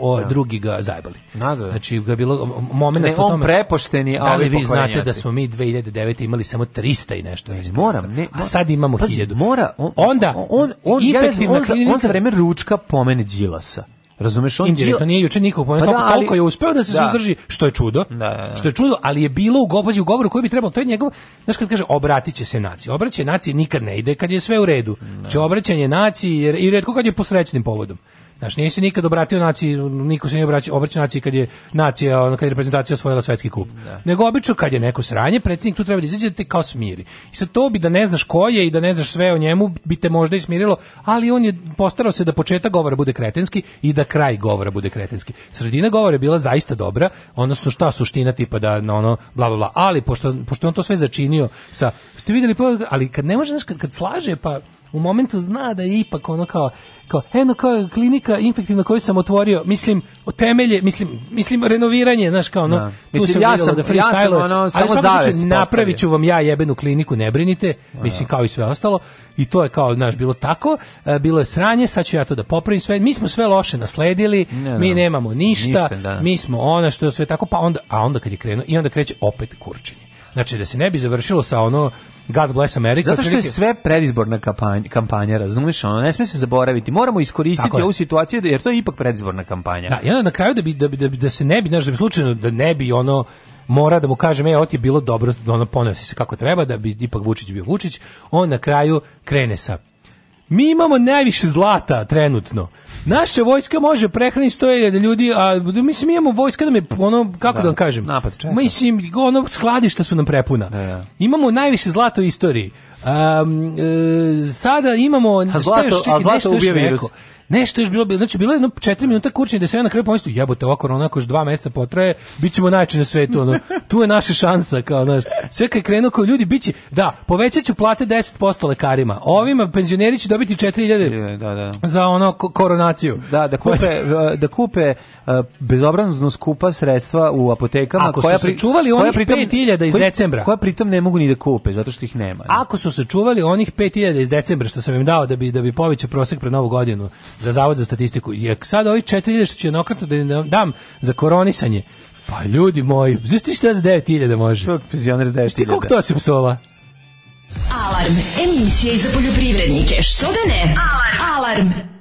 o, ja. Da. drugi ga zajbali.
Da, da.
Znači ga je bilo
momenat ne, on tome, prepošteni, ali da li vi znate
da smo mi 2009 imali samo 300 i nešto. Ne, moram, da. ne, a sad imamo
1000. Mora,
on, onda
on on
ja
on, on, za, on za vreme ručka pomene Đilasa. Razumeš, on indirektno nije
juče nikog pomenuo, pa da, koliko je uspeo da se da. suzdrži, što je čudo. Da, da, da. što je čudo, ali je bilo u govoru, u govoru koji bi trebalo, to je njegov, znaš kad kaže obratiće se naciji. Obraćanje naciji nikad ne ide kad je sve u redu. Će da. znači, obraćanje naciji jer i retko kad je po srećnim povodom. Znaš, nije se nikad obratio naciji, niko se nije obraćao, obraćao naciji kad je nacija, ono, kad je reprezentacija osvojila svetski kup. Da. Nego obično kad je neko sranje, predsjednik tu treba da izađe da te kao smiri. I sad to bi da ne znaš ko je i da ne znaš sve o njemu, bi te možda i smirilo, ali on je postarao se da početak govora bude kretenski i da kraj govora bude kretenski. Sredina govora je bila zaista dobra, odnosno šta suština tipa da na ono bla bla bla, ali pošto, pošto on to sve začinio sa, ste vidjeli, pa, ali kad ne može, znaš, kad, kad slaže, pa u momentu zna da je ipak ono kao kao eno kao klinika infektivna koju sam otvorio mislim o temelje mislim mislim renoviranje znaš kao ono da. mislim ja sam da freestyle ja sam
ono, samo zaves znači,
napraviću vam ja jebenu kliniku ne brinite da. mislim kao i sve ostalo i to je kao znaš bilo tako e, bilo je sranje sad ću ja to da popravim sve mi smo sve loše nasledili ne, mi da. nemamo ništa, ništa da. mi smo ono što je sve tako pa onda a onda kad je krenuo i onda kreće opet kurčenje Znači, da se ne bi završilo sa ono, God bless America.
Zato što je sve predizborna kampanja, kampanja razumeš, ono, ne sme se zaboraviti. Moramo iskoristiti ovu situaciju, da- jer to je ipak predizborna kampanja.
Da, ja na kraju da bi, da da da se ne bi, znaš, da bi slučajno, da ne bi ono, mora da mu kažem, e, ovo bilo dobro, ono, poneo si se kako treba, da bi ipak Vučić bio Vučić, on na kraju krene sa mi imamo najviše zlata trenutno. Naša vojska može prehraniti 100.000 ljudi, a da mislim imamo vojska da mi ono kako da, da vam kažem.
Napad
čeka. Mislim ono skladišta su nam prepuna. Da, da. Imamo najviše zlata u istoriji. Um, e, sada imamo a zlato, šta još, čekaj, ubija virus. Rekao. Nešto je još bilo, znači bilo je jedno 4 minuta kurčenje da se ja na kraju pomislim, jebote, ova korona ako još 2 meseca potraje, bićemo najčešće na svetu, ono. Tu je naša šansa, kao, znaš. Sve kad krenu kao ljudi biće, da, povećaću plate 10% lekarima. Ovima penzioneri će dobiti 4000 da, da. za ono koronaciju.
Da, da kupe znači- e, da kupe e, bezobrazno skupa sredstva u apotekama
ako koja su
pri, čuvali
onih 5000 iz koji, decembra.
Koja pritom ne mogu ni da kupe zato što ih nema. Ne?
Ako su sačuvali onih 5000 iz decembra što sam im dao da bi da bi povećao prosek pred novu godinu za Zavod za statistiku. Je sad ovi 4000 što ću jednokratno da dam za koronisanje. Pa ljudi moji, znaš ti šta za 9000 može? To
penzioner za 9000. Ti
to se psola? Alarm, emisija i za poljoprivrednike. Što da ne? Alarm. Alarm.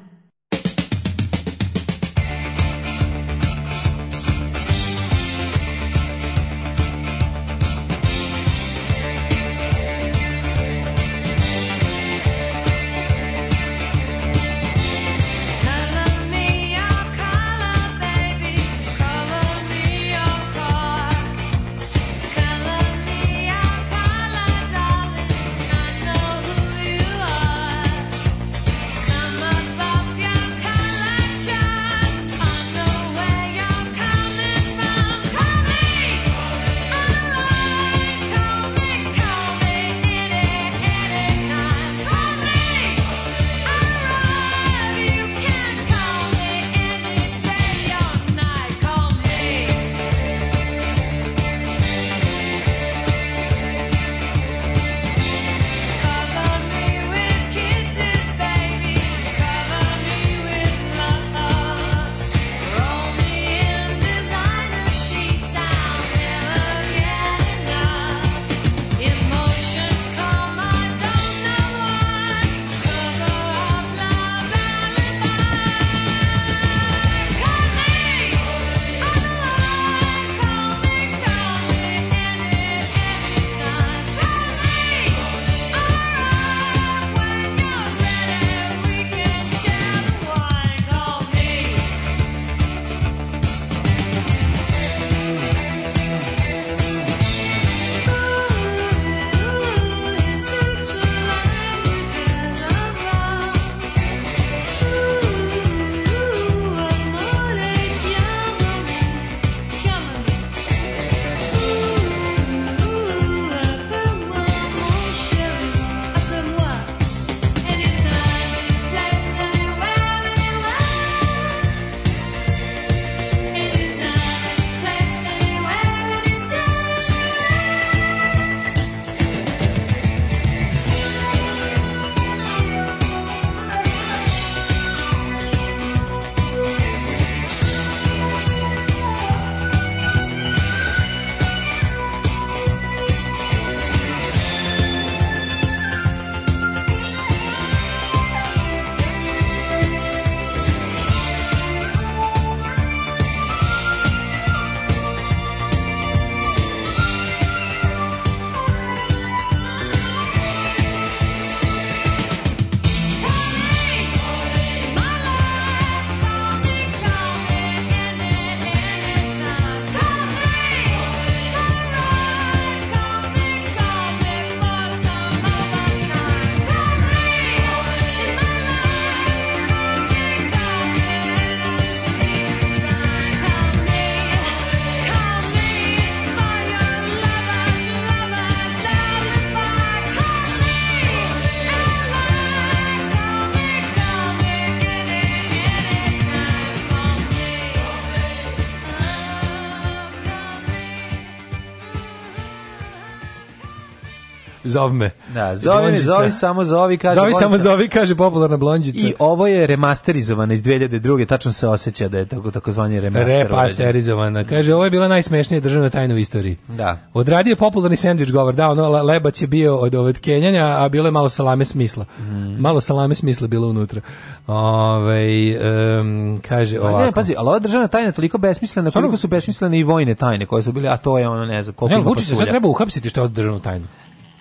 zove me. Da, zove me, zovi samo zovi, kaže. Zovi samo zovi, kaže popularna blondjica. I ovo je remasterizovana iz 2002. Tačno se oseća da je tako takozvani remaster. Remasterizovana. Kaže, ovo je bila najsmešnija državna tajna u istoriji. Da. Odradio je popularni sendvič govor, da, ono lebac je bio od ovog Kenjanja, a bilo je malo salame smisla. Mm. Malo salame smisla bilo unutra. Ove, um, kaže ovako. A ne, pazi, ali ova državna tajna je toliko besmislena, koliko su besmislene i vojne tajne koje su bile, a to je ono, ne znam, koliko ne, vuči se sad treba uhapsiti što je od državnu tajnu.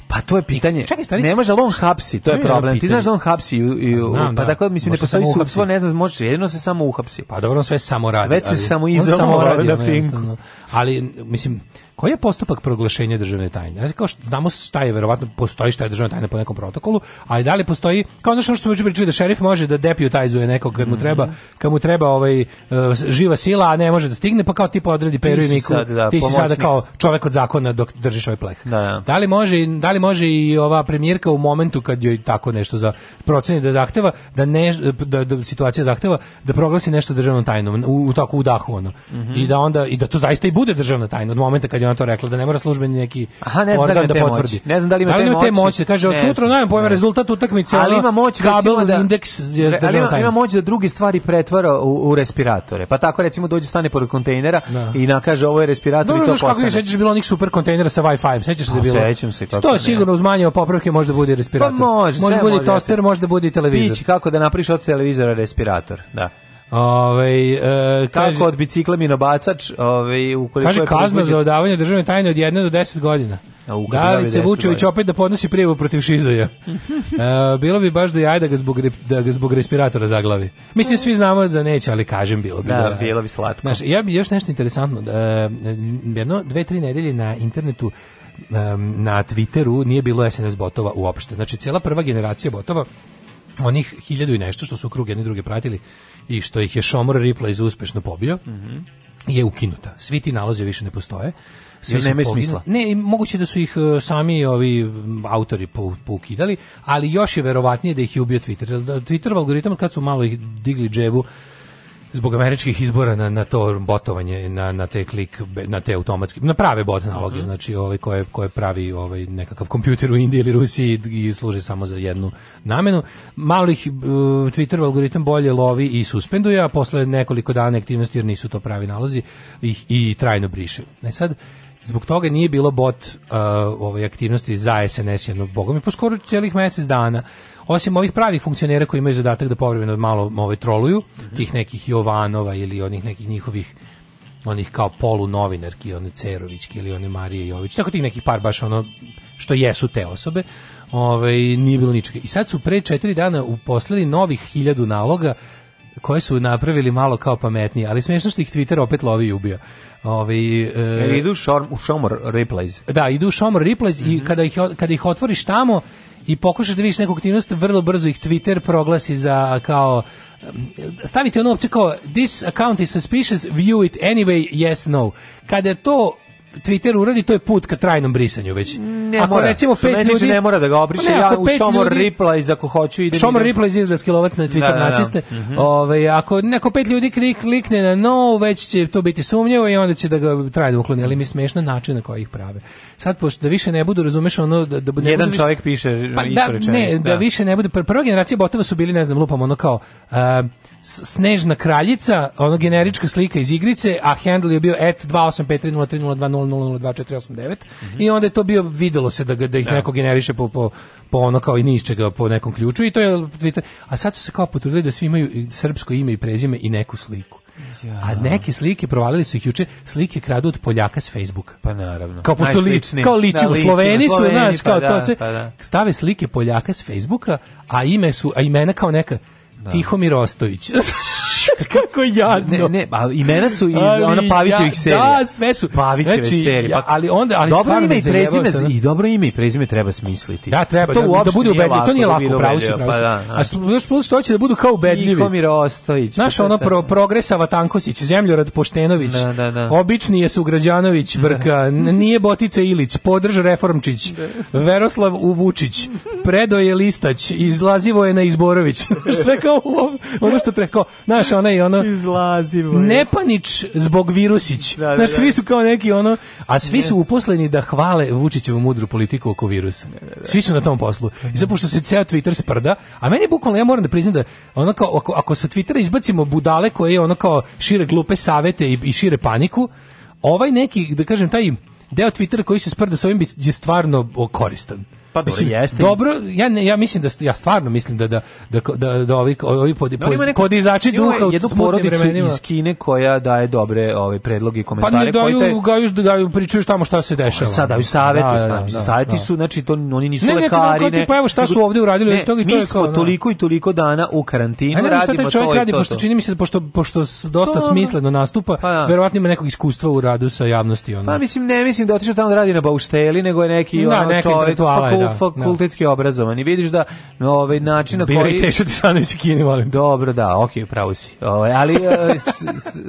Pa to je pitanje. Čekaj, stari. Ne može on hapsi, to je problem. Ti znaš da on hapsi i, pa, pa da. tako mislim ne postoji sudstvo, ne znam, može jedino se samo uhapsi. Pa dobro, on sve samo radi. Već se samo izolira, ali mislim Koji je postupak proglašenja državne tajne? Znači, kao što znamo šta je, verovatno postoji šta je državna tajna po nekom protokolu, ali da li postoji, kao ono što smo već pričali da šerif može da deputizuje nekog kad mu treba, mhm. kad mu treba ovaj, eh, živa sila, a ne može da stigne, pa kao tipa odredi Peru i Miku, sad, da, ti si sada kao čovek od zakona dok držiš ovaj pleh. Da, da. da, li može, da li može i ova premijerka u momentu kad joj tako nešto za proceni da zahteva, da, ne, da, da situacija zahteva, da proglasi nešto državnom tajnom, u, u tako u ono. Mm -hmm. I da onda, i da to zaista i bude državna tajna od momenta kad ona to rekla da ne mora službeni neki Aha, ne znam da, da potvrdi. Moći. Ne znam da li ima da li te moći. moći. Kaže od sutra najem pojma ovaj rezultat utakmice. Ali ima moć kabel da, indeks da ali ima, ima moć da drugi stvari pretvara u, u, respiratore. Pa tako recimo dođe stane pored kontejnera da. i kaže ovo je respirator Dobro, i to postane. Dobro, kako je bilo onih super kontejnera sa Wi-Fi-em. Sećaš se da je pa, bilo? Sećam se kako. To sigurno uz manje popravke može da bude respirator. Pa može, može bude da toster, može da bude televizor. Pić kako da napriš od televizora respirator. Da. Ove, e, kako od bicikla minobacač, ovaj ukoliko kaže, je kazna za odavanje državne tajne od 1 do 10 godina. Davice Vučević opet da podnosi prijevu protiv Šizoja. [LAUGHS] e, bilo bi baš da jaja da ga zbog, da ga zbog respiratora zaglavi. Mislim, svi znamo da neće, ali kažem, bilo bi. Da, da bilo bi slatko. Znaš, ja bi još nešto interesantno. da, e, jedno, dve, tri nedelje na internetu e, na Twitteru nije bilo SNS botova uopšte. Znači, cijela prva generacija botova, onih hiljadu i nešto što su krug jedni druge pratili, i što ih je Šomor Ripley uspešno pobio, mm -hmm. je ukinuta. Svi ti nalazi više ne postoje. Sve nema smisla. Ne, moguće da su ih e, sami ovi autori poukidali, ali još je verovatnije da ih je ubio Twitter. Da Twitter algoritam kad su malo ih digli dževu zbog američkih izbora na, na to botovanje na, na te klik na te automatske na prave bot naloge mm -hmm. znači ovaj koje koje pravi ovaj nekakav kompjuter u Indiji ili Rusiji i služi samo za jednu namenu malo ih uh, Twitter algoritam bolje lovi i suspenduje a posle nekoliko dana aktivnosti jer nisu to pravi nalozi ih i trajno briše ne sad Zbog toga nije bilo bot uh, ove ovaj, aktivnosti za SNS jedno bogom mi po skoro mesec dana osim ovih pravih funkcionera koji imaju zadatak da povremeno malo ove troluju, mm -hmm. tih nekih Jovanova ili onih nekih njihovih onih kao polu novinarki, one Cerovićki ili one Marije Jović, tako tih nekih par baš ono što jesu te osobe, ovaj, nije bilo ničega. I sad su pre četiri dana uposlili novih hiljadu naloga koje su napravili malo kao pametnije, ali smiješno što ih Twitter opet lovi i ubija. Ovi,
e, e, idu šor, u Šomor Replays.
Da, idu u Šomor Replays mm -hmm. i mhm. kada ih, kada ih otvoriš tamo, i pokušaš da vidiš neku aktivnost, vrlo brzo ih Twitter proglasi za kao stavite ono opće kao this account is suspicious, view it anyway, yes, no. Kada to Twitter uradi, to je put ka trajnom brisanju već.
Mm, ne ako mora. recimo pet ljudi... Ne mora da ga obriše, pa ja u Šomor ljudi, Replies ako hoću ide... Šomor mi... Replies izraelski lovac na da, da, Twitter da, da, da. naciste.
Mm -hmm. Ove, ako neko pet ljudi klik, klikne na no, već će to biti sumnjivo i onda će da ga trajno ukloni, ali mi smešna način na koji ih prave sad pošto da više ne budu, razumeš, ono da da bude
jedan čovjek više, piše pa, da,
ne, da. da. više ne bude prva generacija botova su bili ne znam lupam ono kao uh, snežna kraljica, ono generička slika iz igrice, a handle je bio et 28530302002489 mm -hmm. i onda je to bio videlo se da da ih da. neko generiše po, po, po ono kao i ni čega po nekom ključu i to je Twitter. A sad su se kao potrudili da svi imaju srpsko ime i prezime i neku sliku. Ja. A neke slike provalili su ih juče, slike kradu od Poljaka s Facebooka.
Pa naravno.
Kao pošto li, kao liči, da, Sloveni su, znaš, pa kao da, to se pa da. stave slike Poljaka s Facebooka, a ime su, a imena kao neka da. Tihomir Ostojić. [LAUGHS] [LAUGHS] kako jadno. Ne,
ne, a pa imena su iz ali, ona Pavićevih ja, da, serija.
Da, sve su.
Pavićeve znači, serije. Pa, ali onda, ali dobro ime i prezime, sam. i dobro ime i prezime treba smisliti.
Da, treba, to da, da bude ubedljivo, To nije da lako, pravo si, pravo Pa, da, da. A što, plus to će da budu kao ubedljivi.
Nikomir Ostojić. Pa
znaš, ono pro, progresava Tankosić, Zemljorad Poštenović, da, da, da. obični je Sugrađanović, da. Brka, nije Botica Ilić, podrž Reformčić, Veroslav Uvučić, predoje Listać, izlazivo je na Izborović. [LAUGHS] Sve kao ono što treba, kao, znaš, ono ona i ono... Izlazimo. Nepanić zbog Virusić. Da, da, Znaš, da. svi su kao neki ono... A svi su uposleni da hvale Vučićevu mudru politiku oko virusa. Svi su na tom poslu. Pa I zato što se ceo Twitter sprda, a meni bukvalno, ja moram da priznam da ono kao, ako, ako sa Twittera izbacimo budale koje ono kao šire glupe savete i, i šire paniku, ovaj neki, da kažem, taj deo Twittera koji se sprda sa ovim je stvarno koristan.
Pa mislim,
jeste. Dobro, ja ne, ja mislim da ja stvarno mislim da da da da, da ovi ovi pod, da, no,
neko, podizači
duha u jednu porodicu vremenima. iz
Kine koja daje dobre ove ovaj, predloge i komentare pa ne
daju, koji te gaju gaju pričaju šta šta se dešava.
Ovaj, sad daju savete, da, da, da, saveti da. su znači to oni nisu ne, lekari, ne. Ne,
pa evo šta su ovde uradili ne, toga i
to
je
kao. Mi da. smo toliko i toliko dana u karantinu radimo to. Ne, šta taj
čovjek radi pošto čini mi se pošto pošto dosta pa, smisleno nastupa, pa, verovatno ima nekog iskustva u radu sa javnosti
on. Pa mislim ne mislim da otišao tamo da radi na baušteli, nego je neki ono čovjek Da, da, fakultetski da. obrazovan i vidiš da na ovaj način na koji Bili
Teša Tešanović i kini, molim.
Dobro, da, okej, okay, pravo si. Ovaj, ali e, s,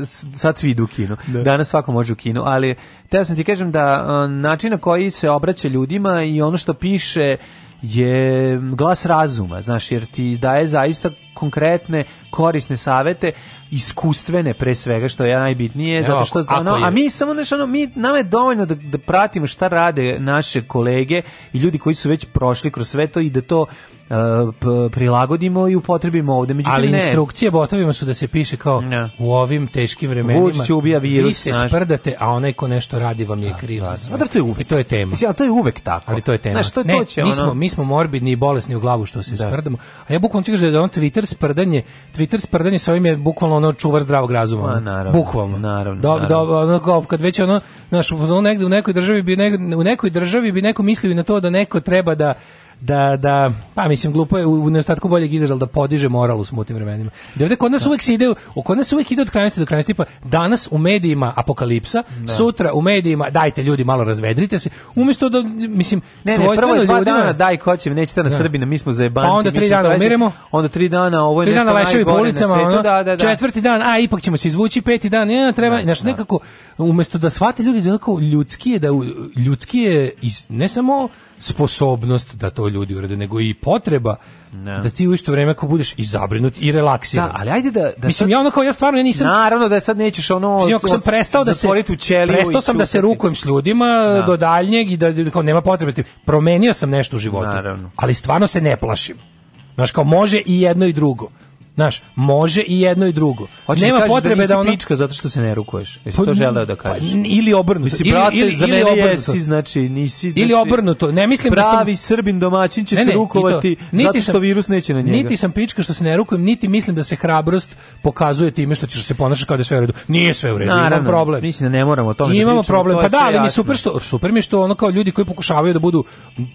s, sad svi idu u kino. Da. Danas svako može u kino, ali teo sam ti kažem da e, način na koji se obraća ljudima i ono što piše je glas razuma, znaš, jer ti daje zaista konkretne, korisne savete, iskustvene pre svega, što je najbitnije, Evo, zato što ako, ono, ako a mi samo znaš, ono, mi, nama je dovoljno da, da pratimo šta rade naše kolege i ljudi koji su već prošli kroz sve to i da to Uh, prilagodimo i upotrebimo ovde.
Međutim, Ali ne. instrukcije botovima su da se piše kao ne. u ovim teškim vremenima
Vučić ubija
virus. Vi se naš. sprdate, a onaj ko nešto radi vam je da, kriv. Da,
da, da. to je uvek. I e,
to je tema.
Mislim, to je uvek tako.
Ali to je tema. Znaš, to, ne, to će, mi, smo, mi smo morbidni i bolesni u glavu što se da. sprdamo. A ja bukvalno ti da, da je on Twitter sprdanje, Twitter sprdanje svojim je bukvalno ono čuvar zdravog razuma. Ma,
naravno.
Bukvalno. Naravno. Do, da, naravno. Do, ono, kad već ono, znaš, ono negde u nekoj državi bi, negde, u nekoj državi bi neko mislio na to da neko treba da da, da pa mislim glupo je u nedostatku boljeg izraza da podiže moral u smutnim vremenima. Da ovde kod nas da. uvek se ide, kod nas uvek ide od krajnosti do krajnosti, tipa danas u medijima apokalipsa, da. sutra u medijima dajte ljudi malo razvedrite se, umjesto da mislim ne, ne, prvo je dva ljudima,
dana daj hoćem, nećete da na da. Srbina, mi smo zajebani. Pa onda tri
dana umiremo. Onda tri dana
ovo je tri dana leševi po ulicama, na
svetu, da, da, da. četvrti dan, a ipak ćemo se izvući, peti dan, ja, treba, znači nekako umesto da svate ljudi da ljudski je da ljudski je ne samo sposobnost da to ljudi urede, nego i potreba ne. Da. da ti u isto vrijeme ako budeš i zabrinut i relaksiran.
Da, ali ajde da, da
mislim sad, ja ono kao ja stvarno ja nisam
Naravno da sad nećeš ono
mislim, ako sam prestao da se
u
ćeliju. Prestao
sam
da se rukujem s ljudima da. do daljnjeg i da kao nema potrebe s Promenio sam nešto u životu. Naravno. Ali stvarno se ne plašim. Znaš, kao može i jedno i drugo. Znaš, može i jedno i drugo.
Hoćeš da Nema da potrebe da, nisi da ono... pička zato što se ne rukuješ. Jesi pa to želeo da kažeš? Pa,
ili obrnuto.
Mislim, brate, ili, ili, za mene obrnuto. jesi, znači, nisi... Znači,
ili obrnuto. Ne mislim
pravi da sam... srbin domaćin će ne, ne, se rukovati niti zato što sam, virus neće na njega.
Niti sam pička što se ne rukujem, niti mislim da se hrabrost pokazuje time što ćeš se ponašati kao da je sve u redu. Nije sve u redu, imamo problem.
Mislim da ne moramo o tome I da imamo
da problem. Pa da, ali mi super što, super mi što ono kao ljudi koji pokušavaju da budu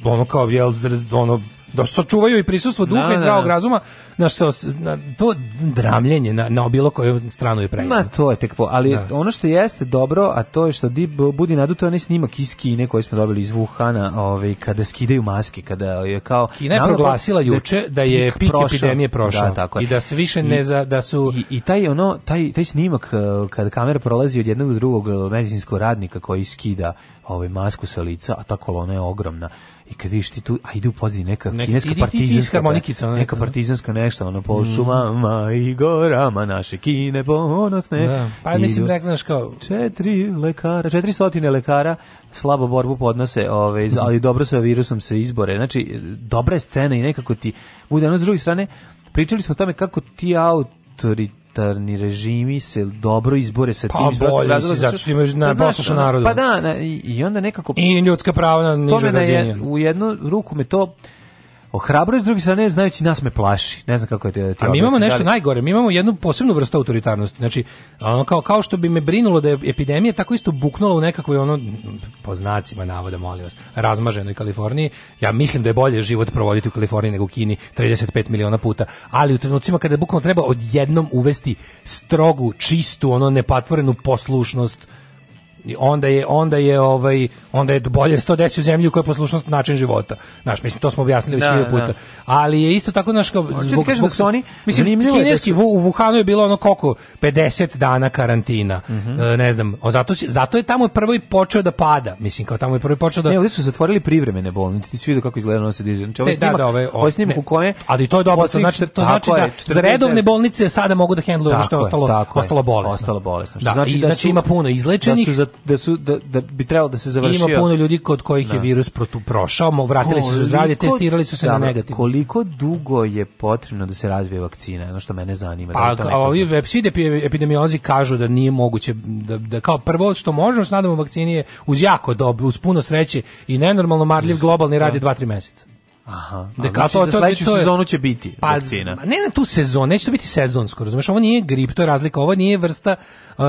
ono kao, jel, ono, da sačuvaju i prisustvo duha da, i da, zdravog da, razuma na što na to dramljenje na na bilo koju stranu je pre.
Ma to je tek po, ali da. ono što jeste dobro, a to je što di budi naduto onaj snimak iz Kine koji smo dobili iz Wuhana, ovaj kada skidaju maske, kada je kao
Kina je proglasila da juče da je pik, pik prošao, epidemije da, prošao da, tako je. i da se više ne I, za da su
i, i taj ono taj taj snimak eh, kada kamera prolazi od jednog do drugog eh, medicinskog radnika koji skida ovaj masku sa lica, a ta kolona je ogromna i kad vidiš ti tu, a ide u pozadini neka Nek, kineska partizanska, ti,
neka,
neka pa- da. partizanska nešto, ono po mm. šumama i gorama naše kine ponosne. Da.
Pa ja mislim, rekla da kao...
Četiri lekara, četiri stotine lekara slabo borbu podnose, ovaj, ali dobro sa virusom se izbore. Znači, dobra je scena i nekako ti... Bude, ono, s druge strane, pričali smo o tome kako ti autori autoritarni režimi se dobro izbore sa
pa, tim izborima. Pa zato što imaju na poslušan pa narod.
Pa da, na, i onda nekako...
I ljudska prava na nižoj razini.
U jednu ruku me to ohrabruje s druge strane znajući nas me plaši. Ne znam kako je ti te
A mi imamo nešto da najgore, mi imamo jednu posebnu vrstu autoritarnosti. Znači, ono kao kao što bi me brinulo da je epidemija tako isto buknula u nekakvoj ono po navoda, molim vas, razmaženoj Kaliforniji. Ja mislim da je bolje život provoditi u Kaliforniji nego u Kini 35 miliona puta, ali u trenucima kada bukvalno treba odjednom uvesti strogu, čistu, ono nepatvorenu poslušnost I onda je onda je ovaj onda je bolje 110 u zemlji u kojoj je poslušnost način života. Naš mislim to smo objasnili
već da,
da. puta. Da. Ali je isto tako naš kao zbog, da
zbog, zbog da su oni,
mislim da kineski da su... u Wuhanu je bilo ono koliko 50 dana karantina. Mm -hmm. e, ne znam, o, zato zato je tamo prvo i počeo da pada. Mislim kao tamo je prvo i počeo da
Ne, oni su zatvorili privremene bolnice. Ti si vidio kako izgleda ono se diže. Znači, ovaj snimak, da, da, ovaj, ovaj snimak u
kome Ali to je dobro, to znači to znači da za redovne bolnice sada mogu da hendluju ono što je
ostalo
ostalo bolesno. Ostalo bolesno. Znači da znači ima puno izlečenih
da, su, da, da bi trebalo da se završio. Ima
puno ljudi kod kojih da. je virus protu prošao, vratili koliko, su se zdravlje, testirali su se da, na da, negativno.
Koliko dugo je potrebno da se razvije vakcina? Ono što mene zanima.
Da pa, da ovi svi epidemiolozi kažu da nije moguće, da, da kao prvo što možemo s nadamo vakcinije uz jako dobro, uz puno sreće i nenormalno marljiv da. globalni radi 2-3 meseca.
Aha. Da kako znači to, za sledeću to je, sezonu će biti pa, vakcina.
Ne na tu sezon, neće to biti sezonsko, razumeš? Ovo nije grip, to je razlika, ovo nije vrsta um,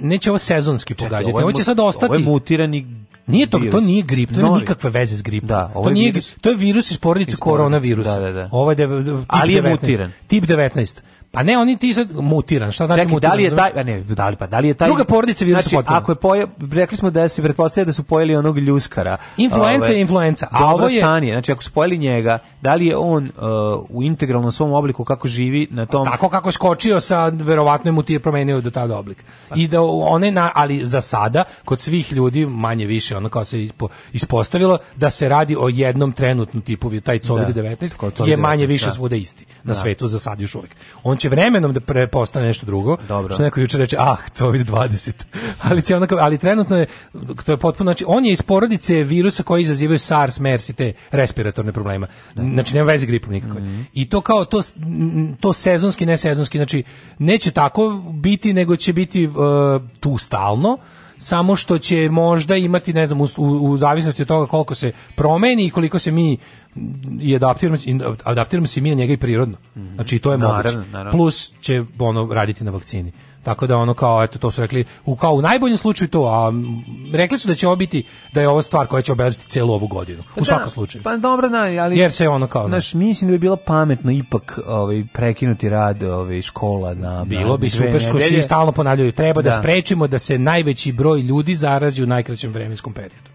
neće ovo sezonski Čekaj, pogađati. Ovo, ovo će sad ostati.
Ovo je mutirani
Nije to, virus. to nije grip, to nema nikakve veze s gripom. Da, to nije virus, to je virus iz porodice da, koronavirusa. Da, da,
da. Ovo je de, tip ali je 19, mutiran.
Tip 19. Pa ne, oni ti sad mutiran. Šta znači
Čekaj, mutiran? da li je taj, a ne, da li pa, da li je taj
Druga porodica virusa
znači, potpuno. ako je poje, rekli smo da se pretpostavlja da su pojeli onog ljuskara.
Influenza ove, je influenza.
A ovo je stanje. Znači ako su pojeli njega, da li je on uh, u integralnom svom obliku kako živi na tom
Tako kako je skočio sa verovatno mu ti promenio do tada oblik. Pa. I da one na, ali za sada kod svih ljudi manje više ono kao se ispostavilo da se radi o jednom trenutnom tipu taj COVID-19 da, je manje više da. svuda isti na da. svetu za sad još uvijek. On će vremenom da prepostane nešto drugo. Dobro. Što neko juče reče, ah, COVID 20. [LAUGHS] ali će onako, ali trenutno je to je potpuno znači on je iz porodice virusa koji izazivaju SARS, MERS i te respiratorne probleme. Da. Znači nema veze gripom nikakve. Mm -hmm. I to kao to to sezonski, ne sezonski, znači neće tako biti, nego će biti uh, tu stalno samo što će možda imati, ne znam, u, u zavisnosti od toga koliko se promeni i koliko se mi i adaptiramo, adaptiramo se mi na njega i prirodno. Mhm. Znači, to je naravno, moguće. Naravno. Plus će ono raditi na vakcini. Tako da ono kao eto to su rekli u kao u najboljem slučaju to, a rekli su da će ovo biti da je ovo stvar koja će obeležiti celu ovu godinu. Pa u da, svakom slučaju.
Pa dobro, da, ali
jer se ono kao.
Naš da. mislim da bi bilo pametno ipak ovaj prekinuti rad ovaj škola na
Bilo
na,
bi super što svi stalno ponavljaju treba da. da sprečimo da se najveći broj ljudi zarazi u najkraćem vremenskom periodu.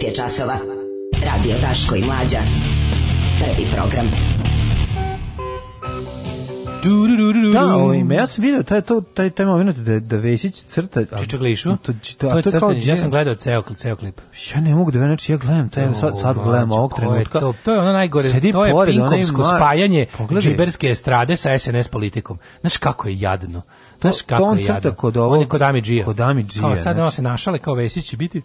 9 je časova. Radio Taško i Mlađa. Prvi program.
Du, du, du, da, ovime, ja sam vidio taj, taj, taj moment da, da Vesić crta...
Čučak lišu?
To, to, to, to je crtanje, ja sam gledao ceo, ceo klip.
Ja ne mogu da znači, ja gledam, taj, sad, sad gledam ovog trenutka.
To, to je ono najgore, Sedi to je pored, pinkovsko mar... spajanje Pogledaj. džiberske estrade sa SNS politikom. Znaš kako je jadno. Znaš kako to on je jadno. Kod ovog, on je kod Amidžija. Kod Amidžija. sad znači. se našale, kao Vesić će biti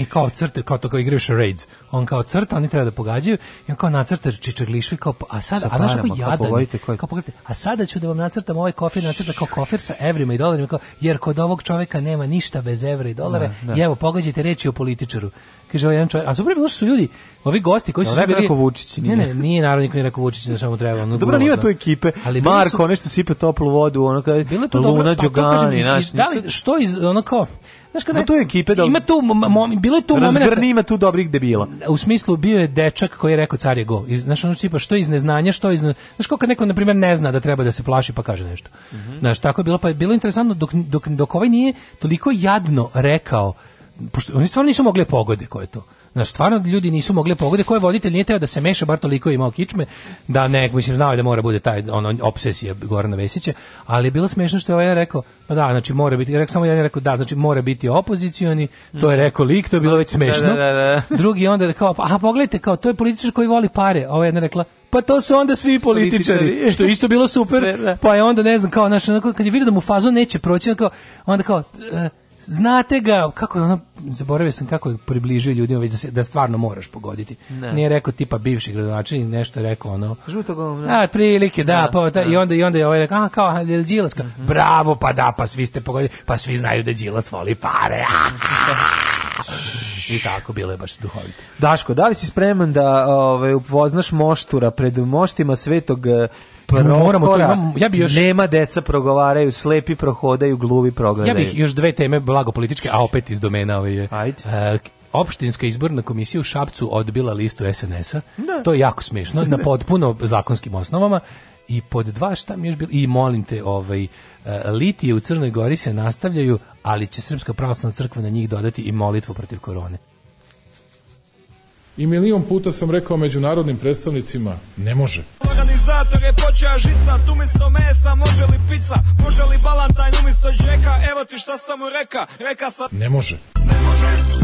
i kao crte, kao to kao igraju charades. On kao crta, oni treba da pogađaju i on kao nacrta čičaglišu kao, pa, a sada, a znaš ako jadan, kao, kao pogledajte, a sada ću da vam nacrtam ovaj kofir, nacrta kao kofir sa evrima i dolarima, kao, jer kod ovog čoveka nema ništa bez evra i dolara, da, da. i evo, pogađajte reči o političaru. Kaže ovaj jedan čovjek, a super su ljudi, ovi gosti koji su da, bili... Vučić,
nije.
Ne, ne, nije naravno niko nije rekao Vučić, da samo treba. Ono,
Dobro, nima tu ekipe, ali Marko, su, nešto sipe toplu vodu, ono kada Luna pa, Đogani, naš...
Da li, što iz, ono kao,
Znaš kada, no tu je ekipe
da... Ima tu, mom, bilo je tu razgrni, momenta... ima tu
dobrih debila. U
smislu, bio je dečak koji je rekao car je go. Iz, znaš, ono tipa, što iz neznanja, što iz... Znaš, kako neko, na primer ne zna da treba da se plaši, pa kaže nešto. Mm -hmm. Znaš, tako je bilo, pa je bilo interesantno dok, dok, dok ovaj nije toliko jadno rekao, pošto oni stvarno nisu mogli da pogode koje to. Znaš, stvarno ljudi nisu mogli da pogode koje voditelj nije teo da se meša, bar toliko je imao kičme, da ne, mislim, znao da mora bude taj ono, obsesija Gorana Vesića, ali je bilo smešno što je ovaj rekao, pa da, znači mora biti, rekao samo ja je rekao da, znači mora biti opozicioni, to je mhm. rekao lik, to je bilo već da, da, smešno. Da, da, da, [LAUGHS] Drugi onda rekao, aha, pogledajte, kao, to je političar koji voli pare, a ova jedna rekla, pa to su onda svi političari, što je isto bilo super, [LAUGHS] Sve, pa je onda, ne znam, kao, znaš, onako, kad je vidio da mu fazo neće proći, onda kao, onda kao, e, znate ga, kako je ono, zaboravio sam kako je približio ljudima, već da, se, da stvarno moraš pogoditi. Ne. Nije rekao tipa bivši gradonačelnik, nešto je rekao ono...
Žuto govno. Da.
A, prilike, da, da, pa, da, da, I, onda, i onda je ovaj rekao, a, kao, je li Đilaska? Mm -hmm. Bravo, pa da, pa svi ste pogodili, pa svi znaju da Đilas voli pare. Mhm. I tako bilo je baš duhovito.
Daško, da li si spreman da ovaj upoznaš moštura pred moštima Svetog eh, prokora, moramo to imam, ja bi još nema deca progovaraju, slepi prohodaju, gluvi progledaju. Ja
bih još dve teme blago političke, a opet iz domena ove je. Ajde.
Uh,
opštinska izborna komisija u Šapcu odbila listu SNS-a. Da. To je jako smešno na potpuno zakonskim osnovama. I pod dva šta mi još bilo? I molim te, ovaj, e, litije u Crnoj Gori se nastavljaju, ali će Srpska pravoslavna crkva na njih dodati i molitvu protiv korone.
I milion puta sam rekao međunarodnim predstavnicima, ne može
katalizator je počeja žica Tu misto mesa može li pizza Može li balantajn umisto džeka Evo ti šta sam mu reka Reka sa... Ne može Ne može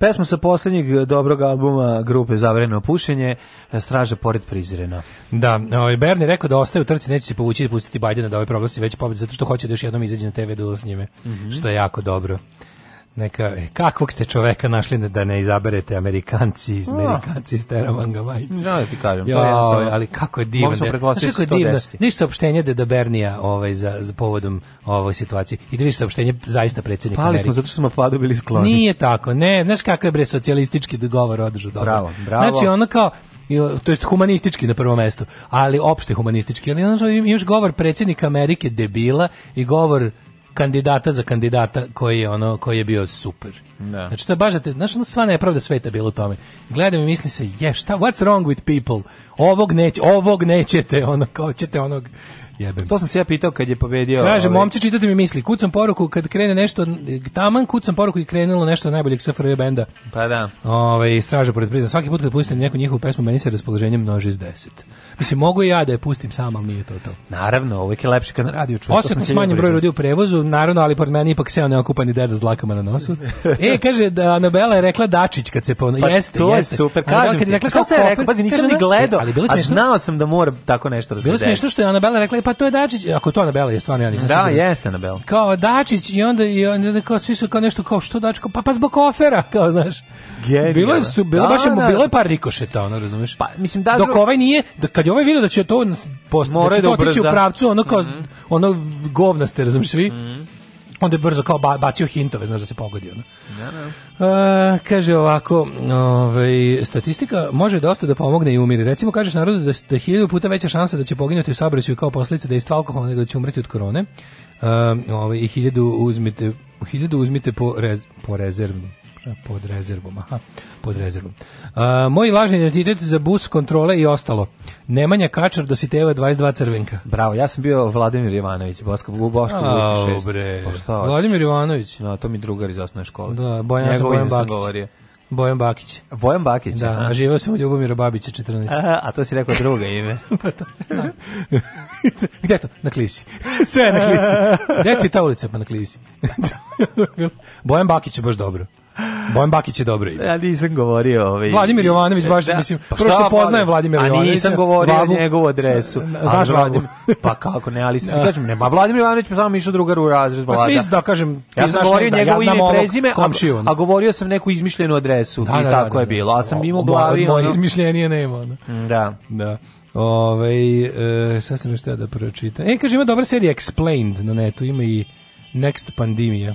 Pesma sa poslednjeg eh, dobrog albuma grupe Zavreno pušenje, eh, Straža pored Prizrena. Da, ovaj Berni rekao da ostaje u trci, neće se povući i pustiti Bajdena da ovaj proglasi već pobjedu, zato što hoće da još jednom izađe na TV da s njime, mm -hmm. što je jako dobro neka, e, kakvog ste čoveka našli da, da ne izaberete Amerikanci iz Amerikanci iz Teramanga majice.
Ja ti kažem,
jo, je ali kako je divno. Da- znaš kako je divno, vidiš saopštenje Deda Bernija ovaj, za, za povodom ovoj situaciji i da vidiš saopštenje zaista predsjednika Pali
Amerike. smo zato što smo padu bili skloni.
Nije tako, ne, znaš kako je bre socijalistički dogovor održao dobro. Bravo, bravo. Znači ono kao, to jest humanistički na prvom mestu, ali opšte humanistički. Ali imaš govor predsjednika Amerike debila i govor kandidata za kandidata koji je ono koji je bio super. Da. Znači to je baš da te, znaš, ono sva nepravda sveta bilo u tome. Gledam i mislim se, je, šta, what's wrong with people? Ovog neće, ovog nećete, ono, kao ćete onog Jebem. To
sam se ja pitao kad je pobedio.
Kaže, ovaj... momci, čitate mi misli. Kucam poruku kad krene nešto, taman kucam poruku i krenulo nešto najboljeg SFRJ benda.
Pa da.
Ovaj, straže pored prizna. Svaki put kad pustim neku njihovu pesmu, meni se raspoloženje množi iz deset. Mislim, mogu i ja da je pustim sam, ali nije to to.
Naravno, uvijek je lepše kad na radiju čuo.
Osjetno smanjen broj ljudi u prevozu, naravno, ali pored mene ipak seo neokupani deda s dlakama na nosu. [LAUGHS] e, kaže da Anabela je rekla Dačić kad se pon...
Pa
jeste,
to
jeste. je super,
kažem Anabela, ti.
Rekla, se je rekao,
pazi, nisam ni gledao, a znao sam da mora tako nešto
da se Bilo smiješno što je Anabela rekla, e, pa pa to je Dačić, ako to na Bela je stvarno ja nisam
Da, siguran. jeste Bela.
Kao Dačić i onda i onda kao svi su kao nešto kao što Dačić, pa pa zbog ofera, kao znaš. Genijalno. Bilo je su bilo da, baš je, da. bilo je par rikošeta, ono razumeš?
Pa mislim da
dok ovaj nije, dok, da, kad je ovaj video da će to post, Mora da će da to otići u pravcu, ono kao mm -hmm. ono govnaste, razumeš svi? Mm -hmm onda je brzo kao bacio hintove, znaš da se pogodio. Ne? Da, da. A, e, kaže ovako, ovaj, statistika može dosta da pomogne i umiri. Recimo, kažeš narodu da, da je hiljadu puta veća šansa da će poginuti u saobraćaju kao posljedica da isto alkohola nego da će umreti od korone. A, e, ovaj, I hiljadu uzmite, hiljadu uzmite po, rez, po rezervnu pod rezervom, aha, pod rezervom. A, moj lažni identitet za bus, kontrole i ostalo. Nemanja Kačar do Siteva 22 crvenka.
Bravo, ja sam bio Vladimir Ivanović, Boško Boško bre.
Pa Vladimir Ivanović.
Da, to mi drugar iz osnovne škole.
Da, Bojan Njegov Bojan Bakić. Bojan Bakić.
Bojan Bakić,
da. A, a živeo sam u Ljubomira Babića 14. A,
a to si rekao drugo ime. [LAUGHS] pa to. Da.
[LAUGHS] Gde to? Na klisi. Sve na klisi. Gde ti ta ulica? Pa na klisi. [LAUGHS] Bojan Bakić je baš dobro. Bojan Bakić je dobro
ime. Ja nisam govorio. Ovaj...
Vladimir Jovanović, baš, da. mislim, pa prvo što poznajem Vladimira Jovanovića. A
nisam govorio Vavu, njegovu adresu. Vaš
Vladimir? [LAUGHS] pa kako ne, ali sam, da. kažem, ne, ma Vladimir Jovanović mi samo išao drugar u razred vlada.
Pa svi, da kažem, ja sam govorio da, njegovo ime i prezime, a, a, govorio sam neku izmišljenu adresu da, i da, da tako da, je da. bilo. A sam imao glavi. Moje ono...
izmišljenije nema. Ono.
Da.
Da. Ove, ovaj, e, šta sam još da pročitam? E, kaže, ima dobra serija Explained na netu, ima i Next Pandemija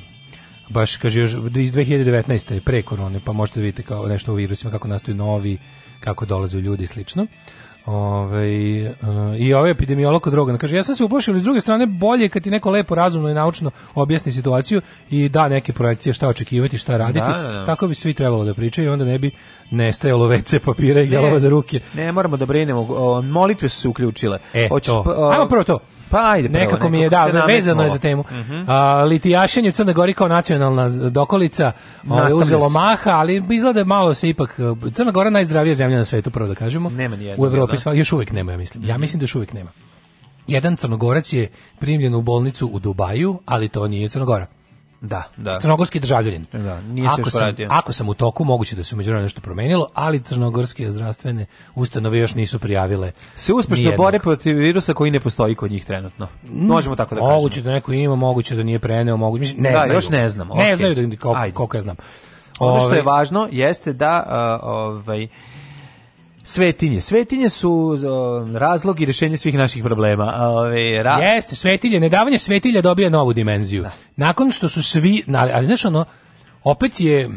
baš kaže još iz 2019. pre korone, pa možete da vidite kao nešto o virusima, kako nastaju novi, kako dolaze u ljudi i slično. Ove, ovaj, eh, I ovaj epidemiolog kod Rogana kaže, ja sam se uplašio, ali s druge strane bolje kad ti neko lepo, razumno i naučno objasni situaciju i da neke projekcije šta očekivati, šta raditi. Da, da, da. Tako bi svi trebalo da pričaju i onda ne bi nestajalo WC papira i gelova za ruke.
Ne, moramo da brinemo. O, molitve su se uključile.
E, Hoćeš, to. Pa, Ajmo prvo to.
Pa ajde,
prvo, nekako mi je da vezano je za temu. Uh -huh. uh, litijašenje u Crnoj kao nacionalna dokolica je ovaj, uzelo maha, ali izgleda malo se ipak Crna Gora najzdravija zemlja na svetu, prvo da kažemo. Nema
ni U
Evropi da. sva, još uvek nema, ja mislim. Uh -huh. Ja mhm. mislim da još uvek nema. Jedan Crnogorac je primljen u bolnicu u Dubaju, ali to nije Crnogora.
Da, da.
Crnogorski državljanin.
Da, nije
ako se sam, Ako sam u toku, moguće da se umeđu nešto promenilo, ali crnogorske zdravstvene ustanove još nisu prijavile.
Se uspešno bore protiv virusa koji ne postoji kod njih trenutno. Mm, Možemo tako da kažemo.
Moguće da neko ima, moguće da nije preneo, moguće, mislim, ne da, znaju.
još ne znamo.
Ne okay. znaju da koliko ja znam.
Ono što je ovaj- važno jeste da uh, ovaj Svetinje. Svetinje su o, razlog i rešenje svih naših problema. Ove, ra... Jeste,
svetilje. Nedavanje svetilja dobija novu dimenziju. Da. Nakon što su svi... Ali, ali znaš ono, opet je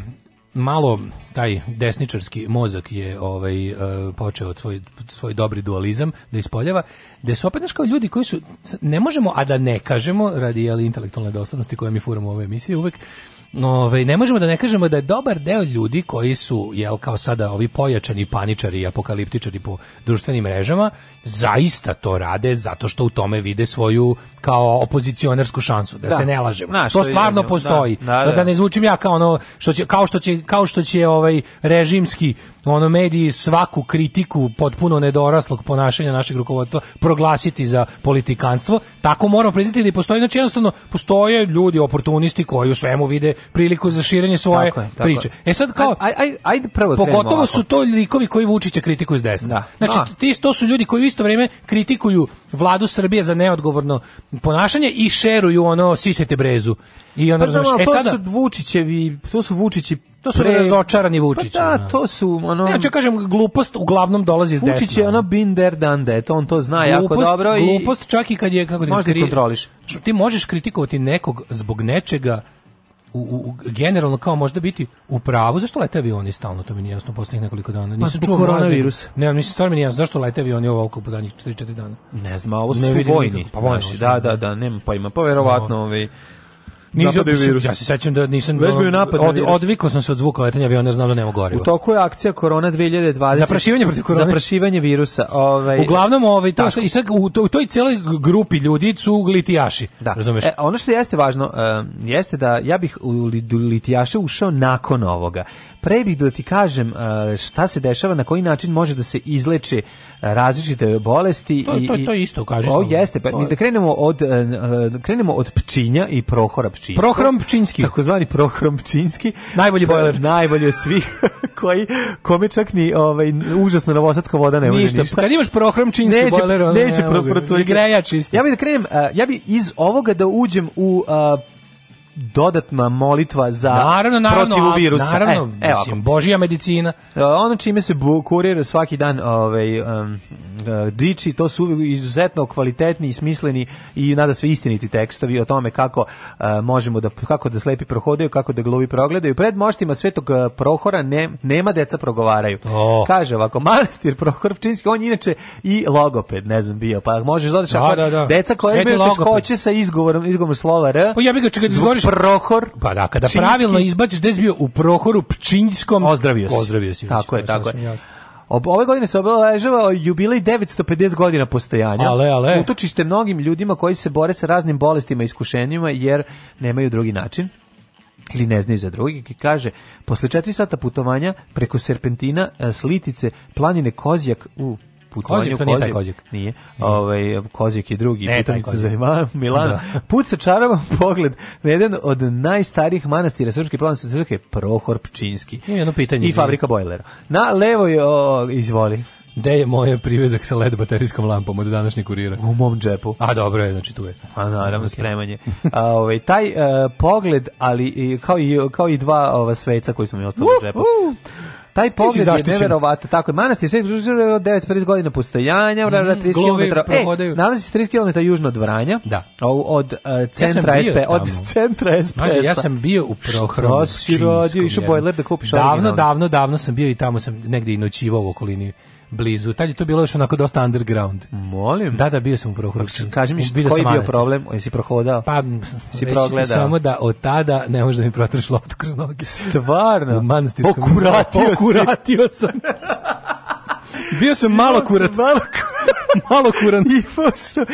malo taj desničarski mozak je ovaj e, počeo svoj svoj dobri dualizam da ispoljava da su opet kao ljudi koji su ne možemo a da ne kažemo radi ali intelektualne doslednosti koje mi furamo u ovoj emisiji uvek Ove, ne možemo da ne kažemo da je dobar deo ljudi koji su, jel, kao sada ovi pojačani paničari i apokaliptičari po društvenim mrežama, zaista to rade zato što u tome vide svoju kao opozicionarsku šansu, da, da. se ne lažemo. Na, to stvarno postoji. Da, da, da, da, ne zvučim ja kao ono, što će, kao, što će, kao što će ovaj režimski ono mediji svaku kritiku potpuno nedoraslog ponašanja našeg rukovodstva proglasiti za politikanstvo, tako moramo priznati da i postoji, znači jednostavno postoje ljudi oportunisti koji u svemu vide priliku za širenje svoje tako je, tako priče.
E sad kao, aj, aj, ajde prvo
pogotovo su to likovi koji Vučića kritikuju s desna. Da. Znači, ti, to su ljudi koji u isto vrijeme kritikuju vladu Srbije za neodgovorno ponašanje i šeruju ono sisete brezu. I
ono, pa, znači, e, to sada, su Vučićevi, to su Vučići
To su Pre... razočarani pa Vučić.
Pa da, to su ono.
Ja ću da kažem glupost uglavnom dolazi iz
Vučić je ona binder der to on to zna glupost, jako dobro
i glupost čak i kad je kako
možeš
da kontroliš. Ti možeš kritikovati nekog zbog nečega u, u, generalno kao možda biti u pravu zašto lete avioni stalno to mi nije jasno poslednjih nekoliko dana
pa nisam čuo koronavirus ne
znam mislim stvarno mi nije jasno zašto lete avioni ovo oko zadnjih 4 4 dana
ne znam ovo su ne vojni
pa vojni da da da nema pojma pa verovatno no. ovaj
nisam, virus. Ja se sećam da nisam Već
bio napad.
Od, odvikao sam se od zvuka letenja aviona, znam da nema goriva.
U toku je akcija Korona 2020. Zaprašivanje protiv
korone.
Zaprašivanje virusa.
Ovaj Uglavnom ovaj to i sad u, to, u toj celoj grupi ljudi su litijaši.
Da.
Razumeš?
E, ono što jeste važno uh, jeste da ja bih u litijaše ušao nakon ovoga. Pre bih da ti kažem uh, šta se dešava, na koji način može da se izleče različite bolesti
to,
i
to, to isto kažeš.
O, jeste, pa da krenemo od uh, krenemo od pčinja i prohora
prohrompčinski. Prohrompčinski.
Takozvani prohrompčinski.
Najbolji bojler.
Najbolji od svih [LAUGHS] koji komičak ni ovaj užasno na novosadska voda ne može ništa.
ništa. Kad imaš prohrompčinski neće, bojler,
on neće ne, pro, pro, pro, Ja bih da krenem, uh, ja bih iz ovoga da uđem u uh, dodatna molitva za naravno,
naravno, protiv
virusa.
Naravno, e, evo, mislim, božija medicina.
E, ono čime se kurir
svaki dan
ovaj, um,
diči, to su izuzetno kvalitetni i smisleni i nada sve istiniti tekstovi o tome kako uh, možemo da, kako da slepi prohodaju, kako da glovi progledaju. Pred moštima svetog prohora ne, nema deca progovaraju. Oh. Kaže ovako, manastir prohor Pčinski, on inače i logoped, ne znam bio, pa možeš dodaš
da, da, da, da.
deca koje imaju teškoće sa izgovorom, izgovorom slova R.
Pa ja bih ga čekaj, da
napraviš prohor,
pa da, kada pčinjski, pravilno izbaciš gde bio u prohoru pčinjskom,
ozdravio si.
Ozdravio si.
Tako je, tako je. Ove godine se obeležava jubilej 950 godina postojanja.
Ale, ale.
Utočište mnogim ljudima koji se bore sa raznim bolestima i iskušenjima jer nemaju drugi način ili ne znaju za drugi, ki kaže posle 4 sata putovanja preko serpentina, e, slitice, planine Kozjak u putovanju Kozik,
to nije Kozik.
Nije. Ovaj Kozik i drugi putovnica za Milan. Da. [LAUGHS] Put sa čaravom pogled na jedan od najstarijih manastira srpske pravoslavne crkve Prohor Pčinski. I e,
jedno pitanje.
I fabrika bojlera. Na levo levoj izvoli.
Gde je moj privezak sa led baterijskom lampom od današnjeg kurira?
U mom džepu.
A dobro je, znači tu je.
A naravno okay. spremanje. A, ovaj, taj uh, pogled, ali kao i, kao i dva ova sveca koji su mi ostali u džepu. Uh. Taj pogled je neverovatno. Tako je, manastir Svetog od 950 godina postojanja, mm, 30 km. E, nalazi se 30 km južno od Vranja.
Da.
Od uh, centra ja SP, od centra SP. Znači,
ja sam bio u Prohromu. Što si radio, išao bojler
da kupiš
Davno, davno, davno sam bio i tamo sam negde i noćivao u okolini blizu. Tad je to bilo još onako dosta underground.
Molim?
Da, da, bio sam u Prohoručcu.
Kaži mi što, koji je bio problem? Jesi prohodao?
Pa, si progledao? samo da od tada ne može da mi protraš loptu kroz noge.
Stvarno? U
manastirskom... Okuratio,
okuratio sam. [LAUGHS]
Bio sam malo
kurat. Malo [LAUGHS] malo kuran. Išao sam,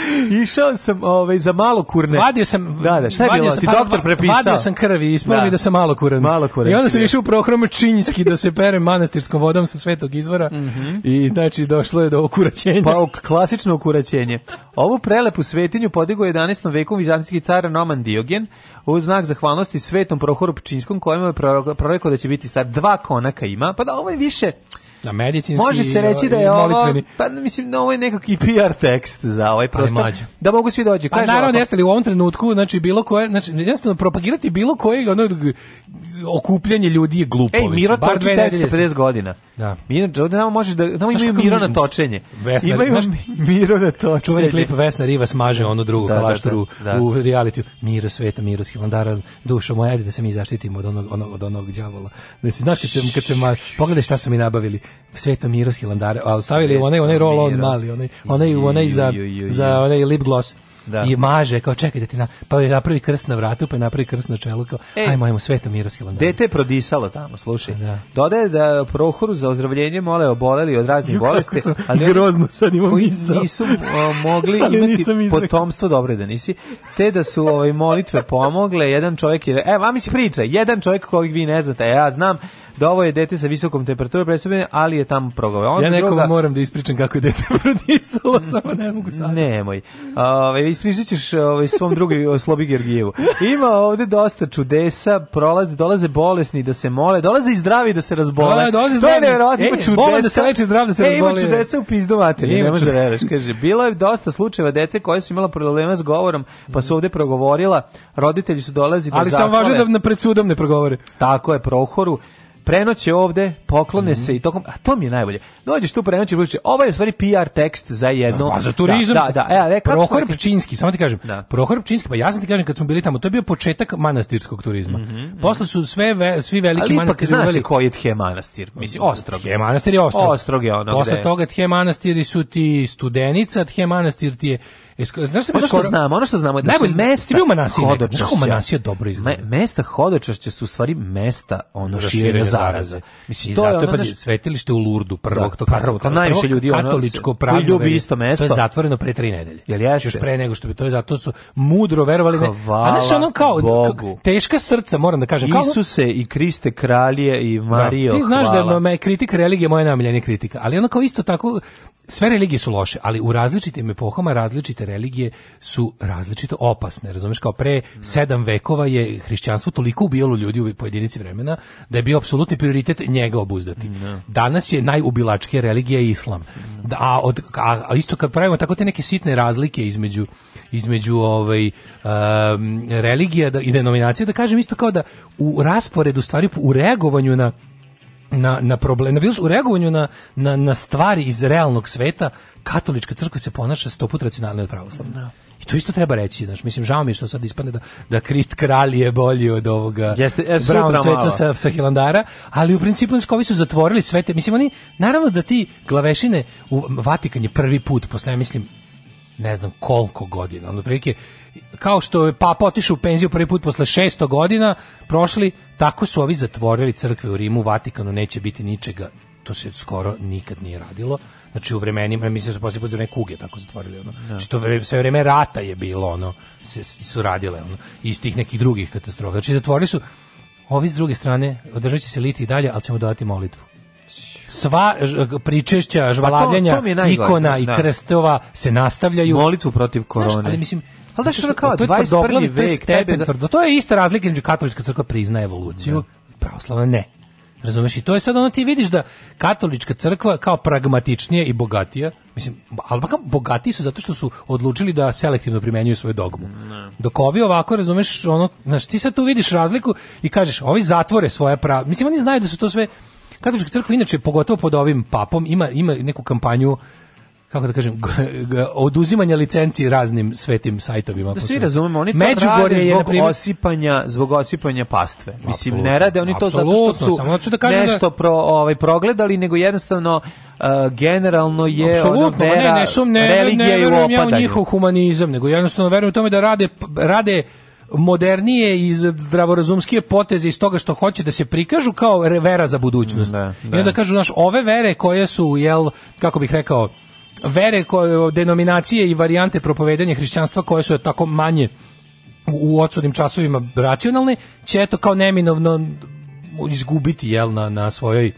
išao sam ovaj, za malo kurne.
Vadio sam,
da, da, šta
je bilo? Sam, Ti pa- doktor pa- prepisao. Vadio sam krvi, ispalo da. mi da sam malo kuran.
Malo
kuran. I onda sam išao u prohrom činjski da se perem manastirskom vodom sa svetog izvora. Mm -hmm. I znači došlo je do okuraćenja.
Pa klasično okuraćenje. Ovu prelepu svetinju podigo 11. veku vizantijski car Noman Diogen u znak zahvalnosti svetom Prohoru Pčinskom kojem je prorekao da će biti star dva konaka ima. Pa da ovo je više
na medicinski
Može se reći da je ovo, pa mislim, da ovo je nekakvi PR tekst za ovaj pa prostor. Da mogu svi dođi.
A pa naravno, jeste li u ovom trenutku, znači, bilo koje, znači, jednostavno, propagirati bilo koje ono, okupljanje ljudi je glupo. Ej,
Miro bar toči 50 godina. Da. Miro, ovde da, nam da, možeš da, da nam imaju Miro na točenje.
Vesna, imaju znaš, Miro na točenje. Čuveni
klip Vesna Riva smaže onu drugu da, kalašturu da, da, da. u realitiju. Miro sveta, Miro skivandara, dušo moja, da se mi zaštitimo od onog, onog, od onog đavola. Znači, znaš, kad se, kad se pogledaj šta su mi nabavili. Sveto Miros Hilandara, ali stavili one one roll on mali, one onaj one za za one lip gloss. Da. I maže, kao čekaj da ti na, pa je napravi krst na vratu, pa je napravi krst na čelu, kao e, ajmo, ajmo, sveto miroski landar. Dete prodisalo tamo, slušaj. Da. Dodaje da Prohoru za ozdravljenje mole oboleli od raznih bolesti,
ali grozno sad imam misao.
Nisu o, mogli [LAUGHS] imati potomstvo, dobro da nisi, te da su ove ovaj, molitve pomogle, jedan čovjek je, e, vami se priča, jedan čovjek kojeg vi ne znate, ja znam, da ovo je dete sa visokom temperaturom predstavljene, ali je tamo progovao.
Ja nekom druga... moram da ispričam kako je dete [LAUGHS] prodisalo, samo ne mogu sad.
Nemoj. Ove, ispričat ćeš ove, svom drugu Slobi Georgijevu. Ima ovde dosta čudesa, prolaze, dolaze bolesni da se mole, dolaze i zdravi da se razbole. Dole, da, da, dolaze
to je
nevjerojatno, ima e, da čudesa.
da se leče zdrav da se razbole.
Ima čudesa u pizdu materiju, ne možeš da veriš. Kaže, bilo je dosta slučajeva dece koje su imala problema s govorom, pa su ovde progovorila, roditelji su dolazi
da Ali sam važno da na pred sudom ne progovore.
Tako je, Prohoru prenoće ovde, poklone mm -hmm. se i tokom, a to mi je najbolje. Dođeš tu prenoći, budući, ovo je u stvari PR tekst za jedno. Da,
za turizam.
Da, da, da. E, ali, e,
Prohor Pčinski, samo ti kažem. Da. Prohor Pčinski, pa ja sam ti kažem kad smo bili tamo, to je bio početak manastirskog turizma. Mm -hmm. Posle su sve ve, svi veliki ali
manastiri
Ali
ipak znaš koji je The manastir, mislim Ostrog.
The manastir
je
Ostrog.
Ostrog je ono Posle gde...
toga The manastiri su ti Studenica, The manastir ti je Esko, znaš
ono što znamo, ono što znamo
je da Najbolj, su mesta hodočašća. dobro izgleda.
Me, mesta hodočašća su u stvari mesta ono širenja zaraze.
Mislim, to zato je, ono, svetilište u Lurdu prvog, da, to, prvo,
to najviše ljudi
ono, katoličko
pravo
isto mesto. To je zatvoreno pre tri nedelje. Jel jeste?
Još
pre nego što bi to je zato su mudro verovali. Ne.
A znaš ono kao, Bogu.
teška srca, moram da kažem.
Isuse i Kriste kralje i da. Mario, Ti znaš da me
kritika religije moja najomiljenija kritika, ali ono kao isto tako, sve religije su loše, ali u različitim epohama različite religije su različito opasne, razumeš, kao pre sedam vekova je hrišćanstvo toliko ubijalo ljudi u pojedinici vremena da je bio apsolutni prioritet njega obuzdati. Da. Danas je najubilačkija religija islam. Da, a, od, a, isto kad pravimo tako te neke sitne razlike između između ovaj um, religija da, i denominacije, da kažem isto kao da u rasporedu stvari u reagovanju na na, na problem, na, u reagovanju na, na, na stvari iz realnog sveta, katolička crkva se ponaša stoput racionalno od pravoslavne. Da. I to isto treba reći, znači mislim, žao mi što sad ispadne da, da Krist kralj je bolji od ovoga Jeste, je brown sveca sa, sa Hilandara, ali u principu ovi su zatvorili svete. mislim, oni, naravno da ti glavešine u Vatikan je prvi put, posle, ja mislim, ne znam koliko godina, ono prilike, kao što je papa otišao u penziju prvi put posle 600 godina prošli, tako su ovi zatvorili crkve u Rimu, u Vatikanu neće biti ničega. To se skoro nikad nije radilo. Znači u vremenima, mislim da su poslije put kuge tako zatvorili. Ono. Ja. Da. Znači to vre, sve vreme rata je bilo, ono, se, su radile, ono, iz tih nekih drugih katastrofa. Znači zatvorili su, ovi s druge strane, održat će se liti i dalje, ali ćemo dodati molitvu sva pričešća, žvalavljanja, pa to, to ikona i da. krstova se nastavljaju.
Molitvu protiv korone. Znaš, ali
mislim, Ali znaš što kao 21. vek, tebe za... tvrdo. To je ista razlika između katolička crkva priznaje evoluciju, da. pravoslavna ne. Razumeš, i to je sad ono ti vidiš da katolička crkva kao pragmatičnija i bogatija, mislim, ali pa bogatiji su zato što su odlučili da selektivno primenjuju svoju dogmu. Ne. Dok ovi ovako, razumeš, ono, znaš, ti sad tu vidiš razliku i kažeš, ovi zatvore svoje prava. Mislim, oni znaju da su to sve, katolička crkva inače, pogotovo pod ovim papom, ima, ima neku kampanju kako da kažem, oduzimanja licenci raznim svetim sajtovima.
Da pa svi razumemo, oni to rade zbog je, naprimer, osipanja, zbog osipanja pastve. Absolutno, Mislim, ne rade oni to zato što su da kažem da- nešto da... pro, ovaj, progledali, nego jednostavno uh, generalno je apsolutno ne, ne, sum, ne,
ne, ne verujem ja u njihov humanizam, nego jednostavno verujem u tome da rade, rade modernije i zdravorazumskije poteze iz toga što hoće da se prikažu kao vera za budućnost. Da, da. I onda da. kažu, znaš, ove vere koje su, jel, kako bih rekao, vere, koje, denominacije i varijante propovedanja hrišćanstva koje su tako manje u odsudnim časovima racionalne, će eto kao neminovno izgubiti jel, na, na svojoj e,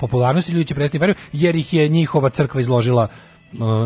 popularnosti ljudi će prestati da veruju jer ih je njihova crkva izložila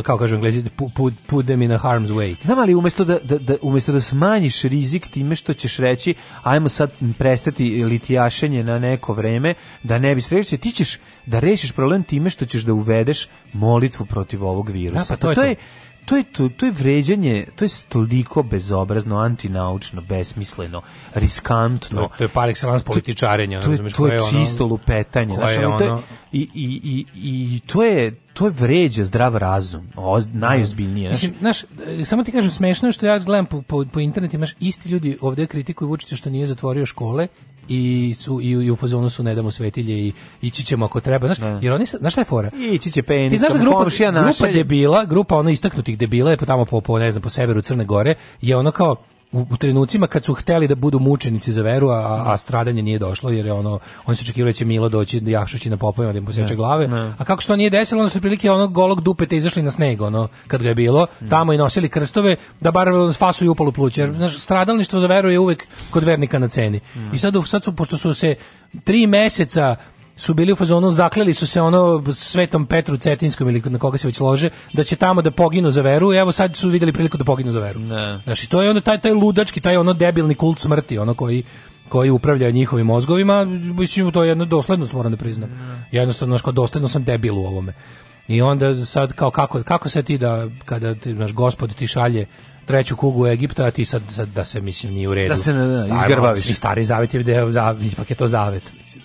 kao kažu englezi, put, put them in a harm's way.
Znam, ali umesto da, da, da, umjesto da smanjiš rizik time što ćeš reći, ajmo sad prestati litijašenje na neko vreme, da ne bi sreće, ti ćeš da rešiš problem time što ćeš da uvedeš molitvu protiv ovog virusa. Da, pa
to, pa to je,
to je to je to, to je vređanje, to je toliko bezobrazno, antinaučno, besmisleno, riskantno. To,
to je par excellence političarenje, to, je,
to je, je čisto lupetanje, znači ono, je, i, i, i, i to je to je vređa zdrav razum,
o, najozbiljnije. Mislim, znaš, e, samo ti kažem, smešno je što ja gledam po, po, po internetu, imaš isti ljudi ovdje kritikuju Vučića što nije zatvorio škole i su i, i u fazonu su ne damo svetilje i ići ćemo ako treba znaš ne. Da. jer oni znaš šta je fora
ići će peni
ti znaš da grupa grupa debila grupa ono istaknutih debila je po tamo po, po ne znam po severu Crne Gore je ono kao u, u, trenucima kad su hteli da budu mučenici za veru, a, a stradanje nije došlo, jer je ono, oni su očekivali da će Milo doći da jakšući na popovima da im poseče glave, ne. a kako što nije desilo, onda su prilike onog golog dupeta izašli na sneg, ono, kad ga je bilo, ne. tamo i nosili krstove, da bar i upalu pluće, jer znaš, stradalništvo za veru je uvek kod vernika na ceni. Ne. I sad, sad su, pošto su se tri meseca su bili u fazonu, zakleli su se ono Svetom Petru Cetinskom ili na koga se već lože, da će tamo da poginu za veru i evo sad su videli priliku da poginu za veru. Ne. Znači, to je ono taj, taj ludački, taj ono debilni kult smrti, ono koji koji upravlja njihovim mozgovima, mislim to je jedna doslednost moram da priznam. Ne. Jednostavno, znači, dosledno sam debil u ovome. I onda sad kao kako, kako se ti da kada ti naš gospod ti šalje treću kugu Egipta, a ti sad, sad da se mislim nije u redu.
Da se
ne, da, izgrbaviš. Ajmo, stari zavet je,
ipak je to zavet. Mislim.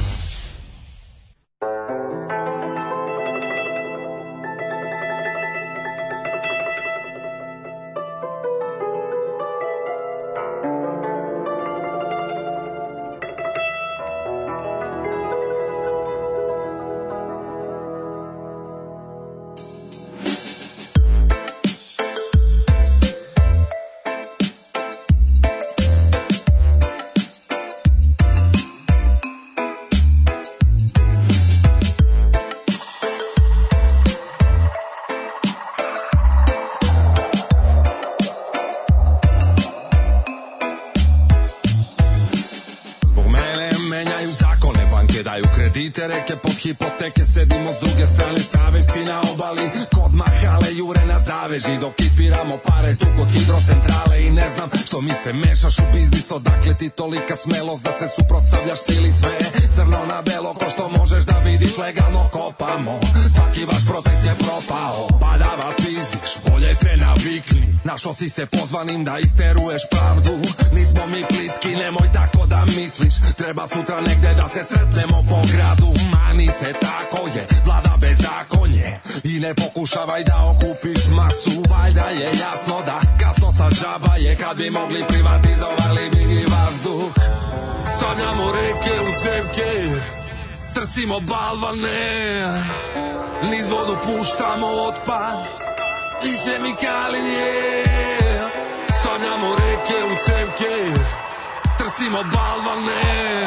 savezi dok ispiramo pare tu kod hidrocentrale ne znam što mi se mešaš u biznis Odakle ti tolika smelost da se suprotstavljaš sili sve Crno na belo ko što možeš da vidiš legalno kopamo Svaki vaš protest je propao Padava pizdiš, bolje se navikni Našo si se pozvanim da isteruješ pravdu Nismo mi plitki, nemoj tako da misliš Treba sutra negde da se sretnemo po gradu Mani se tako je, vlada bez bezakonje I ne pokušavaj da okupiš masu Valjda je jasno da kasno sa džaba je pitanje kad bi mogli privatizovali mi i vazduh Stavljamo reke u cevke Trsimo balvane Niz vodu puštamo otpad I hemikalije Stavljamo reke u cevke Trsimo balvane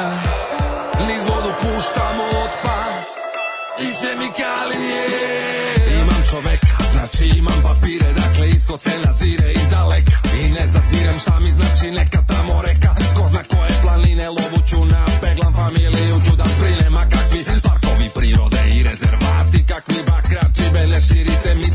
Niz vodu puštamo otpad I hemikalije Imam čoveka, znači imam papire Dakle iskocena zire Pitam šta mi znači neka tamo reka Ko zna koje planine lovuću na Peglam familiju ću da sprinem A kakvi parkovi prirode i rezervati Kakvi bakrači bele širite mi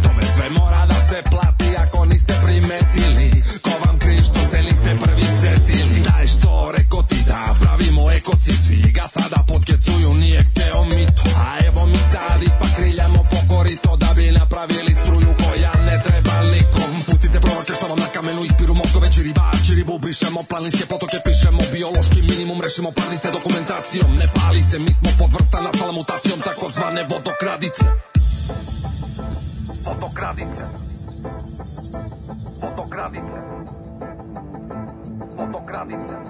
rešimo parnice dokumentacijom Ne pali se, mi smo podvrsta nastala mutacijom takozvane vodokradice Vodokradice Vodokradice Vodokradice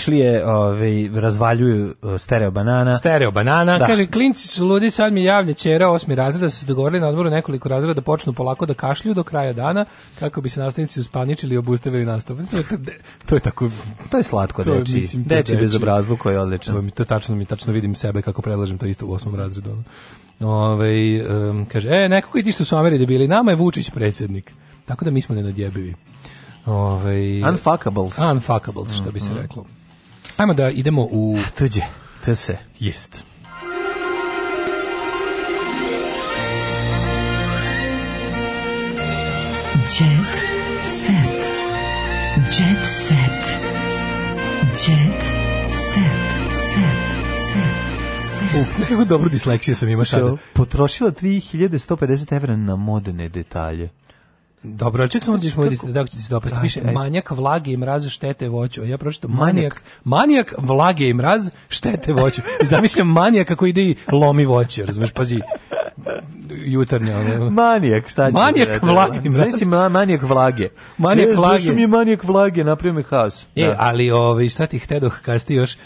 Omišlije ovaj, razvaljuju eh, stereo banana.
Stereo banana. Da. Kaže, klinci su ludi, sad mi javlja čera osmi razreda, da su se dogovorili na odboru nekoliko razreda da počnu polako da kašlju do kraja dana, kako bi se nastavnici uspaničili i obustavili nastav. To je, to je tako...
To je slatko, to, deči. Mislim, to deči, deči bez obrazlu koji je odličan. To,
mi to tačno, mi tačno vidim sebe kako predlažem to isto u osmom razredu. Ove, ovaj, um, kaže, e, nekako i ti što su Ameri debili, nama je Vučić predsjednik. Tako da mi smo nenadjebivi. Ove, ovaj, unfuckables. Unfuckables, što bi se mhm. reklo. Ajmo da idemo u...
Tuđe. Tse.
Jest. Jet
set. Jet set. Jet set. Set. Set. Uf, kako [LAUGHS] dobro disleksiju sam imao sada. Potrošila 3150 evra na modne detalje.
Dobro, ček samo da ćeš moj da ćete se dopasti. Piše manjak vlage i mraza štete voću. Ja pročito manjak, manjak vlage i mraz štete voću. I zamišljam manijak kako ide i lomi voće, razumeš? Pazi, jutarnje ono. Manijak,
šta će? Manijak
da vlage. Znači si manijak vlage. Manijak e, vlage.
Došao mi je manijak vlage, napravio mi haos.
E, da. ali ovaj, šta ti htedoh kad ste još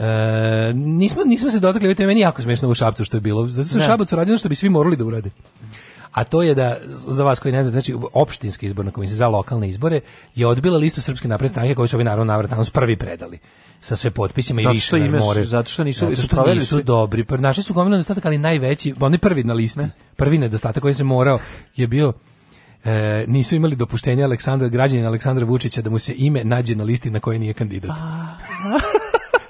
E, nismo, nismo se dotakli, vidite, meni jako smešno u Šabcu što je bilo. Zato sam Šabac uradio što bi svi morali da urade a to je da, za vas koji ne znate, znači opštinska izborna komisija za lokalne izbore je odbila listu Srpske napredne stranke koju su ovi naravno navrat prvi predali sa sve potpisima zato i
više na more. Zato što nisu, zato što, nisu što nisu dobri. Pa Naši su gomilu nedostatak, ali najveći, pa oni prvi na listi, ne. prvi nedostatak koji se morao je bio
E, nisu imali dopuštenja Aleksandra građanina Aleksandra Vučića da mu se ime nađe na listi na kojoj nije kandidat. Pa,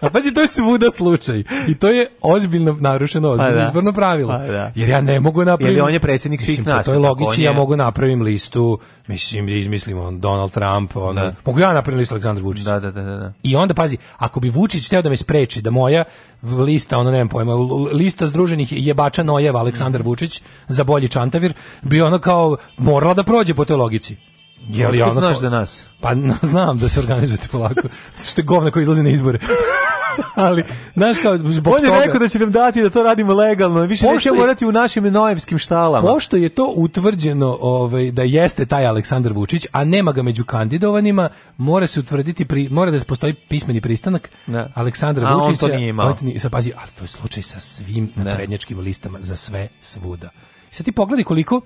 A pazi, to je svuda slučaj. I to je ozbiljno narušeno pa ozbiljno da. izborno pravilo. Pa da. Jer ja ne mogu napraviti... Jer
on je predsjednik svih nas.
To je logici je... ja mogu napravim listu, mislim, da izmislimo Donald Trump, on, da. mogu ja napravim listu Aleksandar Vučić. Da,
da, da, da, da.
I onda, pazi, ako bi Vučić hteo da me spreči, da moja lista, ono nemam pojma, lista združenih jebača Nojeva Aleksandar mhm. Vučić za bolji čantavir, bi ono kao morala da prođe po toj logici.
Je li ona znaš za nas?
Pa no, znam da se organizujete polako. Što je govna koji izlazi na izbore. [LAUGHS] ali znaš kao zbog
on je toga, rekao da će nam dati da to radimo legalno više nećemo morati u našim nojevskim štalama
pošto je to utvrđeno ovaj da jeste taj Aleksandar Vučić a nema ga među kandidovanima mora se utvrditi pri, mora da postoji pismeni pristanak ne. Aleksandra a
Vučića
on
to nije imao on,
sad, pazi,
ali
to je slučaj sa svim naprednjačkim listama za sve svuda sad ti pogledaj koliko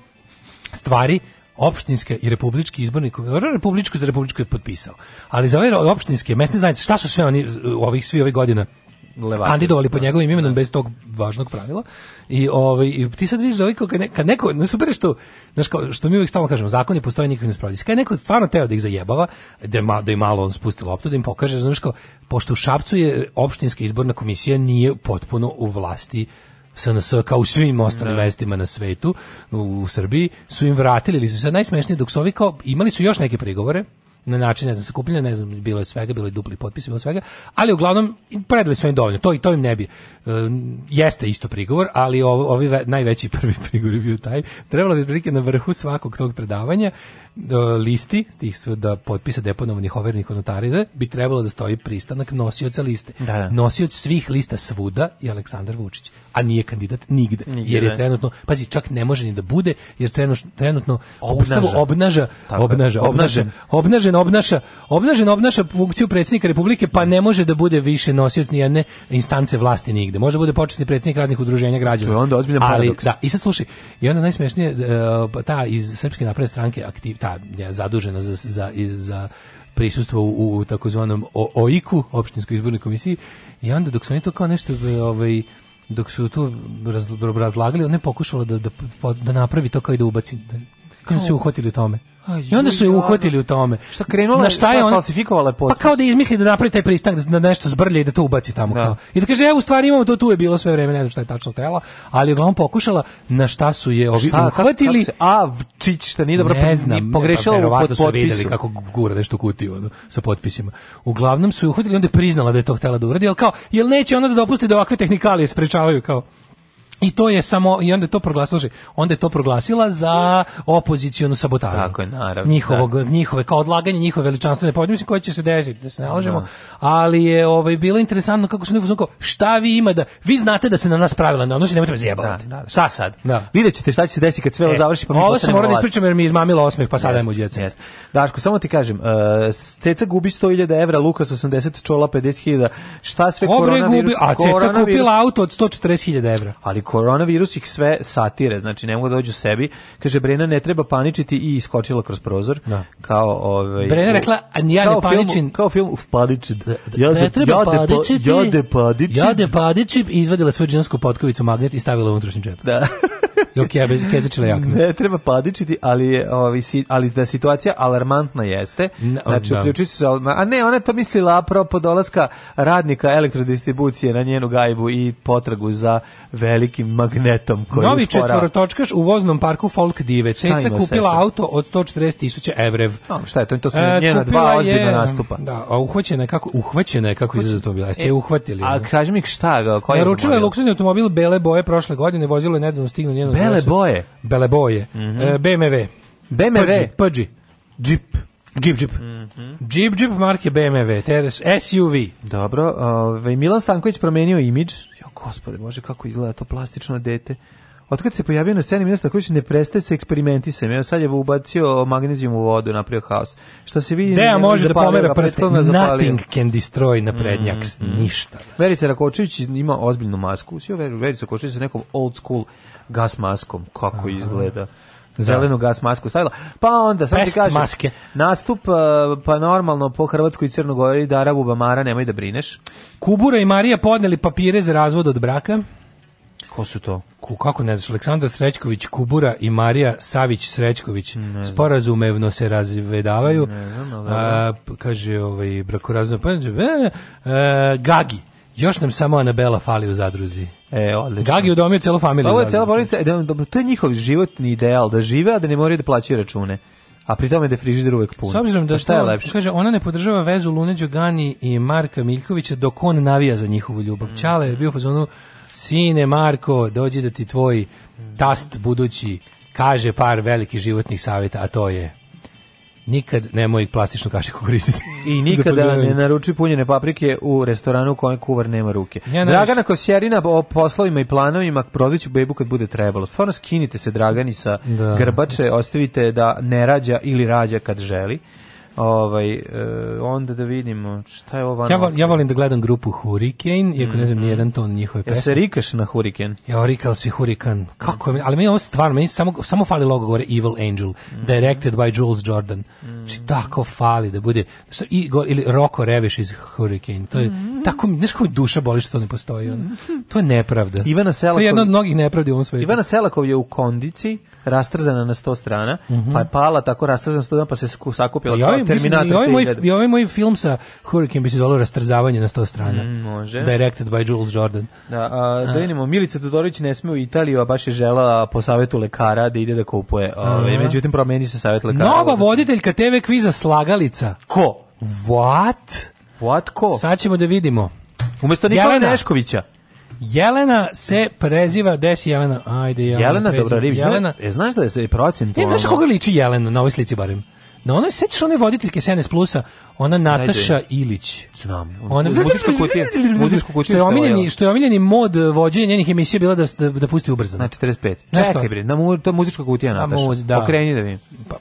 stvari opštinske i republički izborni republičko za republičko je potpisao. Ali za ove opštinske, mesne zajednice, šta su sve oni e, ovih svi ovih godina Levatin. kandidovali pod da. njegovim imenom da. bez tog važnog pravila. I ovaj i ti sad vidiš ovaj kad, ne, kad neko ne super što znaš kao što mi uvijek stalno kažemo zakoni postoje nikakvi ne sprovodi. Kad neko stvarno teo da ih zajebava, da je, da i malo on spusti loptu da im pokaže znaš kao pošto u Šapcu je opštinska izborna komisija nije potpuno u vlasti SNS kao u svim ostalim da. na svetu u, Srbiji su im vratili ili su sad najsmešnije dok su ovi kao imali su još neke prigovore na način, ne znam, sakupljanja, ne znam, bilo je svega, bilo je dupli potpis, bilo svega, ali uglavnom predali su im dovoljno, to, i to im ne bi. E, jeste isto prigovor, ali ovi, ovi najveći prvi [LAUGHS] prigovor je bio taj. Trebalo bi prilike na vrhu svakog tog predavanja E, listi, tih da potpisa deponovanih overnih notarija, bi trebalo da stoji pristanak nosioca liste. Da, da. Nosioc svih lista svuda je Aleksandar Vučić, a nije kandidat nigde, nigde. jer je da. trenutno, pazi, čak ne može ni da bude, jer trenutno, trenutno obnaža. obnaža, Tako obnaža, obnažen, obnažen, obnaša, obnažen obnaša funkciju predsednika Republike, pa ne može da bude više nosioc ni jedne instance vlasti nigde. Može da bude početni predsednik raznih udruženja građana.
To je onda ozbiljan
paradoks. Ali, da, i sad slušaj, i onda najsmešnije, e, pa ta iz Srpske napredne stranke aktiv, ta je zadužena za, za, za prisustvo u, u takozvanom OIK-u, opštinskoj izbornoj komisiji, i onda dok su oni to kao nešto ovaj, dok su to razlagali, ona je pokušala da, da, da napravi to kao i da ubaci. Da, da kao, se uhvatili tome. I onda su je uhvatili u tome.
Šta krenula? Na šta je ona falsifikovala
pa potpis? Pa kao da izmisli da napravi taj pristanak da nešto zbrlje i da to ubaci tamo da. Kao. I da kaže ja u stvari imamo to tu je bilo sve vreme, ne znam šta je tačno tela, ali uglavnom pokušala na šta su je ovi šta, uhvatili. Kako,
a čić šta nije dobro ne znam, ne, pogrešila
ne, pa, u pod su videli kako gura nešto kutio ono, sa potpisima. Uglavnom su je uhvatili onda je priznala da je to htela da uradi, al kao jel neće ona da dopusti da ovakve tehnikalije sprečavaju kao I to je samo i onda je to proglasila, onda je to proglasila za opozicionu sabotažu.
Tako je, naravno.
Njihovog da. njihove kao odlaganje njihove veličanstvene podnose koje će se desiti, da se nalažemo. No. Da. Ali je ovaj bilo interesantno kako su neko šta vi ima da vi znate da se na nas pravila ne odnosi, nemojte me zajebavati. Da,
da, da. šta
sad?
Da.
Videćete
šta će se desiti kad sve
ovo
e, završi,
pa mi Ovo
se
mora da ispričam jer mi je izmamila osmeh, pa sad ajmo djeca. Jest.
Daško, samo ti kažem, uh, Ceca gubi 100.000 evra, Lukas 80, Čola 50.000. Šta sve Obre, koronavirus?
Gubi, a Ceca
kupila auto od
140.000 evra.
Ali koronavirus ih sve satire, znači ne mogu da dođu sebi. Kaže Brena ne treba paničiti i iskočila kroz prozor.
Da.
Kao ovaj
Brena rekla a ja ne paničim.
kao film u paničin. Da,
da, ja ne treba ja paničiti.
Ja de
paničim. Ja de paničim i izvadila svoju džinsku potkovicu magnet i stavila u unutrašnji džep.
Da. [LAUGHS]
Dok je bez kezačila jakne.
Ne treba padičiti, ali je ovi, ali da situacija alarmantna jeste. No, znači, da. uključuju se a ne, ona to mislila apropo dolaska radnika elektrodistribucije na njenu gajbu i potragu za velikim magnetom
koji Novi uspora... četvorotočkaš u voznom parku Folk Dive. Ceca kupila sešen? auto od 140.000 evra. evrev.
šta je to? To su e, njena dva ozbiljna nastupa.
Da, a uhvaćena je kako, uhvaćena je kako izazov to bila. Jeste e, je uhvatili.
A kaži mi šta?
Koji Naručila je luksuzni automobil bele boje prošle godine, vozilo je nedavno stignu njeno
Bele boje.
Bele boje. Mm -hmm. E, BMW.
BMW.
Pudgy. Jeep. Jeep, Jeep. Mm -hmm. Jeep, Jeep marke BMW, teres, SUV.
Dobro, ovaj, Milan Stanković promenio imidž. Jo, gospode, može kako izgleda to plastično dete. Otkad se pojavio na sceni Milan Stanković ne prestaje se eksperimentisanjem. Evo sad je ubacio magnezijum u vodu, napravio haos. Što se vidi...
Deja može da pomera prste, nothing can destroy na prednjak, mm -hmm. ništa.
Verica Rakočević ima ozbiljnu masku. Sio Verica Rakočević sa nekom old school gas maskom, kako Aha. izgleda da. zelenu gas masku stavila. Pa onda sad Best ti kažem,
maske.
nastup eh, pa normalno po Hrvatskoj i Crnogoriji Dara Bubamara, nemoj da brineš.
Kubura i Marija podneli papire za razvod od braka.
Ko su to?
Ku, kako ne znaš, Aleksandar Srećković, Kubura i Marija Savić Srećković ne sporazumevno se razvedavaju. Ne znam, ali... A, kaže ovaj brakorazno pa e, Gagi Još nam samo Anabela fali u zadruzi.
E, odlično.
Gagi udomio celu familiju.
Ovo je cela porodica, e, da, da, to je njihov životni ideal, da žive, a da ne moraju da plaćaju račune. A pri tome da je frižider uvek pun.
S obzirom da pa šta je lepše? Kaže, ona ne podržava vezu Lune Đogani i Marka Miljkovića dok on navija za njihovu ljubav. Mm. Čale je bio fazonu, sine Marko, dođi da ti tvoj tast budući kaže par velikih životnih savjeta, a to je nikad nemoj plastičnu kašiku [LAUGHS] koristiti.
I nikada ne naruči punjene paprike u restoranu u kojem kuvar nema ruke. Ja Dragana Kosjerina o poslovima i planovima prodiću bebu kad bude trebalo. Stvarno skinite se Dragani sa da. grbače, ostavite da ne rađa ili rađa kad želi. Ovaj, e, onda da vidimo šta je ovo.
Ja, vol, ja volim da gledam grupu Hurricane, iako ne znam mhm. ni jedan ton njihove pesme.
Ja se rikaš na Hurricane?
Ja rikao se Hurricane. Kako je, ali meni je ovo stvarno, meni samo, samo fali logo gore Evil Angel, mm -hmm. directed by Jules Jordan. Mm -hmm. tako fali da bude, i, ili Roko Reviš iz Hurricane. To je mhm. tako, znaš kako duša boli što to ne postoji. Ono. Mhm. To je nepravda. Ivana Selakov, to je jedna od mnogih nepravdi u ovom svetu.
Ivana Selakov je u kondiciji rastrzana na 100 strana, mm -hmm. pa je pala tako rastrzana 100 strana, pa se sakupila pa kao
Terminator. I ovaj, moj, I moj film sa Hurricane bi se zvalo rastrzavanje na 100 strana.
Mm, može.
Directed by Jules Jordan.
Da, a, da vidimo, Milica Tudorić ne sme u Italiju, a baš je žela po savetu lekara da ide da kupuje. Ove, međutim, promeni se savet lekara.
Nova voditeljka TV kviza Slagalica.
Ko? What? What ko?
Sad ćemo da vidimo.
Umesto Nikola Jelena. Neškovića.
Jelena se preziva, gde Jelena? Ajde, Jelena.
Jelena preziva. Dobrarivić. Jelena. E, znaš da je se procentualno...
Ne znaš koga liči Jelena na ovoj slici barem? Na onoj, sećaš one voditeljke SNS Plusa, ona Nataša Ajde. Ilić.
Znam. Ona muzička
kutija, muzička kutija. Što je omiljeni, što je omiljeni mod vođenja njenih emisija bila da
da, da
pusti ubrzano.
Na znači, 45. Čekaj bre, na mu, to muzička kutija Nataša. Muz, da. Okreni da vidim. Pa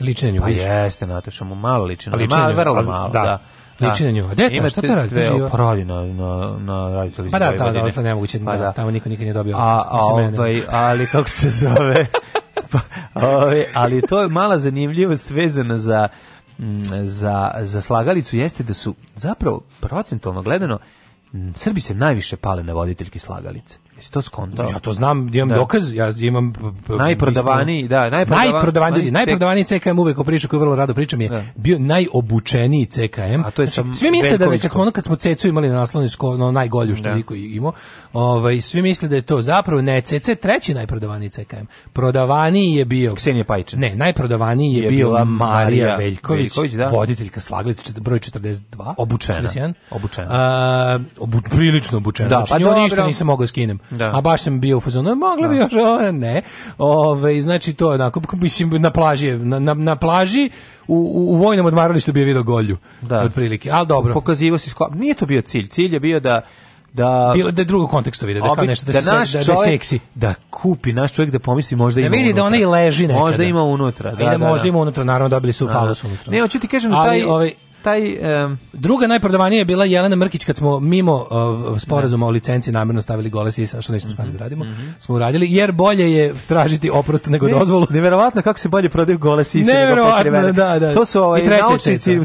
liči na nju. Pa
jeste Nataša, mu malo liči na. Malo, vrlo malo, da. da.
Da. Liči na nju. Dete, Imate
šta te radi? Živa? Paradi na, na, na radio televiziji. Pa
da, ta, da, da sad nemoguće, pa da. da. tamo niko nikad nije dobio. A,
a ovaj, ali kako se zove... [LAUGHS] pa, ovaj, ali to je mala zanimljivost vezana za, za, za slagalicu jeste da su zapravo procentualno gledano Srbi se najviše pale na voditeljke slagalice. Jesi to skontao?
Ja to znam, imam da. dokaz, ja imam... Najprodavaniji,
da, najprodavaniji.
Najprodavaniji, najprodavaniji CKM uvek o priču koju vrlo rado pričam je da. bio najobučeniji CKM. A to je znači, sam svi misle da kad smo, ono, kad smo Cecu imali na naslovničko, no, najgolju što da. niko imao, ovaj, svi misle da je to zapravo, ne, CC treći najprodavaniji CKM. Prodavaniji je bio...
Ksenija Pajčin.
Ne, najprodavaniji je, je bio Marija Veljković, Veljković da. voditeljka Slaglica, broj 42.
Obučena.
41. Obučena. A, obu, prilično obučena. Da, znači, pa njoj ništa nisam mogao da skinem. Da. A baš sam bio u fazonu, mogla bi da. još ovo, ne. Ove, znači to, onako, mislim, na plaži, na, na, na plaži, u, u vojnom odmaralištu bi je video golju. Da. Otprilike, ali dobro.
Pokazivo si skla... Nije to bio cilj. Cilj je bio da da bilo
da drugo kontekstu vide da kao nešto da, da, se, naš da, da seksi
da kupi naš čovjek da pomisli možda da ima vidi
da ona i leži nekada
možda ima unutra
da, I da, da, da možda da. ima unutra naravno dobili su falos unutra
ne hoću ti kažem da taj ovaj taj um...
druga najprodavanija je bila Jelena Mrkić kad smo mimo uh, sporazuma o licenci namjerno stavili gole sisa što nismo mm -hmm. smeli da radimo mhm. smo uradili jer bolje je tražiti oprost nego ne, dozvolu
neverovatno kako se bolje prodaju gole sise nego da, da. to su ovaj naučnici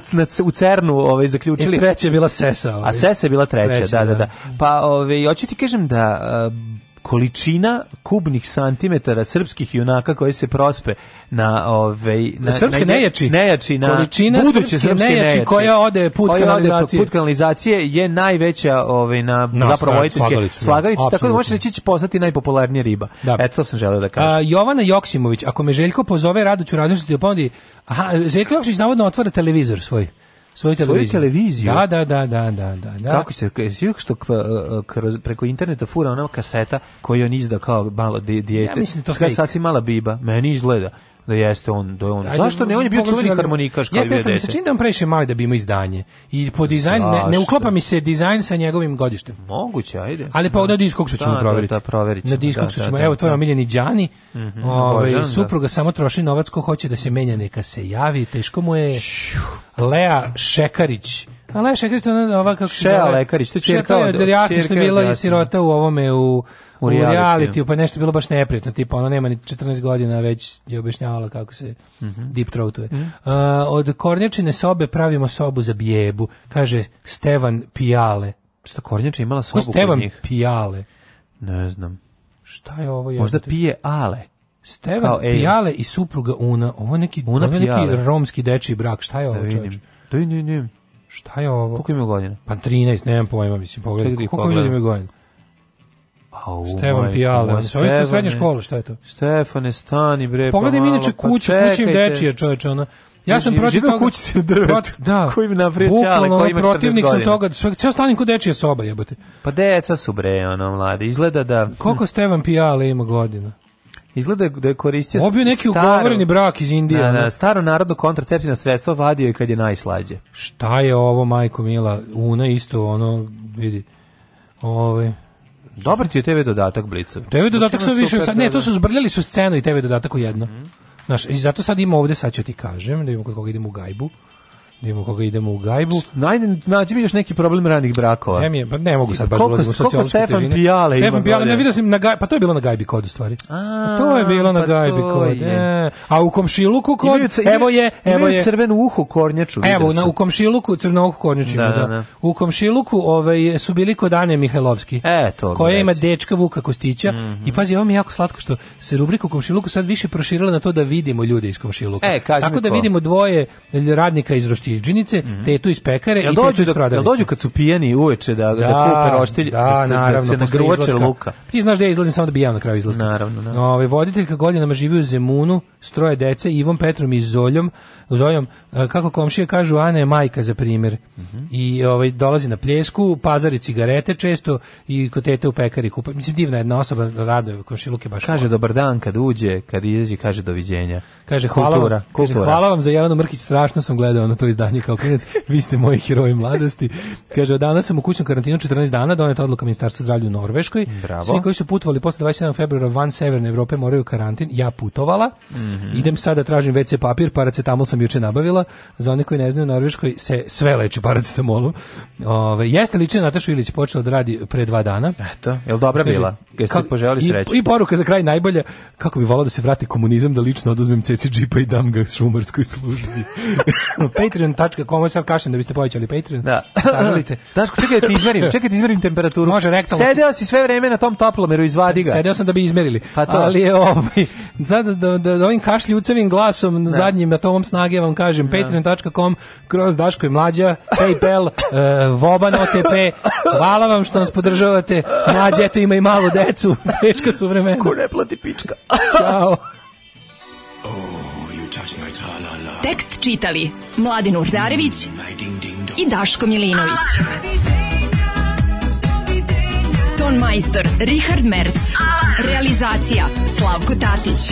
u Cernu ovaj zaključili
I treća je bila Sesa ovaj.
a Sesa je bila treća, treća da, da da da pa ovaj hoću ti kažem da uh, količina kubnih santimetara srpskih junaka koji se prospe na ovaj na
srpske nejači
nejači na
količina buduće srpske, srpske nejači, koja ode put koja kanalizacije ode
put kanalizacije je najveća ovaj na no, zapravo slagalice slagalice da. tako da može reći da će postati najpopularnija riba da. eto to sam želeo da kažem A, Jovana
Joksimović ako me Željko pozove rado ću razmisliti o ponudi aha Željko Joksimović navodno otvara televizor svoj Svoju televiziju.
Svoju televiziju?
Da, da, da, da, da, da, da.
Kako se, svi što e, preko interneta fura ona kaseta koju on izda kao malo dijete. Ja mislim to fake. Sasvim mala biba, meni izgleda da jeste on, da je on. Ajde, Zašto ne, on je bio čuveni
da
harmonikaš kao
jeste, jeste, se čini da on previše mali da bi imao izdanje. I po dizajn ne, ne uklapa mi se dizajn sa njegovim godištem.
Moguće, ajde.
Ali pa da, da se
ćemo
da, proveriti. Da, da,
proverit
Na diskoksu da, da, ćemo. Da, Evo tvoj da. omiljeni Đani. Mm -hmm, ovaj božan, supruga samo troši novac ko hoće da se menja, neka se javi. Teško mu je Lea Šekarić. A Lea Šekarić to ona ova
kako se zove. Šea Lekarić,
to je čerka od. Šea je bila i sirota u ovome u u realitiju, pa nešto bilo baš neprijatno, tipa ona nema ni 14 godina, već je objašnjavala kako se mm -hmm. deep throatuje. Mm -hmm. uh, od kornjačine sobe pravimo sobu za bijebu, kaže Stevan Pijale.
Šta kornjača imala sobu Ko
Stevan njih? Pijale?
Ne znam.
Šta je ovo?
Možda jebati? pije ale.
Stevan Kao Pijale ej. i supruga Una. Ovo je neki, Una ovo je neki romski dečiji brak. Šta je da ovo
da čovječ? Da ne, da vidim.
Šta je ovo?
Koliko ima godina?
Pa 13, nemam pojma, mislim, da pogledaj.
Koliko, koliko ima godina?
au, Stevan Pijale, ovo je to srednja škola, šta je to?
Stefane, stani bre,
Pogledaj pa mi inače kuću, pa kuću im dečije, čoveče, ona. Ja sam protiv toga. kući se drvet.
Da. Koji mi naprije čale, koji ima 14 protivnik sam toga.
Sve ceo stanim kod dečije sobe, jebote.
Pa deca su bre, ono mlade. Izgleda da
Koliko Stevan Pijale ima godina?
Izgleda da je koristio
Obio neki ugovoreni brak iz Indije. Da,
da, staro narodno kontraceptivno sredstvo vadio je kad je najslađe.
Šta je ovo, majko mila? Una isto, ono, vidi. Ove, ovaj,
Dobar ti je TV dodatak Blica.
TV dodatak znači, sam više, sad, ne, to su zbrljali su scenu i TV dodatak u jedno. Mm. Znaš, i zato sad ima ovde, sad ću ti kažem, da imamo kod koga idemo u gajbu. Da imamo koga idemo u gajbu.
Najde, nađi
mi
još neki problem ranih brakova. Ne,
mi je, pa ne mogu sad baš da ulaziti u socijalnu
Stefan Pijale ima.
Stefan Pijale,
ne
vidio sam na gajbi, pa to je bilo na gajbi kod u stvari. A, pa to je bilo na pa gajbi kod. Je. E. A u komšiluku kod, imaju, evo je, evo imaju
je. crvenu uhu kornjaču.
Evo, na, u komšiluku, crvenu uhu kornjaču. Da, da, da. da. U komšiluku ovaj, su bili kod Ane Mihajlovski.
E, to
koja ima dečka Vuka Kostića. Mm -hmm. I pazi, ovo mi je jako slatko što se rubrika u komšiluku sad više proširila na to da vidimo ljude iz komšiluka. E, Tako da vidimo dvoje radnika iz čičinice, mm -hmm. tetu iz pekare jel i tetu iz
prodavnice. Jel dođu kad su pijani uveče da, da, da kupe roštilj, da, da, ste, naravno, da se nagruvače luka?
Pa ti znaš da ja izlazim samo da bi ja na kraju izlazim.
Naravno, naravno.
Ove, voditeljka godinama živi u Zemunu, stroje dece, Ivom Petrom i Zoljom, zovem, e, kako komšije kažu, Ana je majka za primjer. Mm -hmm. I ovaj, dolazi na pljesku, pazari cigarete često i kod tete u pekari kupa. Mislim, divna jedna osoba, rado komšiluke baš.
Kaže, dobar dan kad uđe, kad izađe, kaže, doviđenja.
Kaže, hvala, kultura, vam, kultura. hvala vam za Jelenu Mrkić, strašno sam gledao na to izdanje kao klinac, vi ste moji heroji mladosti. Kaže, danas sam u kućnom karantinu 14 dana, doneta odluka Ministarstva zdravlja u Norveškoj. Bravo. Svi koji su putovali posle 27. februara van Severne Evrope moraju karantin, ja putovala. Mm -hmm. Idem sada, tražim WC papir, paracetamol sam juče nabavila. Za one koji ne znaju, u Norveškoj se sve leči paracetamolom. Ove, jeste liče Nataša Ilić počela da radi pre dva dana.
Eto, je li dobra Kaže, bila? Jeste kako, poželi sreću?
I, I poruka za kraj najbolja, kako bi volao da se vrati komunizam, da lično oduzmem ceci džipa i dam ga šumarskoj službi. [LAUGHS] Patreon.com, sad kašem da biste povećali Patreon. Da. Sažalite. [LAUGHS]
Daško, čekaj
da
ti izmerim, čekaj da ti izmerim
temperaturu. Može, rektalno.
Sedeo si sve vreme na tom toplomeru, izvadi ga. Sedeo
sam da bi izmerili. Pa to. Ali je ovaj, [LAUGHS] da, da, da, da ovim kašljucavim glasom, ne. Da. zadnjim atomom snaga snage vam kažem, da. patreon.com, kroz Daško i Mlađa, Paypal, uh, [LAUGHS] Voban OTP, hvala vam što nas podržavate, Mlađa eto ima i malu decu, [LAUGHS] teška su vremena. Ko
ne plati pička.
[LAUGHS] Ćao. Tekst čitali Mladin Urdarević i Daško Milinović. Ton majstor Richard Merc. Realizacija Slavko Tatić